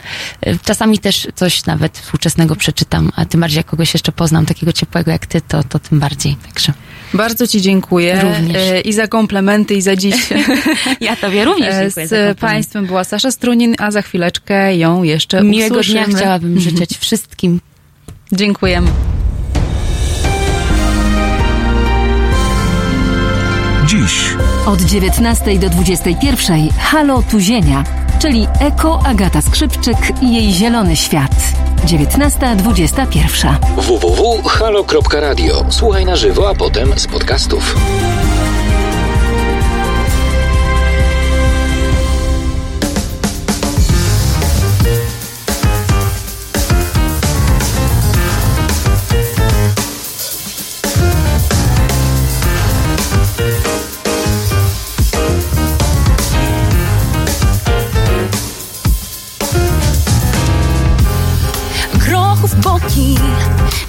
czasami też coś nawet współczesnego przeczytam, a tym bardziej jak kogoś jeszcze poznam, takiego ciepłego jak ty, to, to tym bardziej. Także Bardzo Ci dziękuję Również. e, i za komplementy, i za dziś. <laughs> ja tobie również E, dziękuję Z. Państwem była Sasza Strunin, a za chwileczkę ją jeszcze Miłego dnia usłyszymy. chciałabym <laughs> życzyć wszystkim. Dziękujemy. Dziś Od 19 do 21 Halo Tuzienia, czyli Eko Agata Skrzypczyk i jej zielony świat. 19.21. www.halo.radio. Słuchaj na żywo, a potem z podcastów.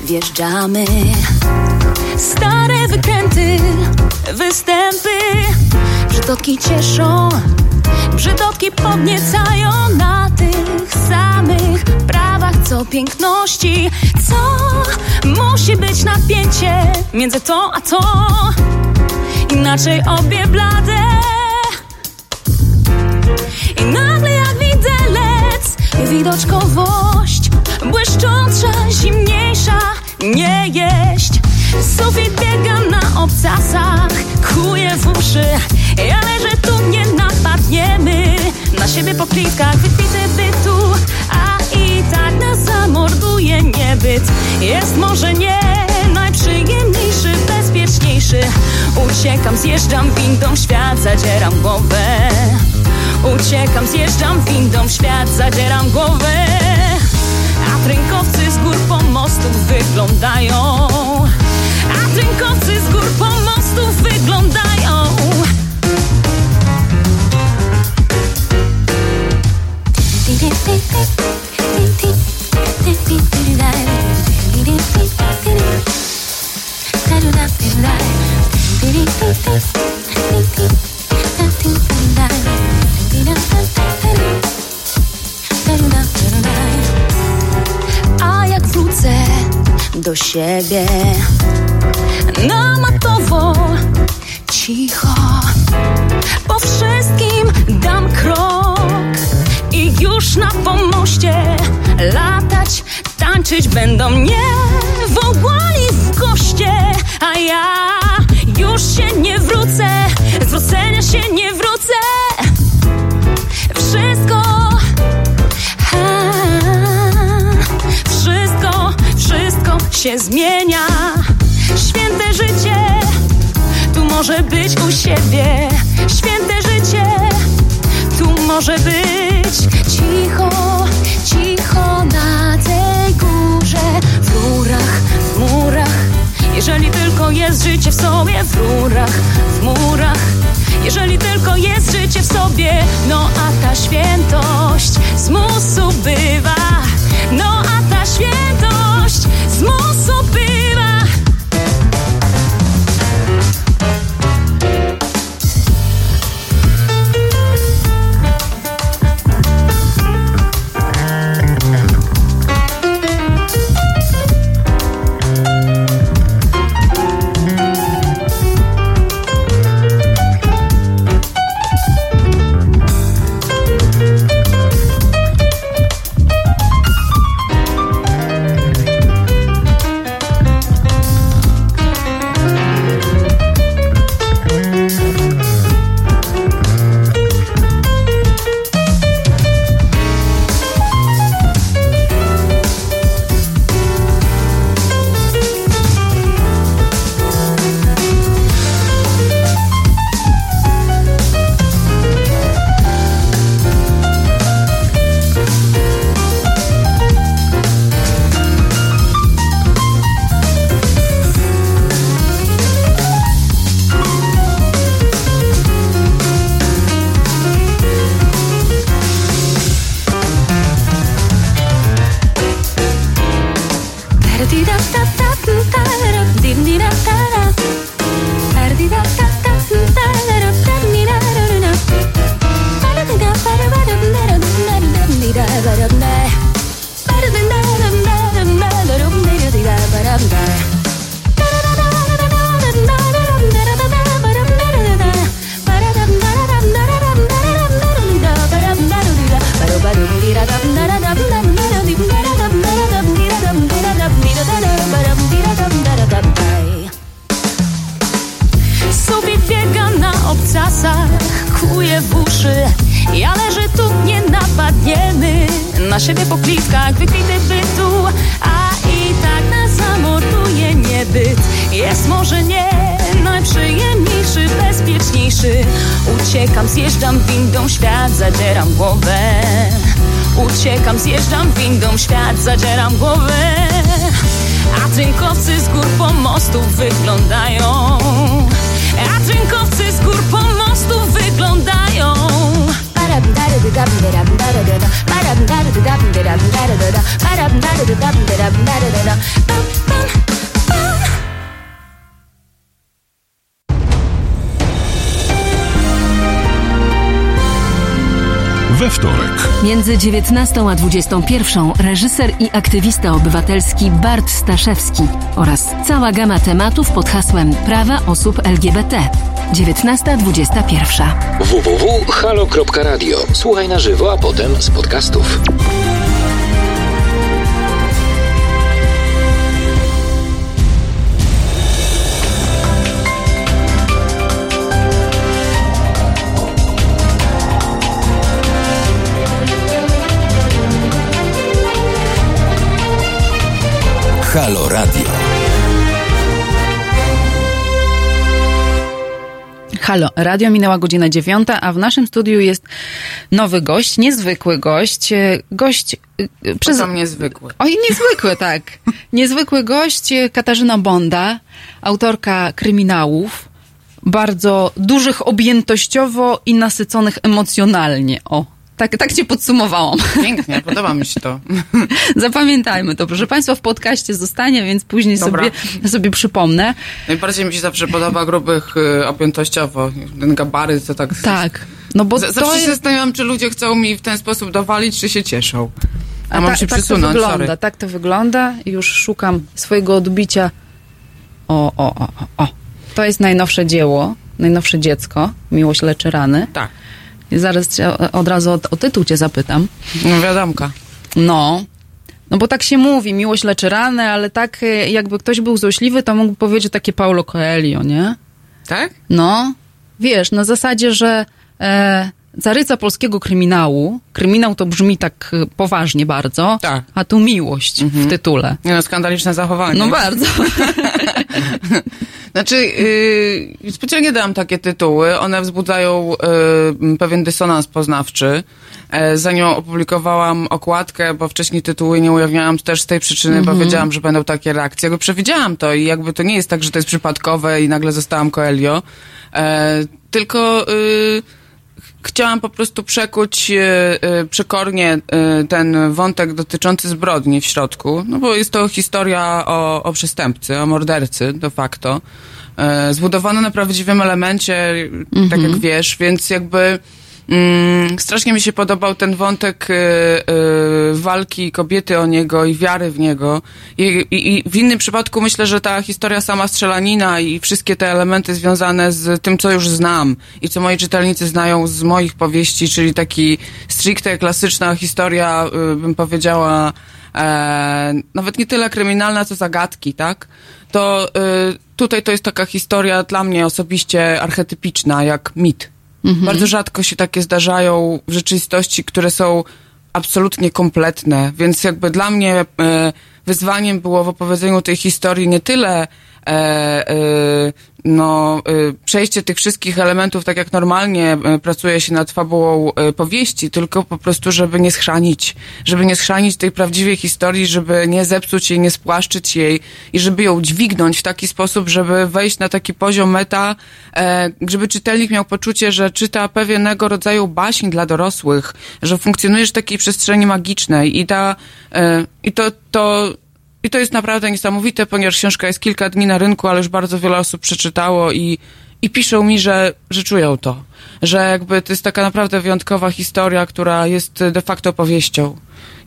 Wjeżdżamy. Stare wykręty, występy. Brzydotki cieszą, brzydotki podniecają Na tych samych prawach co piękności. Co musi być napięcie między to a to? Inaczej obie blade i nagle Widoczkowość błyszcząca, zimniejsza Nie jeść. Sufit biega na obcasach Kuje w uszy. Ale że tu nie napadniemy Na siebie po plitkach wypity bytu. A i tak nas zamorduje niebyt. Jest może nie najprzyjemniejszy, bezpieczniejszy. Uciekam, zjeżdżam windą, świat zadzieram głowę Uciekam, zjeżdżam windą w świat, zadzieram głowę. A trynkowcy z gór pomostów wyglądają. A trynkowcy z gór pomostów wyglądają A jak wrócę do siebie. Namatowo, cicho, po wszystkim dam krok i już na pomoście latać, tańczyć będą mnie wołali w goście, a ja już się nie wrócę, z wrócenia się nie wrócę. Wszystko, a, wszystko, wszystko się zmienia. Święte życie tu może być u siebie. Święte życie tu może być cicho, cicho na Jeżeli tylko jest życie w sobie, w rurach, w murach. Jeżeli tylko jest życie w sobie, no a ta świętość z musu bywa. No a ta świętość z musu bywa. Sufit Na siebie po plitkach wykwity bytu A i tak nas zamorduje niebyt. Jest może nie najprzyjemniejszy, bezpieczniejszy. Uciekam, zjeżdżam windą, świat zadzieram głowę. Uciekam, zjeżdżam windą, świat zadzieram głowę. A dzynkowcy z gór pomostów wyglądają. A dzynkowcy z gór pomostów wyglądają We wtorek. Między 19 a 21 reżyser i aktywista obywatelski Bart Staszewski oraz cała gama tematów pod hasłem Prawa osób LGBT. 19.21. www.halo.radio. Słuchaj na żywo, a potem z podcastów. Halo Radio. Halo, radio minęła godzina dziewiąta, a w naszym studiu jest nowy gość, niezwykły gość. e, Gość e, przez... Tam niezwykły. Oj, niezwykły, <laughs> tak. Niezwykły gość, e, Katarzyna Bonda, autorka kryminałów, bardzo dużych objętościowo i nasyconych emocjonalnie. O, tak, tak cię podsumowałam. Pięknie, podoba mi się to. <laughs> Zapamiętajmy to, proszę Państwa, w podcaście zostanie, więc później Dobra. sobie, sobie przypomnę. Najbardziej mi się zawsze podoba grubych y, objętościowo. Ten gabaryt to tak... Tak, no bo Z- to Zawsze się jest- zastanawiam, czy ludzie chcą mi w ten sposób dowalić, czy się cieszą. A mam ta- się tak to przesunąć, wygląda, sorry. tak to wygląda. Już szukam swojego odbicia. O, o, o, o, o. To jest najnowsze dzieło, najnowsze dziecko, Miłość leczy rany. Tak. Zaraz cię, od razu o, o tytuł cię zapytam. No wiadomka. No. No bo tak się mówi, miłość leczy rany, ale tak y, jakby ktoś był złośliwy, to mógł powiedzieć takie Paulo Coelho, nie? Tak? No, wiesz, na zasadzie, że e, zaryca polskiego kryminału, kryminał to brzmi tak y, poważnie bardzo, Tak. a tu miłość w tytule. No, skandaliczne zachowanie. No bardzo. <laughs> Znaczy, yy, specjalnie dałam takie tytuły. One wzbudzają yy, pewien dysonans poznawczy. E, zanim opublikowałam okładkę, bo wcześniej tytuły nie ujawniałam też z tej przyczyny, bo wiedziałam, że będą takie reakcje. Jakby przewidziałam to i jakby to nie jest tak, że to jest przypadkowe i nagle zostałam Coelho. E, tylko yy, chciałam po prostu przekuć e, e, przekornie e, ten wątek dotyczący zbrodni w środku, no bo jest to historia o, o przestępcy, o mordercy de facto, zbudowana na prawdziwym elemencie, tak jak wiesz, więc jakby mm, strasznie mi się podobał ten wątek e, e, walki kobiety o niego i wiary w niego I, i, i w innym przypadku myślę, że ta historia sama strzelanina i wszystkie te elementy związane z tym, co już znam i co moi czytelnicy znają z moich powieści, czyli taki stricte klasyczna historia, y, bym powiedziała, e, nawet nie tyle kryminalna, co zagadki, tak? To y, tutaj to jest taka historia dla mnie osobiście archetypiczna, jak mit. Bardzo rzadko się takie zdarzają w rzeczywistości, które są absolutnie kompletne, więc jakby dla mnie e, wyzwaniem było w opowiedzeniu tej historii nie tyle no, e, przejście tych wszystkich elementów tak jak normalnie e, pracuje się nad fabułą e, powieści, tylko po prostu, żeby nie schrzanić, żeby nie schrzanić tej prawdziwej historii, żeby nie zepsuć jej, nie spłaszczyć jej i żeby ją dźwignąć w taki sposób, żeby wejść na taki poziom meta, e, żeby czytelnik miał poczucie, że czyta pewnego rodzaju baśń dla dorosłych, że funkcjonujesz w takiej przestrzeni magicznej i ta, e, i to, to, i to jest naprawdę niesamowite, ponieważ książka jest kilka dni na rynku, ale już bardzo wiele osób przeczytało i, i piszą mi, że, że czują to. Że jakby to jest taka naprawdę wyjątkowa historia, która jest de facto powieścią.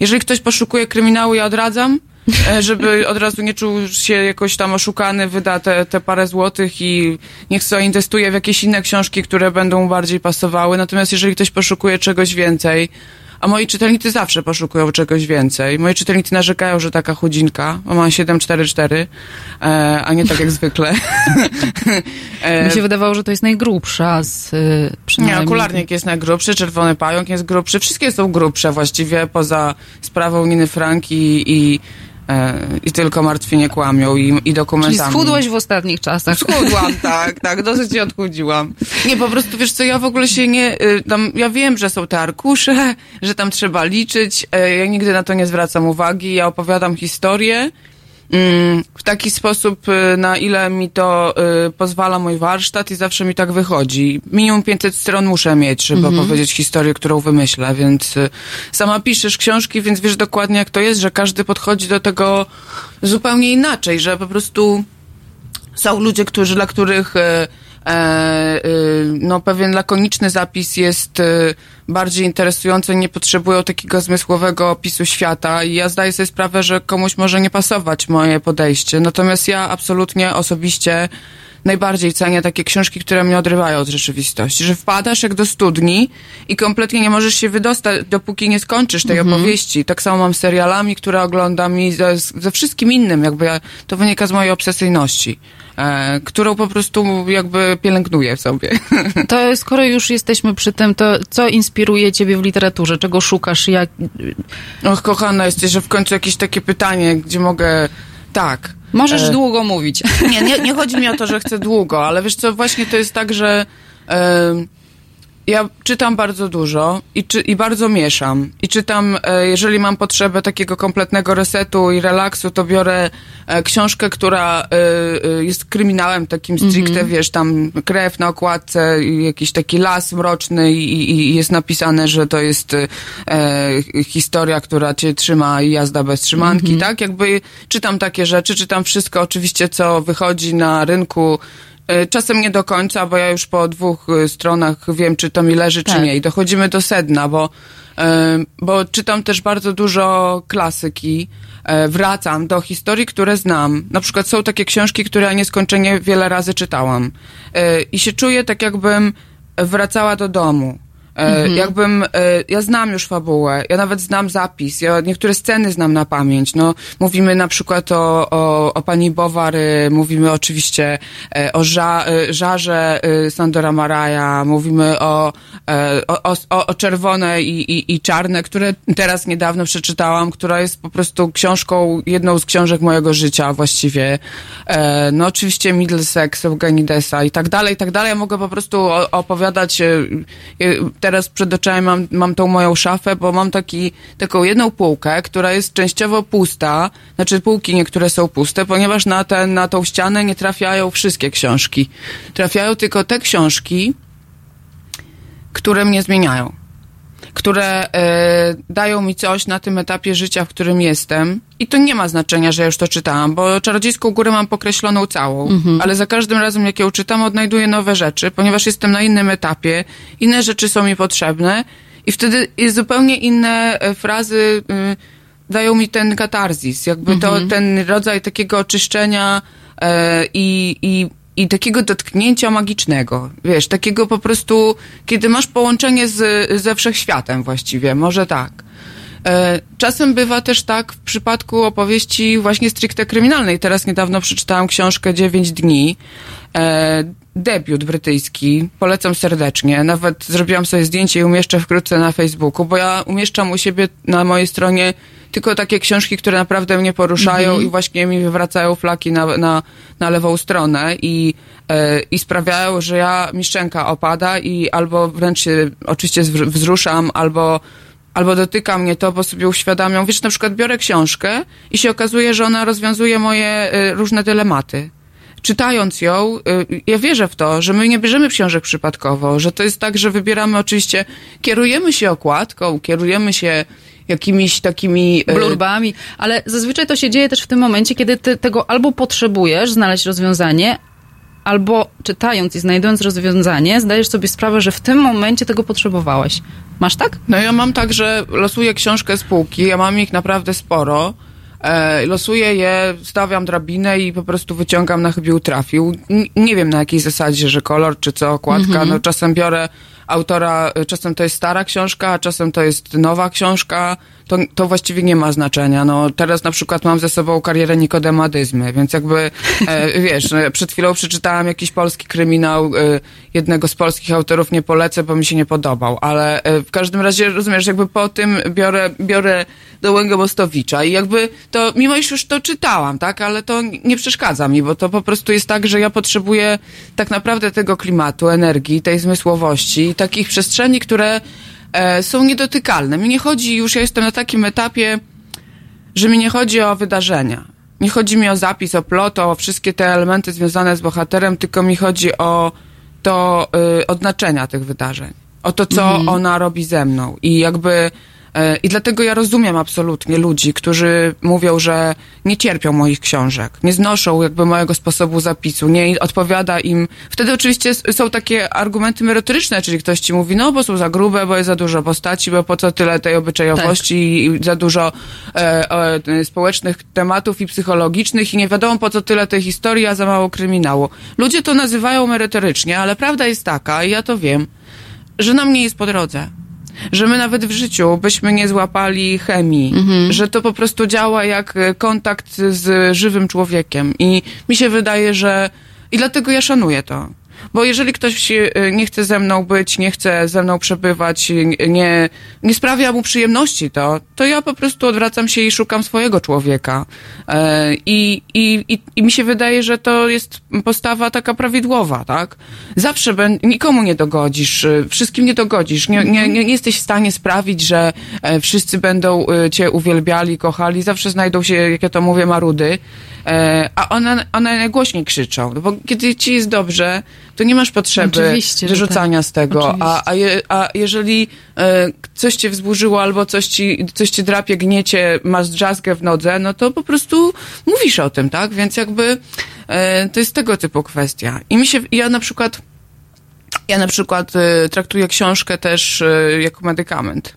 Jeżeli ktoś poszukuje kryminału, ja odradzam, e, żeby od razu nie czuł się jakoś tam oszukany, wyda te, te parę złotych i niech sobie inwestuje w jakieś inne książki, które będą bardziej pasowały. Natomiast jeżeli ktoś poszukuje czegoś więcej, a moi czytelnicy zawsze poszukują czegoś więcej. Moi czytelnicy narzekają, że taka chudzinka, bo mam 744, e, a nie tak jak zwykle. e, <laughs> Mi się wydawało, że to jest najgrubsza z y, nie, przynajmniej... okularnik jest najgrubszy, czerwony pająk jest grubszy, wszystkie są grubsze właściwie, poza sprawą Niny Frank i, i, i tylko martwi nie kłamią i, i Czyli dokumentami. schudłeś w ostatnich czasach. Schudłam, <laughs> tak, tak, dosyć się odchudziłam. Nie, po prostu, wiesz co, ja w ogóle się nie, y, tam, ja wiem, że są te arkusze, że tam trzeba liczyć, e, ja nigdy na to nie zwracam uwagi, ja opowiadam historię, w taki sposób, y, na ile mi to y, pozwala mój warsztat i zawsze mi tak wychodzi. Minimum 500 stron muszę mieć, żeby opowiedzieć historię, którą wymyślę, więc y, sama piszesz książki, więc wiesz dokładnie jak to jest, że każdy podchodzi do tego zupełnie inaczej, że po prostu są ludzie, którzy, dla których no, pewien lakoniczny zapis jest e, bardziej interesujący, nie potrzebują takiego zmysłowego opisu świata i ja zdaję sobie sprawę, że komuś może nie pasować moje podejście. Natomiast ja absolutnie osobiście najbardziej cenię takie książki, które mnie odrywają od rzeczywistości, że wpadasz jak do studni i kompletnie nie możesz się wydostać, dopóki nie skończysz tej opowieści. Tak samo mam z serialami, które oglądam i ze, ze wszystkim innym, jakby ja, to wynika z mojej obsesyjności, e, którą po prostu jakby pielęgnuję w sobie. <laughs> To skoro już jesteśmy przy tym, to co inspiruje ciebie w literaturze? Czego szukasz? Jak... Och, kochana jesteś, że w końcu jakieś takie pytanie, gdzie mogę... Tak. Możesz E, długo mówić. Nie, nie, nie chodzi mi o to, że chcę długo, ale wiesz co, właśnie to jest tak, że em, ja czytam bardzo dużo i, czy, i bardzo mieszam. I czytam, e, jeżeli mam potrzebę takiego kompletnego resetu i relaksu, to biorę e, książkę, która e, jest kryminałem takim stricte, wiesz, tam krew na okładce, i jakiś taki las mroczny i, i, jest napisane, że to jest historia, która cię trzyma i jazda bez trzymanki, tak? Jakby czytam takie rzeczy, czytam wszystko oczywiście, co wychodzi na rynku Czasem nie do końca, bo ja już po dwóch e, stronach wiem, czy to mi leży, czy Tak. nie. I dochodzimy do sedna, bo e, bo czytam też bardzo dużo klasyki, e, wracam do historii, które znam. Na przykład są takie książki, które ja nieskończenie wiele razy czytałam. E, I się czuję tak, jakbym wracała do domu. E, Mhm. Jakbym, e, ja znam już fabułę, ja nawet znam zapis, ja niektóre sceny znam na pamięć. No, mówimy na przykład o, o, o pani Bowary, mówimy oczywiście e, o ża, żarze e, Sandora Maraja, mówimy o, o, o, o, czerwone i, i, i czarne, które teraz niedawno przeczytałam, która jest po prostu książką, jedną z książek mojego życia właściwie. No oczywiście Middlesex, Eugenidesa i tak dalej, i tak dalej. Ja mogę po prostu opowiadać, e, teraz przed oczami mam, mam tą moją szafę, bo mam taki, taką jedną półkę, która jest częściowo pusta, znaczy półki niektóre są puste, ponieważ na, ten, na tą ścianę nie trafiają wszystkie książki. Trafiają tylko te książki, które mnie zmieniają. Które e, dają mi coś na tym etapie życia, w którym jestem. I to nie ma znaczenia, że ja już to czytałam, bo Czarodziejską Górę mam pokreśloną całą, Mhm. ale za każdym razem, jak ją czytam, odnajduję nowe rzeczy, ponieważ jestem na innym etapie, inne rzeczy są mi potrzebne. I wtedy jest zupełnie inne e, frazy y, dają mi ten katarzis, jakby to ten rodzaj takiego oczyszczenia e, i, i, i takiego dotknięcia magicznego. Wiesz, takiego po prostu, kiedy masz połączenie z, ze wszechświatem właściwie, może tak. E, Czasem bywa też tak w przypadku opowieści właśnie stricte kryminalnej. Teraz niedawno przeczytałam książkę Dziewięć dni. E, debiut brytyjski. Polecam serdecznie. Nawet zrobiłam sobie zdjęcie i umieszczę wkrótce na Facebooku, bo ja umieszczam u siebie na mojej stronie tylko takie książki, które naprawdę mnie poruszają Mhm. i właśnie mi wywracają flaki na, na, na lewą stronę i, e, i sprawiają, że ja mi szczęka opada i albo wręcz się oczywiście wzruszam, albo albo dotyka mnie to, bo sobie uświadamiam. Wiesz, na przykład biorę książkę i się okazuje, że ona rozwiązuje moje y, różne dylematy. Czytając ją, y, ja wierzę w to, że my nie bierzemy książek przypadkowo, że to jest tak, że wybieramy oczywiście, kierujemy się okładką, kierujemy się jakimiś takimi... y, blurbami, ale zazwyczaj to się dzieje też w tym momencie, kiedy ty tego albo potrzebujesz znaleźć rozwiązanie, albo czytając i znajdując rozwiązanie, zdajesz sobie sprawę, że w tym momencie tego potrzebowałeś. Masz tak? No ja mam tak, że losuję książkę z półki, ja mam ich naprawdę sporo. E, losuję je, stawiam drabinę i po prostu wyciągam na chybił trafił. N- nie wiem na jakiej zasadzie, że kolor czy co okładka. Mhm. No czasem biorę autora, y, czasem to jest stara książka, a czasem to jest nowa książka. To, to właściwie nie ma znaczenia. No teraz na przykład mam ze sobą karierę Nikodemadyzmy, więc jakby e, <laughs> wiesz, e, przed chwilą przeczytałam jakiś polski kryminał e, jednego z polskich autorów, nie polecę, bo mi się nie podobał, ale e, w każdym razie rozumiesz, jakby po tym biorę, biorę do Łęgę Mostowicza i jakby to, mimo iż już to czytałam, tak, ale to nie przeszkadza mi, bo to po prostu jest tak, że ja potrzebuję tak naprawdę tego klimatu, energii, tej zmysłowości, takich przestrzeni, które e, są niedotykalne. Mi nie chodzi już, ja jestem na takim etapie, że mi nie chodzi o wydarzenia. Nie chodzi mi o zapis, o plot, o wszystkie te elementy związane z bohaterem, tylko mi chodzi o to y, odznaczenia tych wydarzeń. O to, co Mhm. ona robi ze mną. I jakby I dlatego ja rozumiem absolutnie ludzi, którzy mówią, że nie cierpią moich książek, nie znoszą jakby mojego sposobu zapisu, nie odpowiada im. Wtedy oczywiście są takie argumenty merytoryczne, czyli ktoś ci mówi, no bo są za grube, bo jest za dużo postaci, bo po co tyle tej obyczajowości i za dużo e, e, społecznych tematów i psychologicznych i nie wiadomo po co tyle tej historii, a za mało kryminału. Ludzie to nazywają merytorycznie, ale prawda jest taka, i ja to wiem, że nam nie jest po drodze że my nawet w życiu byśmy nie złapali chemii, że to po prostu działa jak kontakt z żywym człowiekiem. I mi się wydaje, że. I dlatego ja szanuję to. Bo jeżeli ktoś e, nie chce ze mną być, nie chce ze mną przebywać, nie, nie sprawia mu przyjemności to, to ja po prostu odwracam się i szukam swojego człowieka. E, I, i, i, I mi się wydaje, że to jest postawa taka prawidłowa, tak? Zawsze ben, nikomu nie dogodzisz, e, wszystkim nie dogodzisz. Nie, nie, nie jesteś w stanie sprawić, że wszyscy będą cię uwielbiali, kochali. Zawsze znajdą się, jak ja to mówię, marudy. E, a one, one najgłośniej krzyczą. No bo kiedy ci jest dobrze, to nie masz potrzeby Oczywiście, wyrzucania tak. z tego. A, Oczywiście. a, je, a jeżeli e, coś cię wzburzyło albo coś ci, coś ci drapie, gniecie, masz drzazgę w nodze, no to po prostu mówisz o tym, tak? Więc jakby e, to jest tego typu kwestia. I mi się, ja na przykład, ja na przykład traktuję książkę też jako medykament.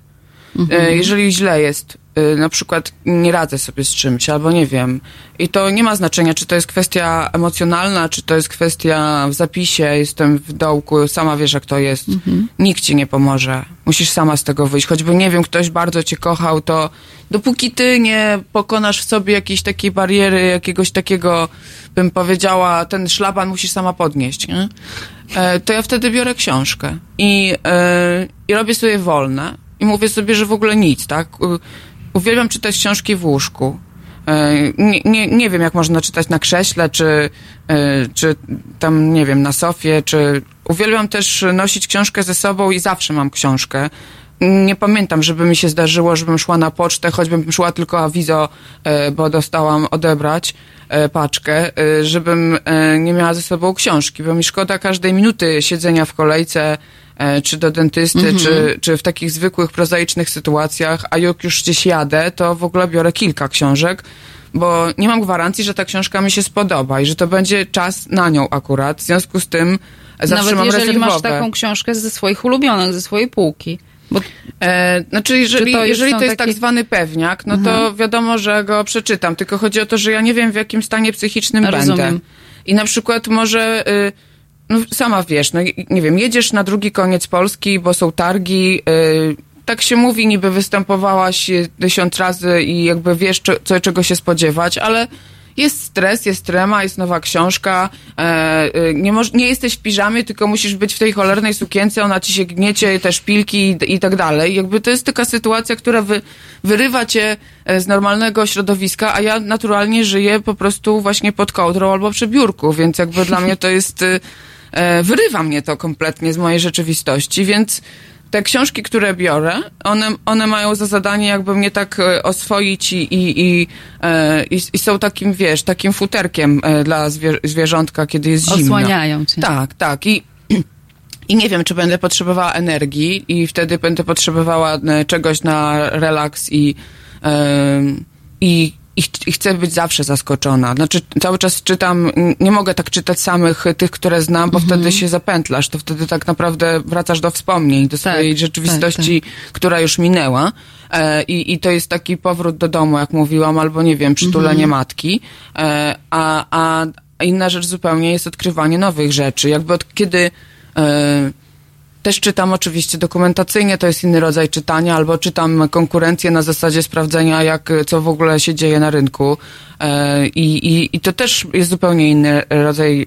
Mhm. Jeżeli źle jest, na przykład nie radzę sobie z czymś, albo nie wiem. I to nie ma znaczenia, czy to jest kwestia emocjonalna, czy to jest kwestia w zapisie, jestem w dołku, sama wiesz jak to jest. Mhm. Nikt ci nie pomoże. Musisz sama z tego wyjść. Choćby, nie wiem, ktoś bardzo cię kochał, to dopóki ty nie pokonasz w sobie jakiejś takiej bariery, jakiegoś takiego, bym powiedziała, ten szlaban musisz sama podnieść, nie? E, to ja wtedy biorę książkę i, e, i robię sobie wolne i mówię sobie, że w ogóle nic, tak? Uwielbiam czytać książki w łóżku. E, Nie, nie, nie wiem, jak można czytać na krześle, czy, e, czy tam, nie wiem, na sofie, czy... Uwielbiam też nosić książkę ze sobą i zawsze mam książkę. Nie pamiętam, żeby mi się zdarzyło, żebym szła na pocztę, choćbym szła tylko awizo, e, bo dostałam odebrać paczkę, żebym nie miała ze sobą książki, bo mi szkoda każdej minuty siedzenia w kolejce, czy do dentysty, Mhm. czy, czy w takich zwykłych, prozaicznych sytuacjach, a jak już gdzieś jadę, to w ogóle biorę kilka książek, bo nie mam gwarancji, że ta książka mi się spodoba i że to będzie czas na nią akurat. W związku z tym zawsze Nawet mam jeżeli masz taką książkę ze swoich ulubionych, ze swojej półki. Bo E, znaczy, jeżeli to, to jeżeli to jest tak zwany pewniak, no to Mhm. wiadomo, że go przeczytam. Tylko chodzi o to, że ja nie wiem, w jakim stanie psychicznym Rozumiem. będę. I na przykład może, y, no sama wiesz, no nie wiem, jedziesz na drugi koniec Polski, bo są targi, y, tak się mówi, niby występowałaś y, tysiąc razy i jakby wiesz, co, czego się spodziewać, ale jest stres, jest trema, jest nowa książka, e, e, nie, moż, nie jesteś w piżamie, tylko musisz być w tej cholernej sukience, ona ci się gniecie, te szpilki i, i tak dalej. Jakby to jest taka sytuacja, która wy, wyrywa cię e, z normalnego środowiska, a ja naturalnie żyję po prostu właśnie pod kołdrą albo przy biurku, więc jakby dla mnie to jest, wyrywa mnie to kompletnie z mojej rzeczywistości, więc te książki, które biorę, one, one mają za zadanie jakby mnie tak e, oswoić i, i, i, e, i, i są takim, wiesz, takim futerkiem e, dla zwier- zwierzątka, kiedy jest zimno. Osłaniają cię. Tak, tak. I, <clears throat> I nie wiem, czy będę potrzebowała energii i wtedy będę potrzebowała czegoś na relaks i, i, i, ch- i chcę być zawsze zaskoczona. Znaczy, cały czas czytam, nie mogę tak czytać samych tych, które znam, bo wtedy się zapętlasz. To wtedy tak naprawdę wracasz do wspomnień, do swojej rzeczywistości, która już minęła. E, i, I to jest taki powrót do domu, jak mówiłam, albo nie wiem, przytulenie matki. E, a, a a inna rzecz zupełnie jest odkrywanie nowych rzeczy. Jakby od kiedy e, też czytam oczywiście dokumentacyjnie, to jest inny rodzaj czytania, albo czytam konkurencję na zasadzie sprawdzenia, jak, co w ogóle się dzieje na rynku. E, i, i, I to też jest zupełnie inny rodzaj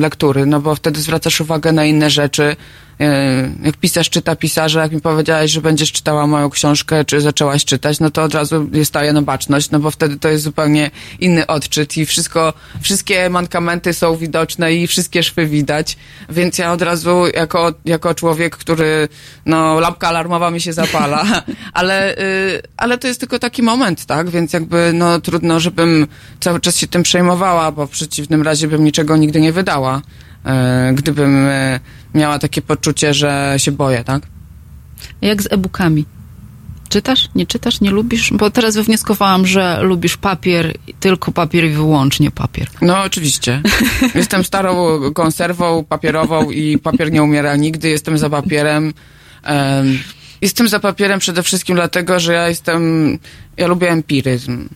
lektury, no bo wtedy zwracasz uwagę na inne rzeczy. E, jak pisarz czyta pisarza, jak mi powiedziałaś, że będziesz czytała moją książkę, czy zaczęłaś czytać, no to od razu je staje na baczność, no bo wtedy to jest zupełnie inny odczyt i wszystko, wszystkie mankamenty są widoczne i wszystkie szwy widać, więc ja od razu jako, jako człowiek, który, no, lampka alarmowa mi się zapala, <laughs> ale, y, ale to jest tylko taki moment, tak, więc jakby, no, trudno, żebym cały czas się tym przejmowała, bo w przeciwnym razie bym niczego nigdy nie wydała, gdybym e, miała takie poczucie, że się boję, tak? Jak z e-bookami? Czytasz? Nie czytasz? Nie lubisz? Bo teraz wywnioskowałam, że lubisz papier, tylko papier i wyłącznie papier. No, oczywiście. <laughs> Jestem starą konserwą papierową i papier nie umiera nigdy. Jestem za papierem. Em, jestem za papierem przede wszystkim dlatego, że ja jestem, ja lubię empiryzm.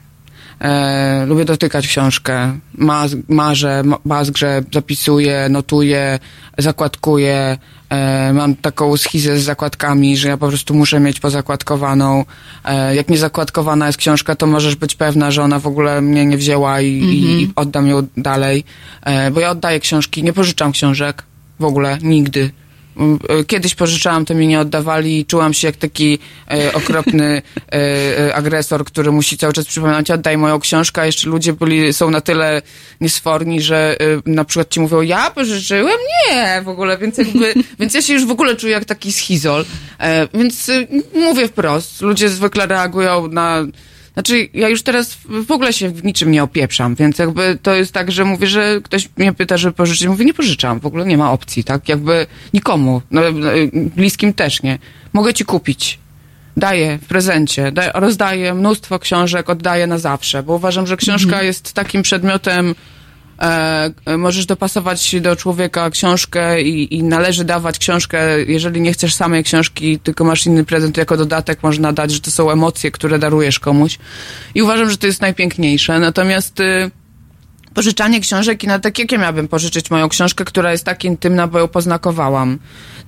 E, lubię dotykać książkę, Maz, marzę, ma- bazgrze, zapisuję, notuję, zakładkuję. E, mam taką schizę z zakładkami, że ja po prostu muszę mieć pozakładkowaną. E, jak nie zakładkowana jest książka, to możesz być pewna, że ona w ogóle mnie nie wzięła i, i, i oddam ją dalej. E, bo ja oddaję książki, nie pożyczam książek w ogóle, nigdy. Kiedyś pożyczałam, to mi nie oddawali i czułam się jak taki e, okropny <laughs> e, e, agresor, który musi cały czas przypominać, oddaj moją książkę, a jeszcze ludzie byli, są na tyle niesforni, że e, na przykład ci mówią, ja pożyczyłem? Nie, w ogóle, więc jakby, <laughs> więc ja się już w ogóle czuję jak taki schizol. E, więc e, mówię wprost, ludzie zwykle reagują na znaczy, ja już teraz w ogóle się w niczym nie opieprzam, więc jakby to jest tak, że mówię, że ktoś mnie pyta, żeby pożyczyć, mówię, nie pożyczam, w ogóle nie ma opcji, tak? Jakby nikomu, no, e, bliskim też nie. Mogę ci kupić. Daję w prezencie, daję, rozdaję mnóstwo książek, oddaję na zawsze, bo uważam, że książka jest takim przedmiotem e, możesz dopasować do człowieka książkę i, i należy dawać książkę, jeżeli nie chcesz samej książki, tylko masz inny prezent, jako dodatek można dać, że to są emocje, które darujesz komuś. I uważam, że to jest najpiękniejsze. Natomiast y, pożyczanie książek i na tak jak ja miałabym pożyczyć moją książkę, która jest tak intymna, bo ją poznakowałam.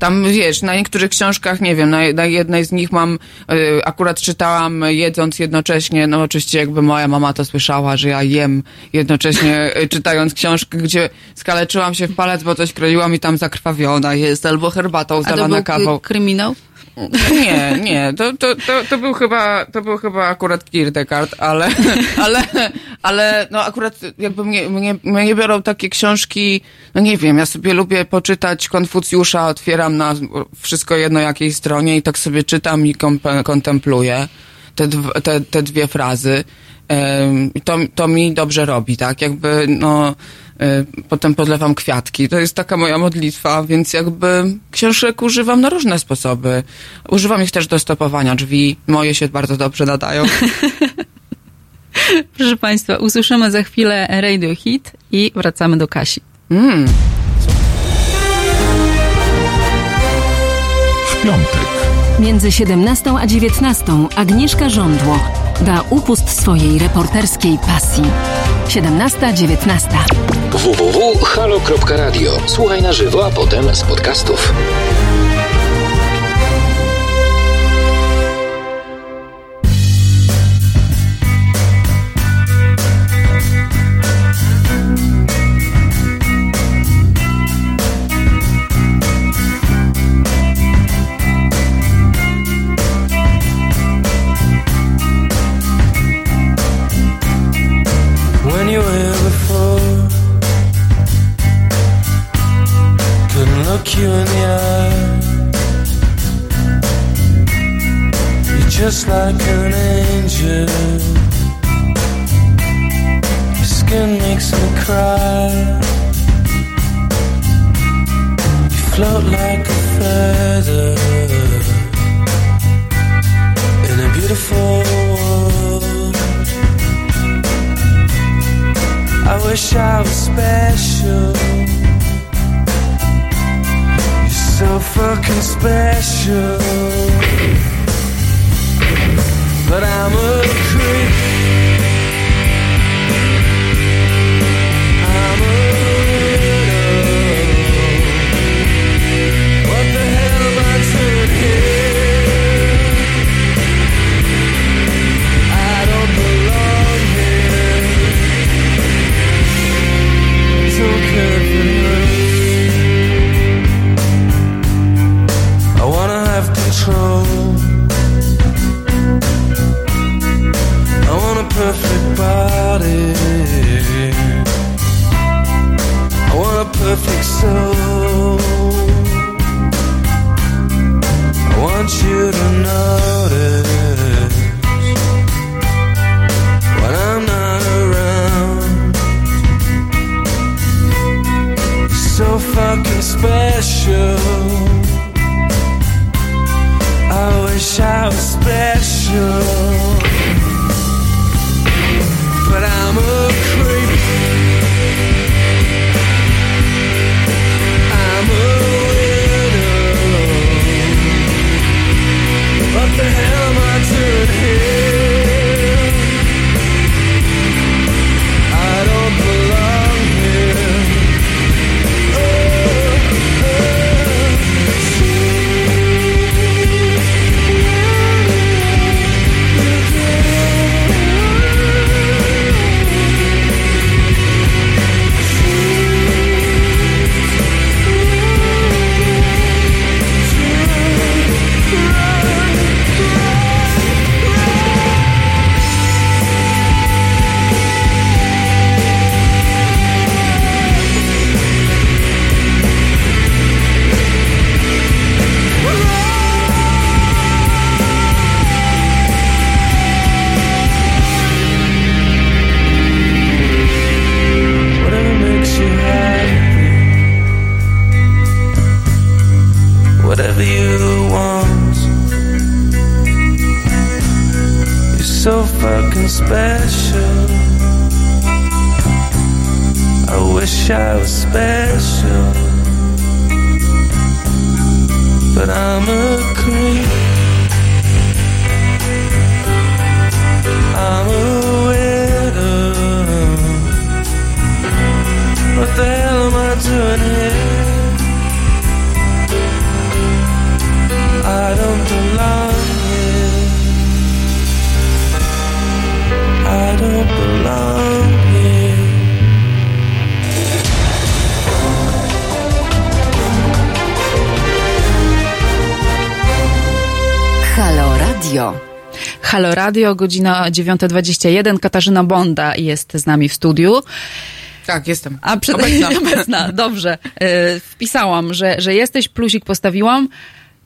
Tam, wiesz, na niektórych książkach, nie wiem, na, na jednej z nich mam, y, akurat czytałam jedząc jednocześnie, no oczywiście jakby moja mama to słyszała, że ja jem jednocześnie y, czytając książkę, gdzie skaleczyłam się w palec, bo coś kroiłam i tam zakrwawiona jest, albo herbatą zalana kawą. k- kryminał? Nie, nie, to, to, to, to był chyba, to był chyba akurat Kierkegaard, ale, <laughs> ale, ale, no akurat jakby mnie, mnie, mnie biorą takie książki, no nie wiem, ja sobie lubię poczytać Konfucjusza, otwieram na wszystko jedno jakiej stronie i tak sobie czytam i kontempluję te, te, te dwie frazy. I to, to mi dobrze robi, tak? Jakby, no, y, potem podlewam kwiatki. To jest taka moja modlitwa, więc jakby książek używam na różne sposoby. Używam ich też do stopowania drzwi. Moje się bardzo dobrze nadają. <laughs> Proszę Państwa, usłyszymy za chwilę Radio Hit i wracamy do Kasi. Mm. W piątek. Między 17 a 19 Agnieszka Żądło da upust swojej reporterskiej pasji. 17-19. www.halo.radio. Słuchaj na żywo, a potem z podcastów. Eye. You're just like an angel. Your skin makes me cry. You float like a feather in a beautiful world. I wish I was special. So fucking special. But I'm a creep. Perfect body. I want a perfect soul. I want you to notice when I'm not around. so fucking special. I wish I was special, summer. You want. You're so fucking special. I wish I was special, but I'm a creep. Radio. Halo Radio, godzina 9.21. Katarzyna Bonda jest z nami w studiu. Tak, jestem. A przed... Obecna. <laughs> Obecna, dobrze. E, wpisałam, że, że jesteś, plusik postawiłam.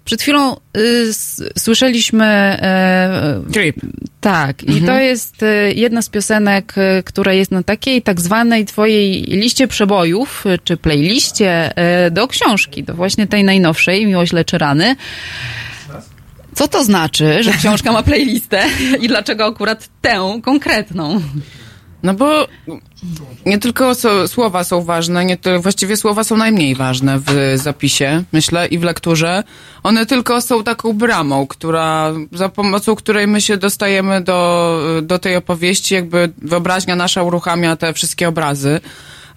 Przed chwilą y, słyszeliśmy... Trip. tak, i Mhm. to jest e, jedna z piosenek, która jest na takiej tak zwanej twojej liście przebojów, czy playliście do książki, do właśnie tej najnowszej, Miłość leczy rany. Co to znaczy, że książka ma playlistę i dlaczego akurat tę konkretną? No bo nie tylko słowa są ważne, nie właściwie słowa są najmniej ważne w zapisie, myślę, i w lekturze. One tylko są taką bramą, która, za pomocą której my się dostajemy do, do tej opowieści, jakby wyobraźnia nasza uruchamia te wszystkie obrazy.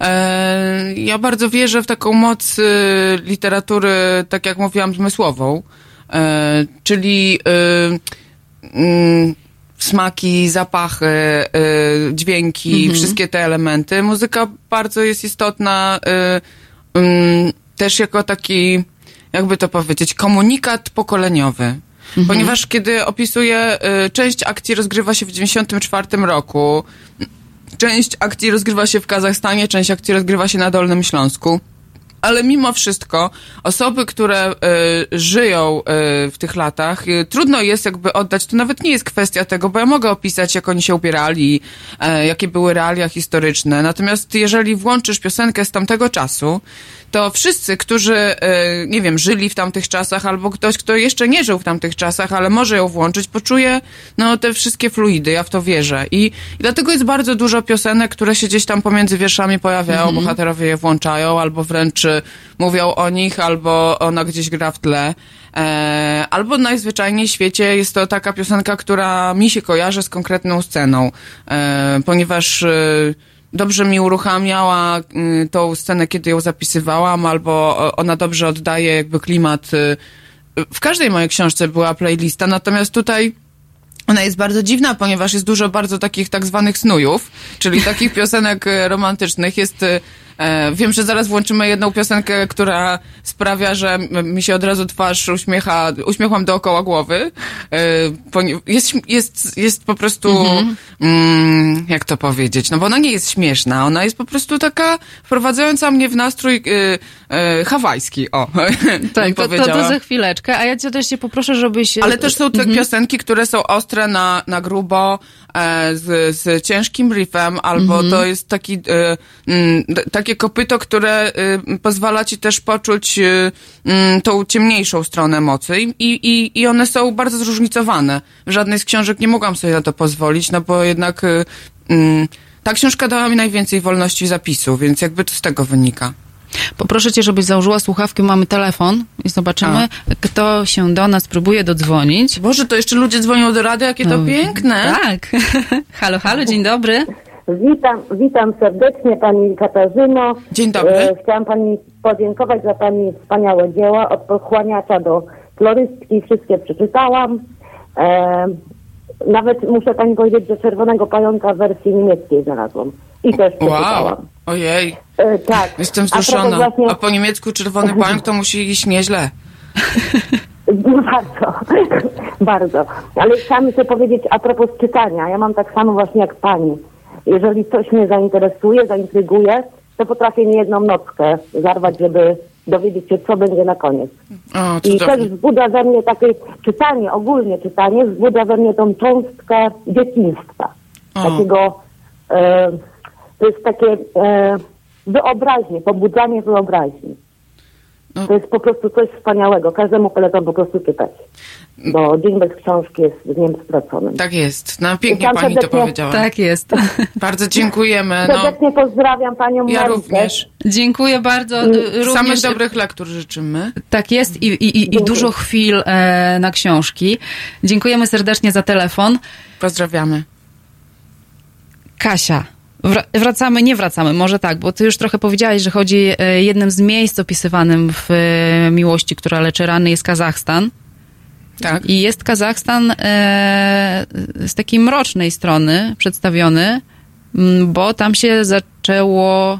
E, ja bardzo wierzę w taką moc y, literatury, tak jak mówiłam, zmysłową, czyli y, mm, smaki, zapachy, y, dźwięki, Mhm. wszystkie te elementy. Muzyka bardzo jest istotna ym, też jako taki, jakby to powiedzieć, komunikat pokoleniowy. Ponieważ kiedy opisuję, część akcji rozgrywa się w 94 roku, część akcji rozgrywa się w Kazachstanie, część akcji rozgrywa się na Dolnym Śląsku. Ale mimo wszystko osoby, które y, żyją y, w tych latach, y, trudno jest jakby oddać, to nawet nie jest kwestia tego, bo ja mogę opisać, jak oni się ubierali, e, jakie były realia historyczne. Natomiast jeżeli włączysz piosenkę z tamtego czasu, to wszyscy, którzy, e, nie wiem, żyli w tamtych czasach, albo ktoś, kto jeszcze nie żył w tamtych czasach, ale może ją włączyć, poczuje no, te wszystkie fluidy, ja w to wierzę. I, i dlatego jest bardzo dużo piosenek, które się gdzieś tam pomiędzy wierszami pojawiają, Mhm. bohaterowie je włączają, albo wręcz y, mówią o nich, albo ona gdzieś gra w tle. E, albo najzwyczajniej w świecie jest to taka piosenka, która mi się kojarzy z konkretną sceną, e, ponieważ y, dobrze mi uruchamiała y, tą scenę, kiedy ją zapisywałam, albo ona dobrze oddaje jakby klimat. y, W każdej mojej książce była playlista, natomiast tutaj ona jest bardzo dziwna, ponieważ jest dużo bardzo takich tak zwanych snujów, czyli takich piosenek e, romantycznych. Jest, e, e, wiem, że zaraz włączymy jedną piosenkę, która sprawia, że mi się od razu twarz uśmiecha, uśmiecham dookoła głowy. E, jest, jest, jest po prostu, mm, jak to powiedzieć, no bo ona nie jest śmieszna, ona jest po prostu taka wprowadzająca mnie w nastrój e, e, hawajski, o, <laughs> Tak, to, to, to za chwileczkę, a ja cię też się poproszę, żebyś... Ale też są te Mhm. piosenki, które są ostre na, na grubo, e, z, z ciężkim riffem, albo Mhm. to jest taki, e, mm, takie kopyto, które e, pozwala ci też poczuć e, mm, tą ciemniejszą stronę mocy I, i, i one są bardzo zróżnicowane. W żadnej z książek nie mogłam sobie na to pozwolić, no bo jednak e, mm, ta książka dała mi najwięcej wolności zapisu, więc jakby to z tego wynika. Poproszę cię, żebyś założyła słuchawki, mamy telefon i zobaczymy, kto się do nas próbuje dodzwonić. Boże, to jeszcze ludzie dzwonią do rady, jakie to No, piękne. Tak. <laughs> halo, halo, dzień dobry. Witam, witam serdecznie Pani Katarzyno. Dzień dobry. E, chciałam Pani podziękować za Pani wspaniałe dzieła. Od pochłaniacza do florystki wszystkie przeczytałam. E, nawet muszę Pani powiedzieć, że Czerwonego Pająka w wersji niemieckiej znalazłam. I też Wow, ojej. E, tak. Jestem A wzruszona. właśnie- A po niemiecku czerwony <laughs> pająk to musi iść nieźle. No bardzo, <laughs> bardzo. Ale chciałam jeszcze powiedzieć a propos czytania. Ja mam tak samo właśnie jak pani. Jeżeli coś mnie zainteresuje, zaintryguje, to potrafię niejedną nockę zarwać, żeby dowiedzieć się, co będzie na koniec. O, I też wzbudza we mnie takie czytanie, ogólnie czytanie, wzbudza we mnie tą cząstkę dzieciństwa. O. Takiego, e, to jest takie e, wyobraźnie, pobudzanie wyobraźni. No. To jest po prostu coś wspaniałego. Każdemu polecam po prostu czytać. Bo Dzień bez książki jest dniem straconym. Tak jest. No pięknie pani to powiedziała. Tak jest. <laughs> Bardzo dziękujemy. No, Serdecznie pozdrawiam panią ja również. Dziękuję bardzo. Y, Również, Samych dobrych lektur życzymy. Tak jest i, i, i, i dużo chwil e, na książki. Dziękujemy serdecznie za telefon. Pozdrawiamy. Kasia. Wra- Wracamy, nie wracamy, może tak, bo ty już trochę powiedziałaś, że chodzi e, jednym z miejsc opisywanym w e, miłości, która leczy rany, jest Kazachstan. Tak. I jest Kazachstan e, z takiej mrocznej strony przedstawiony, bo tam się zaczęło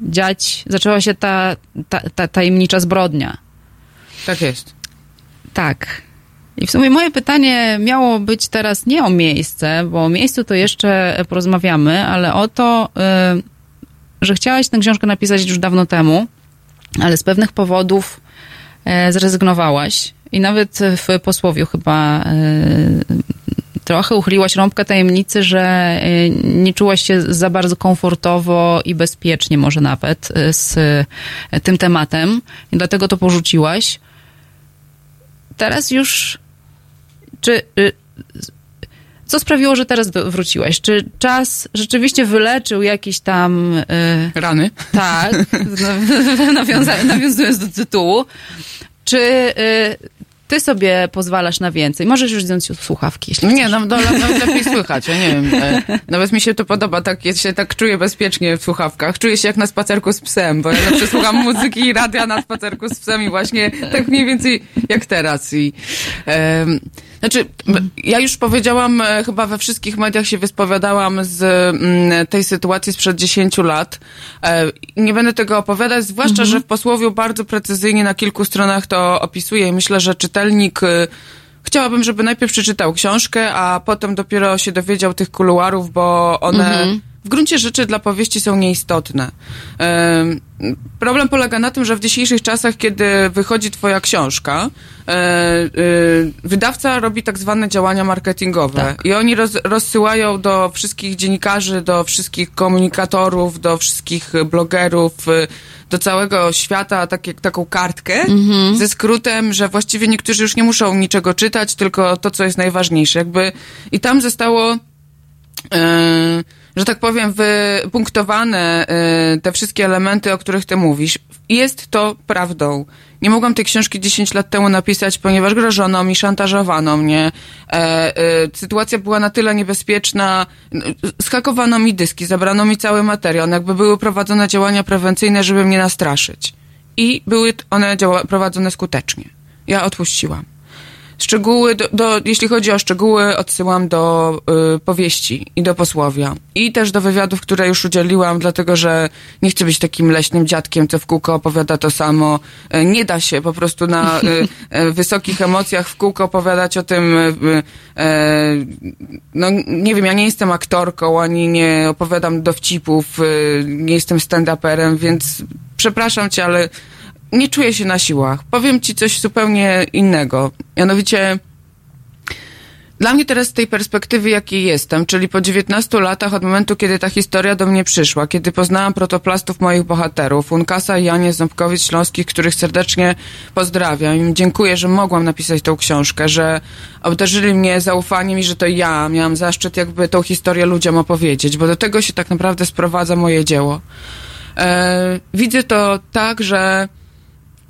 dziać, zaczęła się ta, ta, ta tajemnicza zbrodnia. Tak jest. Tak. I w sumie moje pytanie miało być teraz nie o miejsce, bo o miejscu to jeszcze porozmawiamy, ale o to, y, że chciałaś tę książkę napisać już dawno temu, ale z pewnych powodów e, zrezygnowałaś i nawet w posłowiu chyba e, trochę uchyliłaś rąbkę tajemnicy, że e, nie czułaś się za bardzo komfortowo i bezpiecznie może nawet z tym tematem i dlatego to porzuciłaś. Teraz już czy y, co sprawiło, że teraz wróciłaś? Czy czas rzeczywiście wyleczył jakieś tam y, Rany. tak, <laughs> <laughs> nawiąza- nawiązując do tytułu. Czy y, ty sobie pozwalasz na więcej? Możesz już zdjąć słuchawki, jeśli Nie, no, no nawet lepiej słychać, ja nie wiem. E, nawet mi się to podoba, tak, ja się tak czuję bezpiecznie w słuchawkach. Czuję się jak na spacerku z psem, bo ja zawsze słucham muzyki i radia na spacerku z psem i właśnie tak mniej więcej jak teraz. I, em, znaczy, ja już powiedziałam, e, chyba we wszystkich mediach się wyspowiadałam z mm, tej sytuacji sprzed 10 lat. E, nie będę tego opowiadać, zwłaszcza, że w posłowiu bardzo precyzyjnie na kilku stronach to opisuję i myślę, że czytelnik y, Chciałabym, żeby najpierw przeczytał książkę, a potem dopiero się dowiedział tych kuluarów, bo one Mhm. W gruncie rzeczy dla powieści są nieistotne. Em, Problem polega na tym, że w dzisiejszych czasach, kiedy wychodzi twoja książka, e, e, wydawca robi tak zwane działania marketingowe i oni roz, rozsyłają do wszystkich dziennikarzy, do wszystkich komunikatorów, do wszystkich blogerów, e, do całego świata tak, jak- taką kartkę ze skrótem, że właściwie niektórzy już nie muszą niczego czytać, tylko to, co jest najważniejsze. Jakby i tam zostało e, że tak powiem, wypunktowane e, te wszystkie elementy, o których ty mówisz. Jest to prawdą. Nie mogłam tej książki 10 lat temu napisać, ponieważ grożono mi, szantażowano mnie. E, e, sytuacja była na tyle niebezpieczna. Skakowano mi dyski, zabrano mi cały materiał. No Jakby były prowadzone działania prewencyjne, żeby mnie nastraszyć. I były one prowadzone skutecznie. Ja odpuściłam. Szczegóły, do, do, jeśli chodzi o szczegóły, odsyłam do y, powieści i do posłowia. I też do wywiadów, które już udzieliłam, dlatego że nie chcę być takim leśnym dziadkiem, co w kółko opowiada to samo. Y, nie da się po prostu na y, y, wysokich emocjach w kółko opowiadać o tym. Y, y, no nie wiem, ja nie jestem aktorką, ani nie opowiadam dowcipów, nie jestem stand-uperem, więc przepraszam cię, ale nie czuję się na siłach. Powiem ci coś zupełnie innego. Mianowicie, dla mnie teraz z tej perspektywy, jakiej jestem, czyli po 19 latach od momentu, kiedy ta historia do mnie przyszła, kiedy poznałam protoplastów moich bohaterów, Unkasa i Janie Ząbkowic-Śląskich, których serdecznie pozdrawiam. Dziękuję, że mogłam napisać tą książkę, że obdarzyli mnie zaufaniem i że to ja miałam zaszczyt jakby tą historię ludziom opowiedzieć, bo do tego się tak naprawdę sprowadza moje dzieło. E, widzę to tak, że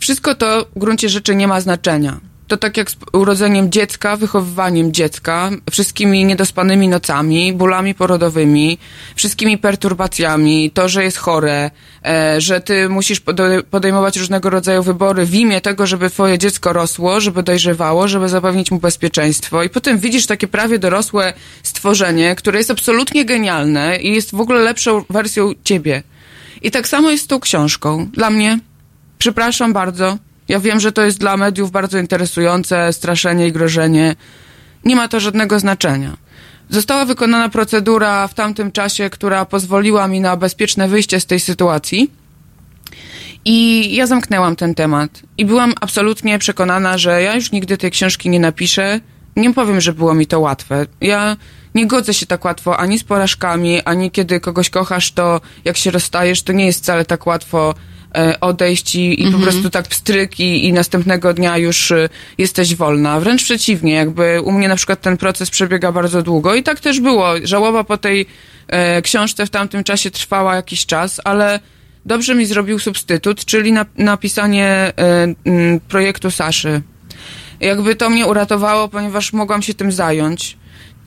wszystko to w gruncie rzeczy nie ma znaczenia. To tak jak z urodzeniem dziecka, wychowywaniem dziecka, wszystkimi niedospanymi nocami, bólami porodowymi, wszystkimi perturbacjami, to, że jest chore, e, że ty musisz pode- podejmować różnego rodzaju wybory w imię tego, żeby twoje dziecko rosło, żeby dojrzewało, żeby zapewnić mu bezpieczeństwo. I potem widzisz takie prawie dorosłe stworzenie, które jest absolutnie genialne i jest w ogóle lepszą wersją ciebie. I tak samo jest z tą książką. Dla mnie Przepraszam bardzo. Ja wiem, że to jest dla mediów bardzo interesujące, straszenie i grożenie. Nie ma to żadnego znaczenia. Została wykonana procedura w tamtym czasie, która pozwoliła mi na bezpieczne wyjście z tej sytuacji. I ja zamknęłam ten temat. I byłam absolutnie przekonana, że ja już nigdy tej książki nie napiszę. Nie powiem, że było mi to łatwe. Ja nie godzę się tak łatwo ani z porażkami, ani kiedy kogoś kochasz, to jak się rozstajesz, to nie jest wcale tak łatwo odejść i, i Mhm. po prostu tak pstryk i, i następnego dnia już e, jesteś wolna. Wręcz przeciwnie, jakby u mnie na przykład ten proces przebiega bardzo długo i tak też było. Żałoba po tej e, książce w tamtym czasie trwała jakiś czas, ale dobrze mi zrobił substytut, czyli na, napisanie e, m, projektu Saszy. Jakby to mnie uratowało, ponieważ mogłam się tym zająć.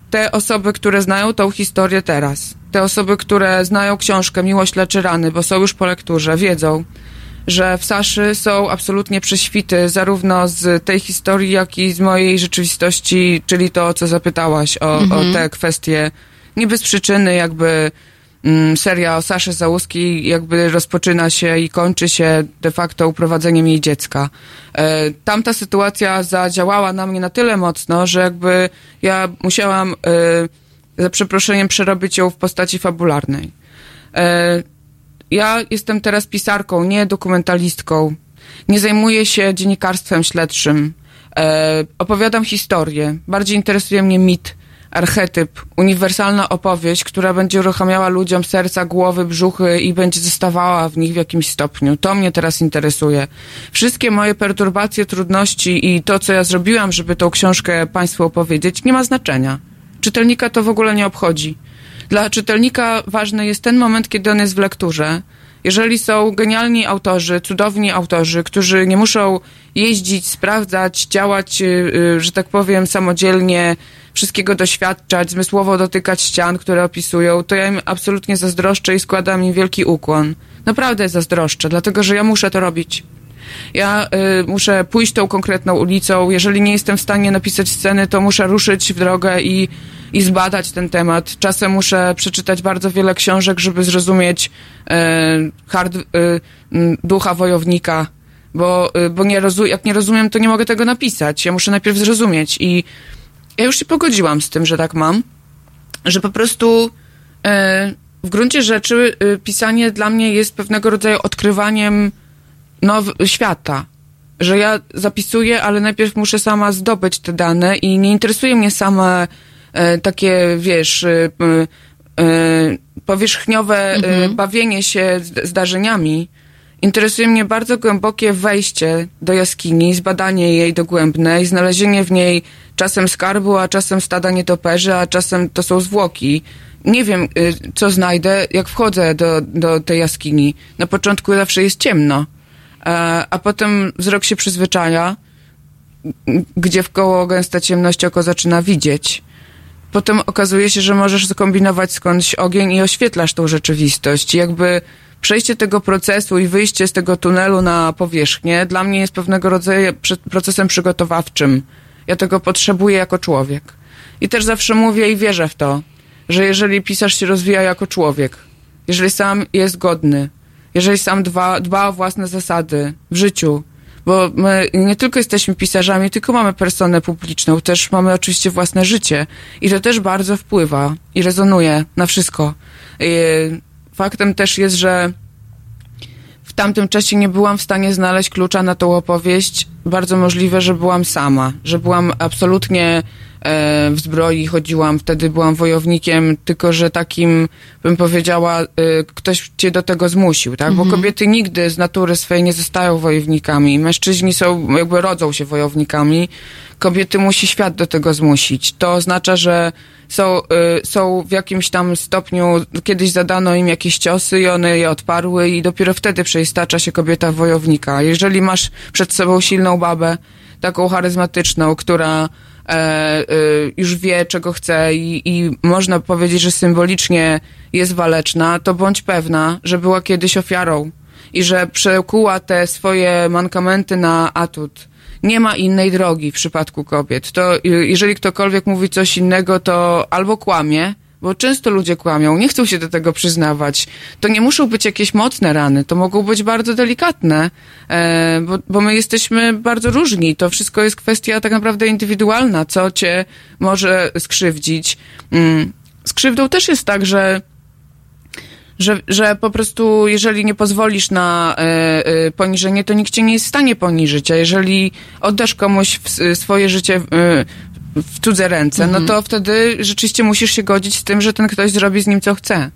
Te osoby, które znają tą historię teraz, te osoby, które znają książkę Miłość leczy rany, bo są już po lekturze, wiedzą, że w Saszy są absolutnie prześwity zarówno z tej historii, jak i z mojej rzeczywistości, czyli to, o co zapytałaś, o, Mhm. o te kwestie. Nie bez przyczyny jakby mm, seria o Saszy Załuskiej jakby rozpoczyna się i kończy się de facto uprowadzeniem jej dziecka. E, tamta sytuacja zadziałała na mnie na tyle mocno, że jakby ja musiałam e, za przeproszeniem przerobić ją w postaci fabularnej. E, ja jestem teraz pisarką, nie dokumentalistką. Nie zajmuję się dziennikarstwem śledczym. E, opowiadam historię. Bardziej interesuje mnie mit, archetyp, uniwersalna opowieść, która będzie uruchamiała ludziom serca, głowy, brzuchy i będzie zostawała w nich w jakimś stopniu. To mnie teraz interesuje. Wszystkie moje perturbacje, trudności i to, co ja zrobiłam, żeby tą książkę Państwu opowiedzieć, nie ma znaczenia. Czytelnika to w ogóle nie obchodzi. Dla czytelnika ważny jest ten moment, kiedy on jest w lekturze. Jeżeli są genialni autorzy, cudowni autorzy, którzy nie muszą jeździć, sprawdzać, działać, y, y, że tak powiem, samodzielnie, wszystkiego doświadczać, zmysłowo dotykać ścian, które opisują, to ja im absolutnie zazdroszczę i składam im wielki ukłon. Naprawdę zazdroszczę, dlatego że ja muszę to robić. Ja y, muszę pójść tą konkretną ulicą. Jeżeli nie jestem w stanie napisać sceny, to muszę ruszyć w drogę i, i zbadać ten temat. Czasem muszę przeczytać bardzo wiele książek, żeby zrozumieć y, hard, y, ducha wojownika, bo, y, bo nie rozu- jak nie rozumiem, to nie mogę tego napisać. Ja muszę najpierw zrozumieć i ja już się pogodziłam z tym, że tak mam, że po prostu e, w gruncie rzeczy e, pisanie dla mnie jest pewnego rodzaju odkrywaniem now, świata. Że ja zapisuję, ale najpierw muszę sama zdobyć te dane i nie interesuje mnie same e, takie, wiesz, e, e, powierzchniowe e, bawienie się zdarzeniami. Interesuje mnie bardzo głębokie wejście do jaskini, zbadanie jej dogłębne i znalezienie w niej czasem skarbu, a czasem stada nietoperzy, a czasem to są zwłoki. Nie wiem, y, co znajdę, jak wchodzę do, do tej jaskini. Na początku zawsze jest ciemno, a, a potem wzrok się przyzwyczaja, gdzie w koło gęsta ciemność oko zaczyna widzieć. Potem okazuje się, że możesz skombinować skądś ogień i oświetlasz tą rzeczywistość. Jakby przejście tego procesu i wyjście z tego tunelu na powierzchnię dla mnie jest pewnego rodzaju procesem przygotowawczym. Ja tego potrzebuję jako człowiek. I też zawsze mówię i wierzę w to, że jeżeli pisarz się rozwija jako człowiek, jeżeli sam jest godny, jeżeli sam dba, dba o własne zasady w życiu, bo my nie tylko jesteśmy pisarzami, tylko mamy personę publiczną, też mamy oczywiście własne życie i to też bardzo wpływa i rezonuje na wszystko. Faktem też jest, że w tamtym czasie nie byłam w stanie znaleźć klucza na tą opowieść. Bardzo możliwe, że byłam sama, że byłam absolutnie w zbroi, chodziłam, wtedy byłam wojownikiem, tylko że takim, bym powiedziała, e, ktoś cię do tego zmusił, tak? Bo Mhm. kobiety nigdy z natury swej nie zostają wojownikami. Mężczyźni są, jakby rodzą się wojownikami. Kobiety musi świat do tego zmusić. To oznacza, że są, y, są w jakimś tam stopniu, kiedyś zadano im jakieś ciosy i one je odparły i dopiero wtedy przeistacza się kobieta wojownika. Jeżeli masz przed sobą silną babę, taką charyzmatyczną, która e, już wie, czego chce i, i można powiedzieć, że symbolicznie jest waleczna, to bądź pewna, że była kiedyś ofiarą i że przekuła te swoje mankamenty na atut. Nie ma innej drogi w przypadku kobiet. To jeżeli ktokolwiek mówi coś innego, to albo kłamie, bo często ludzie kłamią, nie chcą się do tego przyznawać. To nie muszą być jakieś mocne rany, to mogą być bardzo delikatne, e, bo, bo my jesteśmy bardzo różni. To wszystko jest kwestia tak naprawdę indywidualna, co cię może skrzywdzić. Mm. Z krzywdą też jest tak, że że, że po prostu jeżeli nie pozwolisz na e, e, poniżenie, to nikt cię nie jest w stanie poniżyć, a jeżeli oddasz komuś w, swoje życie w cudze ręce, no to wtedy rzeczywiście musisz się godzić z tym, że ten ktoś zrobi z nim co chce.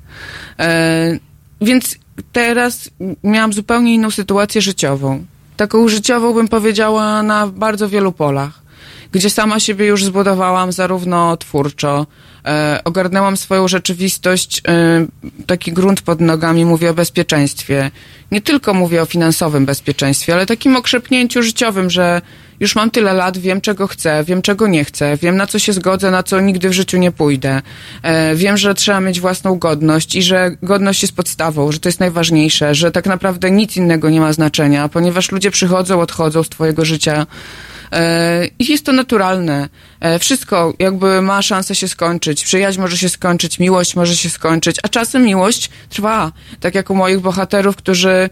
E, więc teraz miałam zupełnie inną sytuację życiową. Taką życiową bym powiedziała na bardzo wielu polach, gdzie sama siebie już zbudowałam zarówno twórczo, e, ogarnęłam swoją rzeczywistość, e, taki grunt pod nogami, mówię o bezpieczeństwie. Nie tylko mówię o finansowym bezpieczeństwie, ale takim okrzepnięciu życiowym, że już mam tyle lat, wiem czego chcę, wiem czego nie chcę, wiem na co się zgodzę, na co nigdy w życiu nie pójdę. E, wiem, że trzeba mieć własną godność i że godność jest podstawą, że to jest najważniejsze, że tak naprawdę nic innego nie ma znaczenia, ponieważ ludzie przychodzą, odchodzą z twojego życia. E, I jest to naturalne. E, Wszystko jakby ma szansę się skończyć. Przyjaźń może się skończyć, miłość może się skończyć, a czasem miłość trwa. Tak jak u moich bohaterów, którzy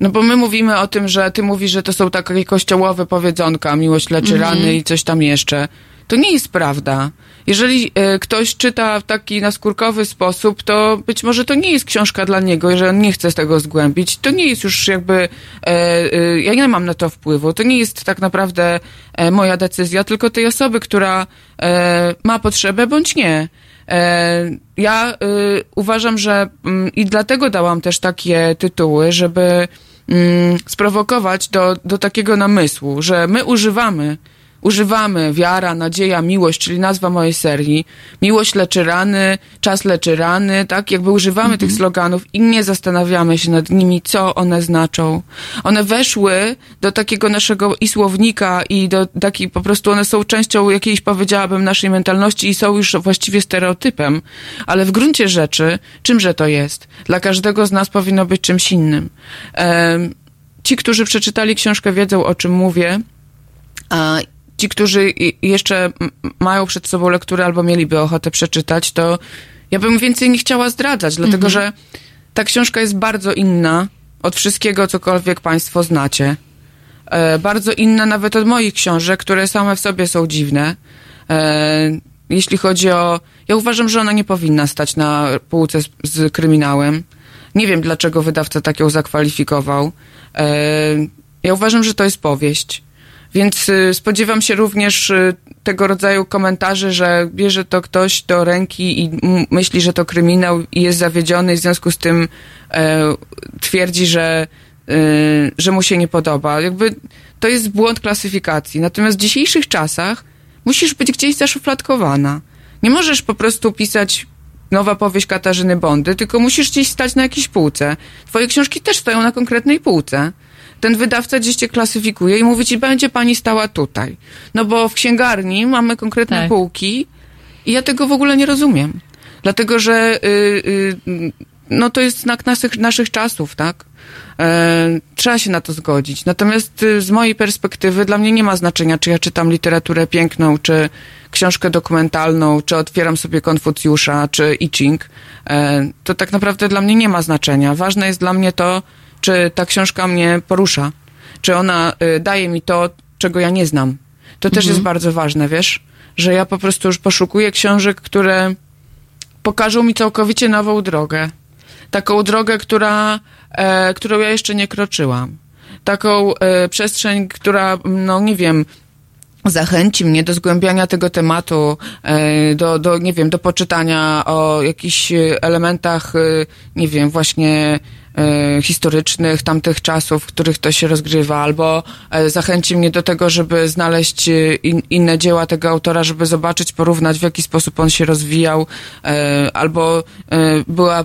no bo my mówimy o tym, że ty mówisz, że to są takie kościołowe powiedzonka, miłość leczy Mhm. rany i coś tam jeszcze. To nie jest prawda. Jeżeli e, ktoś czyta w taki naskórkowy sposób, to być może to nie jest książka dla niego, jeżeli on nie chce z tego zgłębić. To nie jest już jakby, e, e, ja nie mam na to wpływu. To nie jest tak naprawdę moja decyzja, tylko tej osoby, która ma potrzebę bądź nie. Ja uważam, że mm, i dlatego dałam też takie tytuły, żeby mm, sprowokować do, do takiego namysłu, że my używamy, używamy wiara, nadzieja, miłość, czyli nazwa mojej serii. Miłość leczy rany, czas leczy rany, tak? Jakby używamy tych sloganów i nie zastanawiamy się nad nimi, co one znaczą. One weszły do takiego naszego i słownika i do takiej, po prostu one są częścią jakiejś, powiedziałabym, naszej mentalności i są już właściwie stereotypem, ale w gruncie rzeczy, czymże to jest? Dla każdego z nas powinno być czymś innym. Ci, którzy przeczytali książkę, wiedzą, o czym mówię, a ci, którzy jeszcze mają przed sobą lekturę albo mieliby ochotę przeczytać, to ja bym więcej nie chciała zdradzać, dlatego że ta książka jest bardzo inna od wszystkiego, cokolwiek Państwo znacie. E, bardzo inna nawet od moich książek, które same w sobie są dziwne. E, jeśli chodzi o. Ja uważam, że ona nie powinna stać na półce z, z kryminałem. Nie wiem, dlaczego wydawca tak ją zakwalifikował. E, ja uważam, że to jest powieść. Więc y, spodziewam się również y, tego rodzaju komentarzy, że bierze to ktoś do ręki i myśli, że to kryminał i jest zawiedziony i w związku z tym e, twierdzi, że, y, że mu się nie podoba. Jakby to jest błąd klasyfikacji. Natomiast w dzisiejszych czasach musisz być gdzieś zaszufladkowana. Nie możesz po prostu pisać nowa powieść Katarzyny Bondy, tylko musisz gdzieś stać na jakiejś półce. Twoje książki też stoją na konkretnej półce. Ten wydawca gdzieś cię klasyfikuje i mówi ci, będzie pani stała tutaj. No bo w księgarni mamy konkretne Tak. półki i ja tego w ogóle nie rozumiem. Dlatego, że y, y, no to jest znak naszych, naszych czasów, tak? E, trzeba się na to zgodzić. Natomiast y, z mojej perspektywy dla mnie nie ma znaczenia, czy ja czytam literaturę piękną, czy książkę dokumentalną, czy otwieram sobie Konfucjusza, czy I Ching. E, to tak naprawdę dla mnie nie ma znaczenia. Ważne jest dla mnie to, czy ta książka mnie porusza, czy ona y, daje mi to, czego ja nie znam. To też Mhm. jest bardzo ważne, wiesz? Że ja po prostu już poszukuję książek, które pokażą mi całkowicie nową drogę. Taką drogę, która, e, którą ja jeszcze nie kroczyłam. Taką e, przestrzeń, która, no nie wiem, zachęci mnie do zgłębiania tego tematu, e, do, do, nie wiem, do poczytania o jakichś elementach, e, nie wiem, właśnie historycznych tamtych czasów, w których to się rozgrywa, albo e, zachęci mnie do tego, żeby znaleźć e, in, inne dzieła tego autora, żeby zobaczyć, porównać, w jaki sposób on się rozwijał, e, albo e, była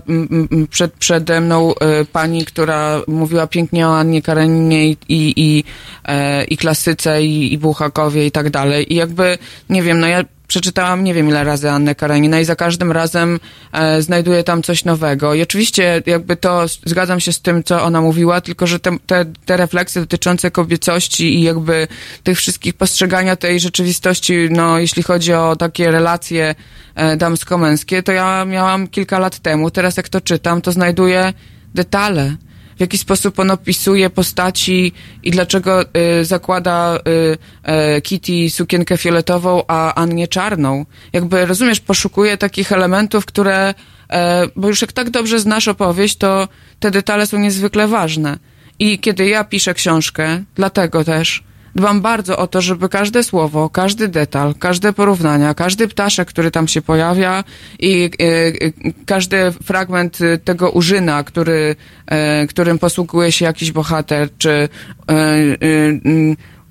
przed, przede mną e, pani, która mówiła pięknie o Annie Kareninie i, i, i, e, i klasyce, i, i Buchakowie i tak dalej. I jakby, nie wiem, no ja przeczytałam nie wiem ile razy Annę Kareninę i za każdym razem e, znajduję tam coś nowego. I oczywiście jakby to zgadzam się z tym, co ona mówiła, tylko że te, te, te refleksje dotyczące kobiecości i jakby tych wszystkich postrzegania tej rzeczywistości, no jeśli chodzi o takie relacje e, damsko-męskie, to ja miałam kilka lat temu. Teraz jak to czytam, to znajduję detale w jaki sposób on opisuje postaci i dlaczego y, zakłada y, y, Kitty sukienkę fioletową, a Annie czarną. Jakby, rozumiesz, poszukuje takich elementów, które, e, bo już jak tak dobrze znasz opowieść, to te detale są niezwykle ważne. I kiedy ja piszę książkę, dlatego też dbam bardzo o to, żeby każde słowo, każdy detal, każde porównania, każdy ptaszek, który tam się pojawia i e, każdy fragment e, tego użyna, który, e, którym posługuje się jakiś bohater, czy e, e,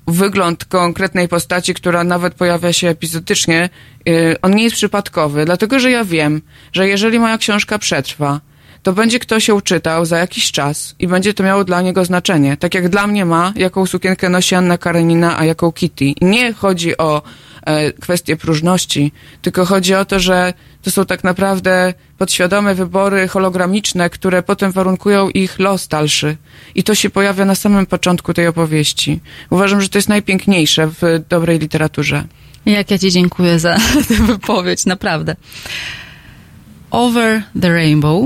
wygląd konkretnej postaci, która nawet pojawia się epizodycznie, on nie jest przypadkowy, dlatego że ja wiem, że jeżeli moja książka przetrwa, to będzie ktoś ją czytał za jakiś czas i będzie to miało dla niego znaczenie. Tak jak dla mnie ma, jaką sukienkę nosi Anna Karenina, a jaką Kitty. Nie chodzi o e, kwestię próżności, tylko chodzi o to, że to są tak naprawdę podświadome wybory hologramiczne, które potem warunkują ich los dalszy. I to się pojawia na samym początku tej opowieści. Uważam, że to jest najpiękniejsze w dobrej literaturze. Jak ja Ci dziękuję za <laughs> tę wypowiedź, naprawdę. Over the Rainbow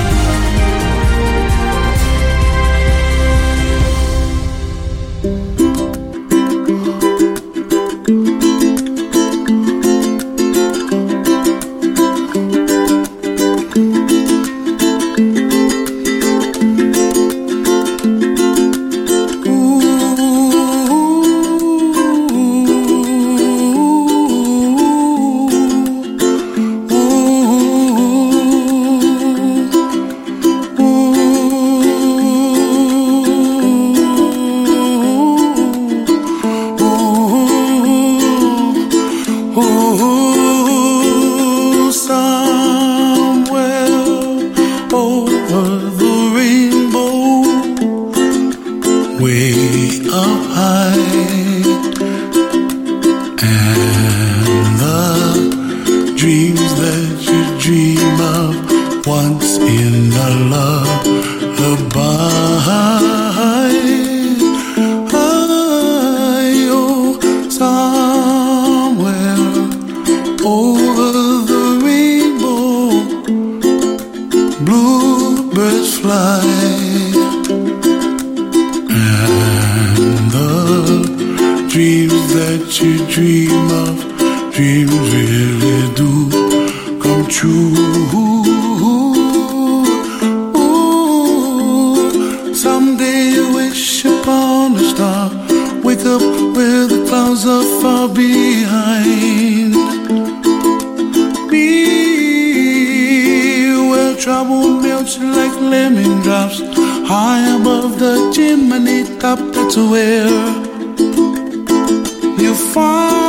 Melts like lemon drops, high above the chimney top. That's where you find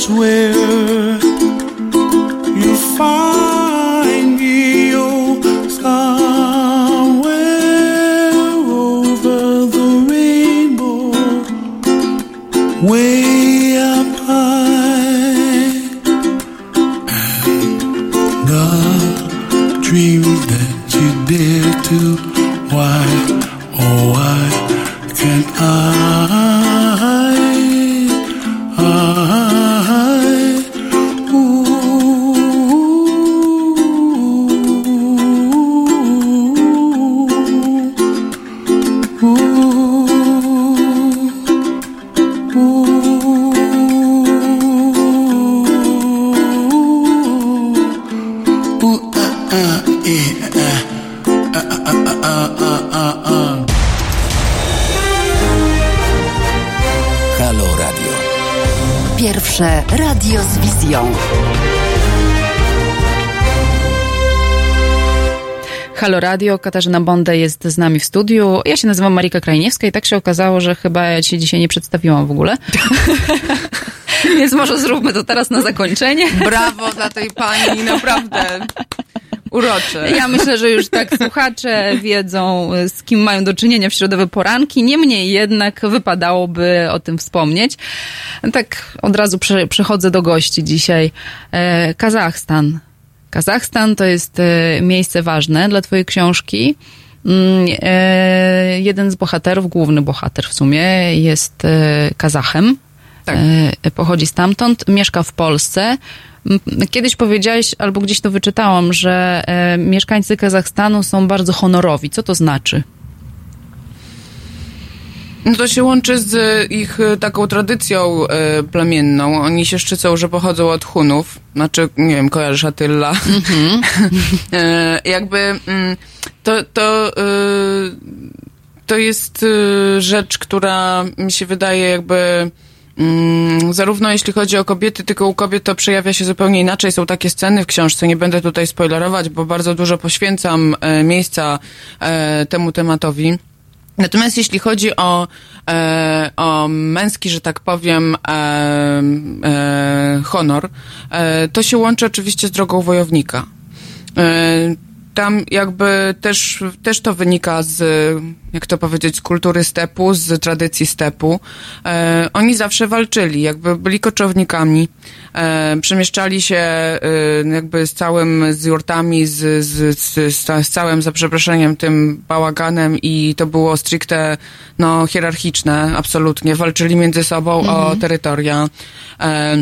That's where Halo Radio, Katarzyna Bonda jest z nami w studiu. Ja się nazywam Marika Krajniewska i tak się okazało, że chyba ja ci dzisiaj nie przedstawiłam w ogóle. <laughs> Więc może zróbmy to teraz na zakończenie. Brawo dla tej pani, naprawdę. Urocze. Ja myślę, że już tak słuchacze wiedzą, z kim mają do czynienia w środowe poranki. Niemniej jednak wypadałoby o tym wspomnieć. Tak od razu prze, przechodzę do gości dzisiaj. E, Kazachstan. Kazachstan to jest e, miejsce ważne dla twojej książki. Mm, e, jeden z bohaterów, główny bohater w sumie, jest e, Kazachem. Tak. Pochodzi stamtąd, mieszka w Polsce. M, Kiedyś powiedziałeś, albo gdzieś to wyczytałam, że mieszkańcy Kazachstanu są bardzo honorowi. Co to znaczy? No to się łączy z ich e, taką tradycją e, plemienną. Oni się szczycą, że pochodzą od Hunów. Znaczy, nie wiem, kojarzysz Attila. <laughs> e, jakby mm, to, to, to jest rzecz, która mi się wydaje jakby Mm, zarówno jeśli chodzi o kobiety, tylko u kobiet to przejawia się zupełnie inaczej. Są takie sceny w książce, nie będę tutaj spoilerować, bo bardzo dużo poświęcam e, miejsca e, temu tematowi. Natomiast jeśli chodzi o, e, o męski, że tak powiem, e, e, honor, e, to się łączy oczywiście z drogą wojownika. Tam jakby też, też to wynika z, jak to powiedzieć, z kultury stepu, z tradycji stepu. E, oni zawsze walczyli, jakby byli koczownikami, e, przemieszczali się e, jakby z całym, z jurtami, z, z, z, z, z całym, za przeproszeniem, tym bałaganem i to było stricte, no, hierarchiczne, absolutnie. Walczyli między sobą o Mhm. terytoria. E,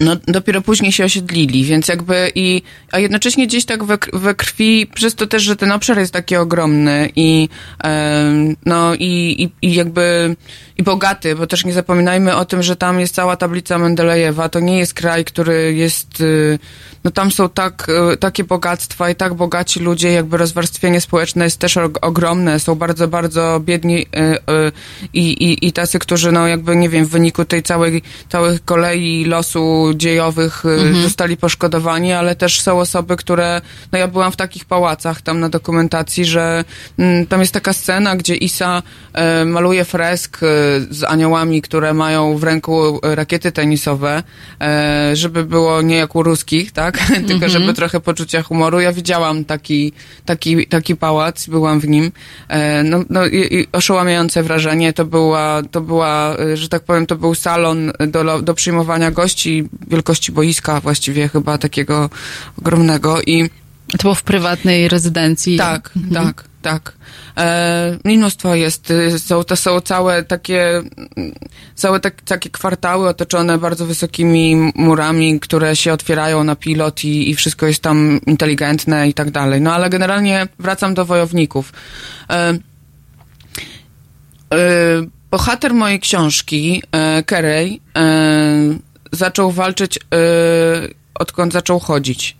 no, dopiero później się osiedlili, więc jakby i, a jednocześnie gdzieś tak we, we krwi, przez to też, że ten obszar jest taki ogromny i, em, no i, i, i jakby, i bogaty, bo też nie zapominajmy o tym, że tam jest cała tablica Mendelejewa, to nie jest kraj, który jest, y, no tam są tak, y, takie bogactwa i tak bogaci ludzie, jakby rozwarstwienie społeczne jest też og- ogromne, są bardzo, bardzo biedni y, i, i, i tacy, którzy no jakby, nie wiem, w wyniku tej całej, całej kolei losu dziejowych Mhm. zostali poszkodowani, ale też są osoby, które, no ja byłam w takich pałacach tam na dokumentacji, że mm, tam jest taka scena, gdzie Isa maluje fresk z aniołami, które mają w ręku e, rakiety tenisowe, e, żeby było nie jak u ruskich, tak? <laughs> Tylko Mhm. żeby trochę poczucia humoru. Ja widziałam taki, taki, taki pałac, byłam w nim. E, no, no i, i oszałamiające wrażenie. To była, to była, że tak powiem, to był salon do, do przyjmowania gości wielkości boiska właściwie chyba takiego ogromnego i To było w prywatnej rezydencji. tak, Mhm. tak, tak. E, mnóstwo jest, y, są, to są całe takie, mm, całe tak, takie kwartały otoczone bardzo wysokimi murami, które się otwierają na pilot i, i wszystko jest tam inteligentne i tak dalej. No ale generalnie wracam do wojowników. E, e, bohater mojej książki, e, e, zaczął walczyć, e, odkąd zaczął chodzić.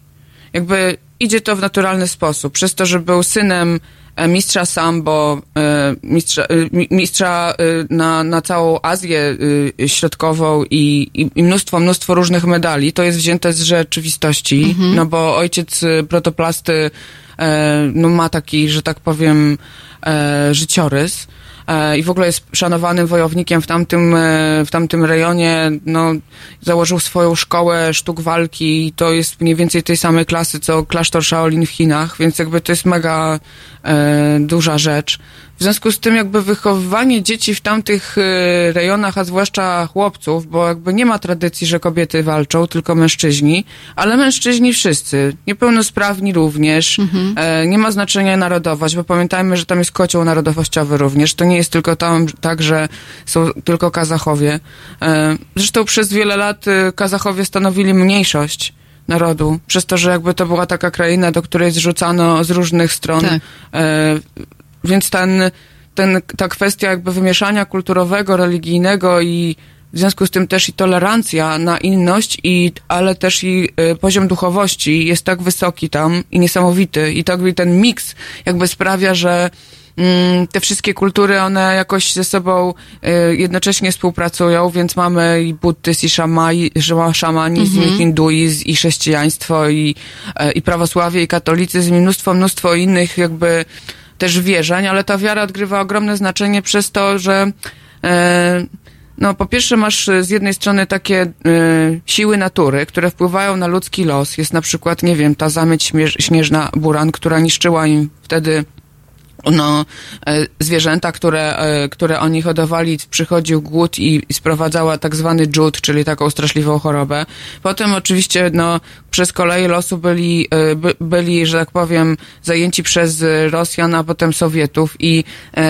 Jakby idzie to w naturalny sposób. Przez to, że był synem mistrza sambo, e, mistrza, e, mi- mistrza e, na, na całą Azję e, Środkową i, i, mnóstwo, mnóstwo różnych medali. To jest wzięte z rzeczywistości, Mhm. no bo ojciec e, protoplasty e, no ma taki, że tak powiem, e, życiorys e, i w ogóle jest szanowanym wojownikiem w tamtym, e, w tamtym rejonie. No, założył swoją szkołę sztuk walki i to jest mniej więcej tej samej klasy, co klasztor Shaolin w Chinach, więc jakby to jest mega e, duża rzecz. W związku z tym jakby wychowywanie dzieci w tamtych e, rejonach, a zwłaszcza chłopców, bo jakby nie ma tradycji, że kobiety walczą, tylko mężczyźni, ale mężczyźni wszyscy, niepełnosprawni również, e, nie ma znaczenia narodowość, bo pamiętajmy, że tam jest kocioł narodowościowy również, to nie jest tylko tam tak, że są tylko Kazachowie. E, zresztą przez wiele lat e, Kazachowie stanowili mniejszość narodu, przez to, że jakby to była taka kraina, do której zrzucano z różnych stron. Tak. Więc ten, ten, ta kwestia jakby wymieszania kulturowego, religijnego i w związku z tym też i tolerancja na inność, i, ale też i y, poziom duchowości jest tak wysoki tam i niesamowity. I tak i ten miks jakby sprawia, że mm, te wszystkie kultury, one jakoś ze sobą y, jednocześnie współpracują, więc mamy i buddyzm, i szamai, szamanizm, Mhm. i hinduizm, i chrześcijaństwo, i, e, i prawosławie, i katolicyzm, i mnóstwo, mnóstwo innych jakby też wierzeń, ale ta wiara odgrywa ogromne znaczenie przez to, że e, no po pierwsze masz e, z jednej strony takie e, siły natury, które wpływają na ludzki los. Jest na przykład, nie wiem, ta zamyć śnieżna buran, która niszczyła im wtedy no, e, zwierzęta, które, e, które oni hodowali, przychodził głód i, sprowadzała tak zwany dżut, czyli taką straszliwą chorobę. Potem oczywiście, no, przez koleje losu byli, e, by, byli, że tak powiem, zajęci przez Rosjan, a potem Sowietów i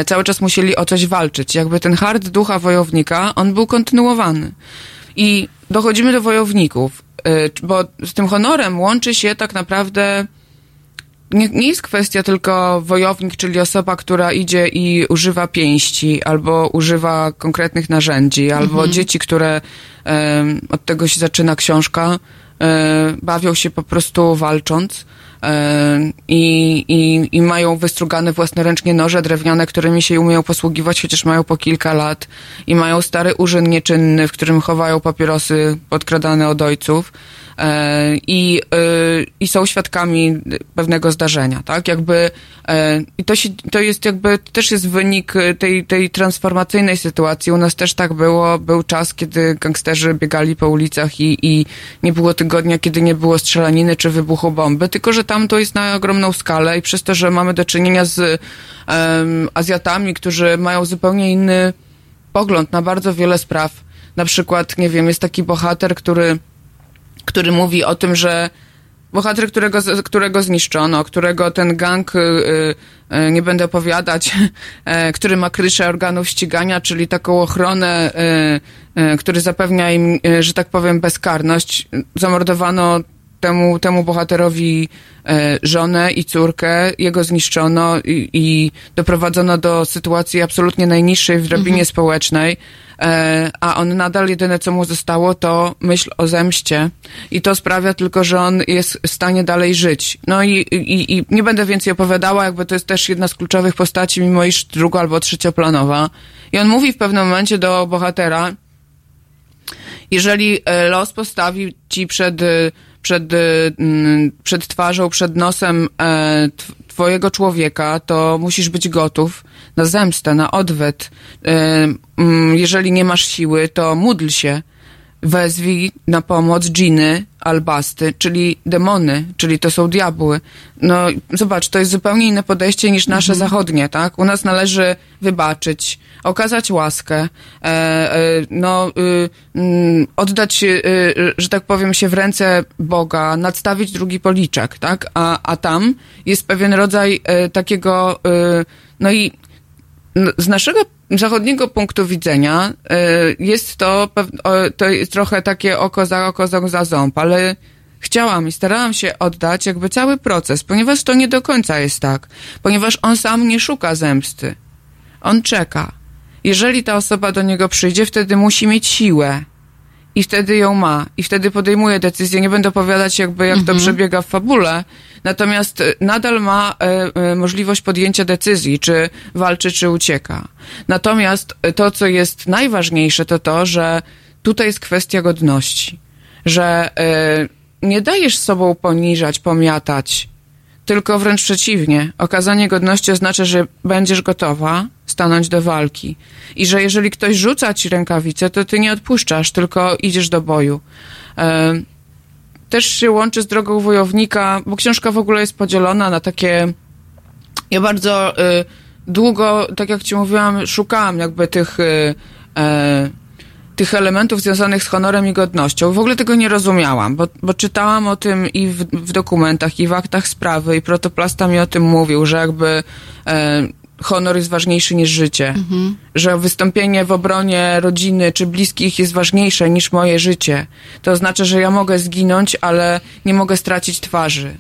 cały czas musieli o coś walczyć. Jakby ten hard ducha wojownika, on był kontynuowany. I dochodzimy do wojowników, bo z tym honorem łączy się tak naprawdę nie, nie jest kwestia tylko wojownik, czyli osoba, która idzie i używa pięści, albo używa konkretnych narzędzi, albo Mhm. dzieci, które od tego się zaczyna książka, bawią się po prostu walcząc. I, i, I mają wystrugane własnoręcznie noże drewniane, którymi się umieją posługiwać, chociaż mają po kilka lat. I mają stary urząd nieczynny, w którym chowają papierosy podkradane od ojców. E, i, y, i są świadkami pewnego zdarzenia, tak? Jakby e, i to, się, to jest jakby też jest wynik tej, tej transformacyjnej sytuacji. U nas też tak było. Był czas, kiedy gangsterzy biegali po ulicach i, i nie było tygodnia, kiedy nie było strzelaniny czy wybuchu bomby, tylko że tam to jest na ogromną skalę i przez to, że mamy do czynienia z em, Azjatami, którzy mają zupełnie inny pogląd na bardzo wiele spraw. Na przykład, nie wiem, jest taki bohater, który który mówi o tym, że bohater, którego, którego zniszczono, którego ten gang, y, y, y, nie będę opowiadać, <laughs> e, który ma kryszę organów ścigania, czyli taką ochronę, który zapewnia im, że tak powiem, bezkarność. Zamordowano temu, temu bohaterowi e, żonę i córkę, jego zniszczono i, i doprowadzono do sytuacji absolutnie najniższej w drabinie Mhm. społecznej, e, a on nadal jedyne co mu zostało to myśl o zemście i to sprawia tylko, że on jest w stanie dalej żyć. No i, i, i nie będę więcej opowiadała, jakby to jest też jedna z kluczowych postaci, mimo iż drugo albo trzecioplanowa. I on mówi w pewnym momencie do bohatera, jeżeli e, los postawi ci przed, e, przed, e, mm, przed twarzą, przed nosem e, tw- twojego człowieka, to musisz być gotów na zemstę, na odwet. E, mm, Jeżeli nie masz siły, to módl się. Wezwij na pomoc dżiny, albasty, czyli demony, czyli to są diabły. No zobacz, to jest zupełnie inne podejście niż nasze zachodnie, tak? U nas należy wybaczyć, okazać łaskę, e, e, no y, mm, oddać, y, y, że tak powiem, się w ręce Boga, nadstawić drugi policzek, tak? A, a tam jest pewien rodzaj e, takiego, no i z naszego zachodniego punktu widzenia y, jest to, to jest trochę takie oko za oko, ząb za ząb, ale chciałam i starałam się oddać jakby cały proces, ponieważ to nie do końca jest tak, ponieważ on sam nie szuka zemsty. On czeka. Jeżeli ta osoba do niego przyjdzie, wtedy musi mieć siłę. I wtedy ją ma. I wtedy podejmuje decyzję. Nie będę opowiadać jakby jak to przebiega w fabule. Natomiast e, nadal ma e, e, możliwość podjęcia decyzji, czy walczy, czy ucieka. Natomiast e, to, co jest najważniejsze, to to, że tutaj jest kwestia godności. Że e, nie dajesz sobą poniżać, pomiatać, tylko wręcz przeciwnie. Okazanie godności oznacza, że będziesz gotowa stanąć do walki. I że jeżeli ktoś rzuca ci rękawice, to ty nie odpuszczasz, tylko idziesz do boju. Też się łączy z drogą wojownika, bo książka w ogóle jest podzielona na takie. Ja bardzo y, długo, tak jak ci mówiłam, szukałam jakby tych. Y, e, tych elementów związanych z honorem i godnością. W ogóle tego nie rozumiałam, bo, bo czytałam o tym i w, w dokumentach, i w aktach sprawy, i protoplasta mi o tym mówił, że jakby e, honor jest ważniejszy niż życie. Że wystąpienie w obronie rodziny czy bliskich jest ważniejsze niż moje życie. To oznacza, że ja mogę zginąć, ale nie mogę stracić twarzy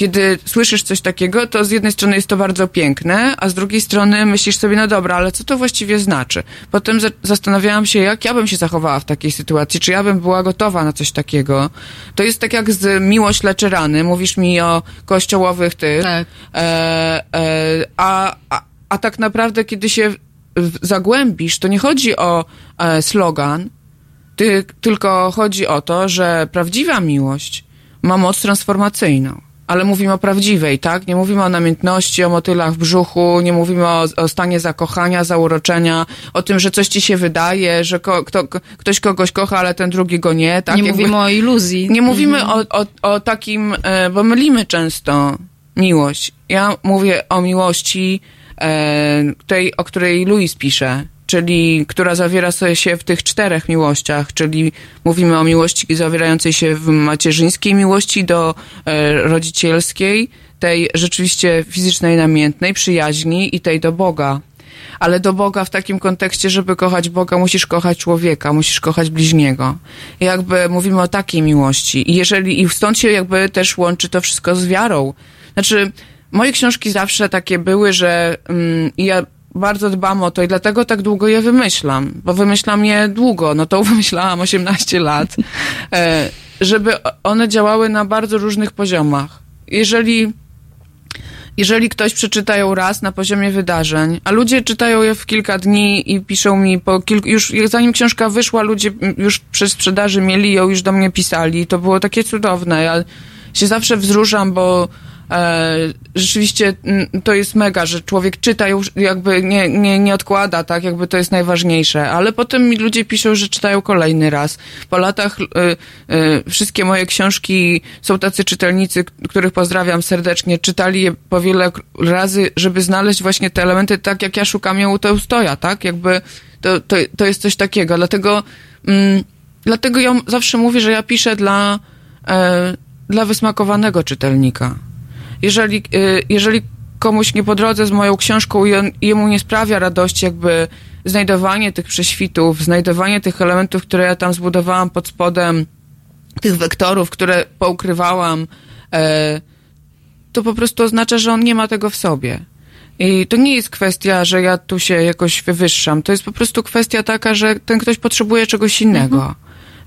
kiedy słyszysz coś takiego, to z jednej strony jest to bardzo piękne, a z drugiej strony myślisz sobie, no dobra, ale co to właściwie znaczy? Potem za- zastanawiałam się, jak ja bym się zachowała w takiej sytuacji, czy ja bym była gotowa na coś takiego. To jest tak jak z miłość leczy rany. Mówisz mi o kościołowych tych. E, e, a, a, a tak naprawdę, kiedy się zagłębisz, to nie chodzi o e, slogan, ty, tylko chodzi o to, że prawdziwa miłość ma moc transformacyjną. Ale mówimy o prawdziwej, tak? Nie mówimy o namiętności, o motylach w brzuchu, nie mówimy o, o stanie zakochania, zauroczenia, o tym, że coś ci się wydaje, że ko, kto, ktoś kogoś kocha, ale ten drugi go nie, tak? Nie mówimy o iluzji. Nie mówimy Mhm. o, o, o takim, e, bo mylimy często miłość. Ja mówię o miłości e, tej, o której Louis pisze, czyli która zawiera się w tych czterech miłościach, czyli mówimy o miłości zawierającej się w macierzyńskiej miłości do e, rodzicielskiej, tej rzeczywiście fizycznej, namiętnej, przyjaźni i tej do Boga. Ale do Boga w takim kontekście, żeby kochać Boga, musisz kochać człowieka, musisz kochać bliźniego. Jakby mówimy o takiej miłości. I jeżeli, i stąd się jakby też łączy to wszystko z wiarą. Znaczy, moje książki zawsze takie były, że mm, ja bardzo dbam o to i dlatego tak długo je wymyślam, bo wymyślam je długo, no to <laughs> wymyślałam 18 lat, e, żeby one działały na bardzo różnych poziomach. Jeżeli jeżeli ktoś przeczyta ją raz na poziomie wydarzeń, a ludzie czytają je w kilka dni i piszą mi po kilku, już zanim książka wyszła, ludzie już przy sprzedaży mieli ją, już do mnie pisali. To było takie cudowne. Ja się zawsze wzruszam, bo rzeczywiście mm, to jest mega, że człowiek czyta już jakby nie, nie, nie odkłada, tak, jakby to jest najważniejsze, ale potem mi ludzie piszą, że czytają kolejny raz. Po latach y, y, wszystkie moje książki są tacy czytelnicy, których pozdrawiam serdecznie, czytali je po wiele razy, żeby znaleźć właśnie te elementy, tak jak ja szukam je u Tolstoja, tak, jakby to, to, to jest coś takiego, dlatego mm, dlatego ja zawsze mówię, że ja piszę dla e, dla wysmakowanego czytelnika. Jeżeli, y, jeżeli komuś nie po drodze z moją książką i on, jemu nie sprawia radości jakby znajdowanie tych prześwitów, znajdowanie tych elementów, które ja tam zbudowałam pod spodem, tych wektorów, które poukrywałam, e, to po prostu oznacza, że on nie ma tego w sobie. I to nie jest kwestia, że ja tu się jakoś wywyższam. To jest po prostu kwestia taka, że ten ktoś potrzebuje czegoś innego.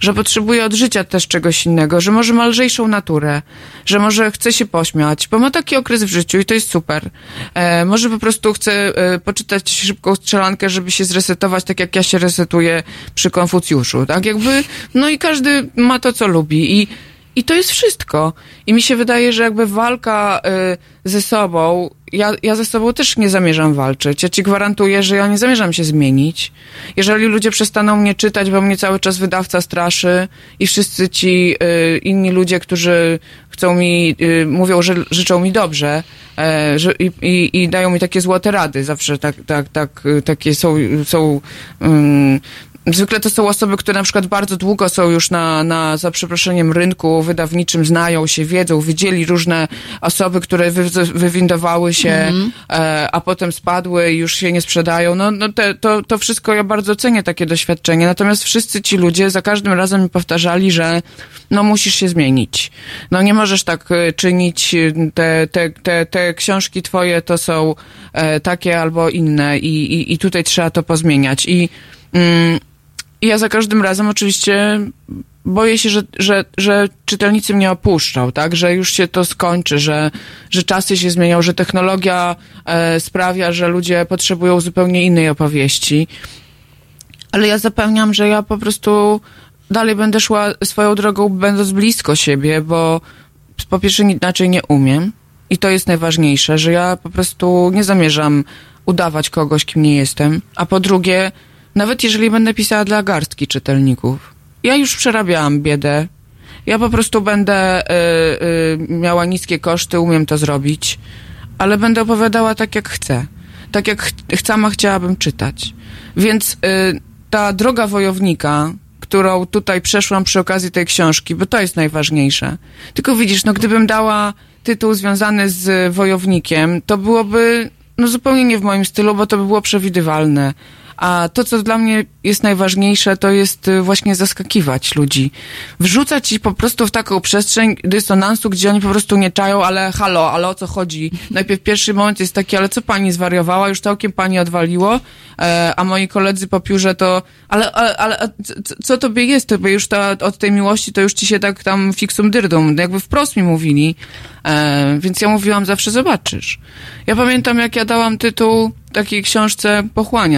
Że potrzebuje od życia też czegoś innego, że może ma lżejszą naturę, że może chce się pośmiać, bo ma taki okres w życiu i to jest super. E, może po prostu chce e, poczytać szybką strzelankę, żeby się zresetować, tak jak ja się resetuję przy Konfucjuszu, tak? Jakby, no i każdy ma to, co lubi i i to jest wszystko. I mi się wydaje, że jakby walka y, ze sobą, ja, ja ze sobą też nie zamierzam walczyć. Ja ci gwarantuję, że ja nie zamierzam się zmienić. Jeżeli ludzie przestaną mnie czytać, bo mnie cały czas wydawca straszy i wszyscy ci y, inni ludzie, którzy chcą mi, y, mówią, że życzą mi dobrze że, i, i, dają mi takie złote rady. Zawsze tak, tak, tak, y, takie są, są Zwykle to są osoby, które na przykład bardzo długo są już na, na za przeproszeniem, rynku wydawniczym, znają się, wiedzą, widzieli różne osoby, które wy, wywindowały się, Mhm. e, a potem spadły i już się nie sprzedają. No, no te, to, to wszystko ja bardzo cenię takie doświadczenie. Natomiast wszyscy ci ludzie za każdym razem mi powtarzali, że no musisz się zmienić. No nie możesz tak e, czynić, e, te, te, te, te książki twoje to są e, takie albo inne i, i, i tutaj trzeba to pozmieniać. I mm, i ja za każdym razem oczywiście boję się, że, że, że czytelnicy mnie opuszczą, tak? Że już się to skończy, że, że czasy się zmienią, że technologia e, sprawia, że ludzie potrzebują zupełnie innej opowieści. Ale ja zapewniam, że ja po prostu dalej będę szła swoją drogą, będąc blisko siebie, bo po pierwsze inaczej nie umiem. I to jest najważniejsze, że ja po prostu nie zamierzam udawać kogoś, kim nie jestem. A po drugie, nawet jeżeli będę pisała dla garstki czytelników, ja już przerabiałam biedę. Ja po prostu będę y, y, miała niskie koszty, umiem to zrobić, ale będę opowiadała tak, jak chcę. Tak, jak ch- sama chciałabym czytać. Więc y, ta droga wojownika, którą tutaj przeszłam przy okazji tej książki, bo to jest najważniejsze. Tylko widzisz, no gdybym dała tytuł związany z wojownikiem, to byłoby no zupełnie nie w moim stylu, bo to by było przewidywalne. A to, co dla mnie jest najważniejsze, to jest y, właśnie zaskakiwać ludzi. Wrzucać ich po prostu w taką przestrzeń dysonansu, gdzie oni po prostu nie czają, ale halo, ale o co chodzi? Najpierw pierwszy moment jest taki, ale co pani zwariowała? Już całkiem pani odwaliło, e, a moi koledzy po piórze to, ale, ale, ale co tobie jest? Tobie już ta, od tej miłości to już ci się tak tam fiksum dyrdą, jakby wprost mi mówili. E, więc ja mówiłam zawsze, zobaczysz. Ja pamiętam, jak ja dałam tytuł takiej książce Pochłania.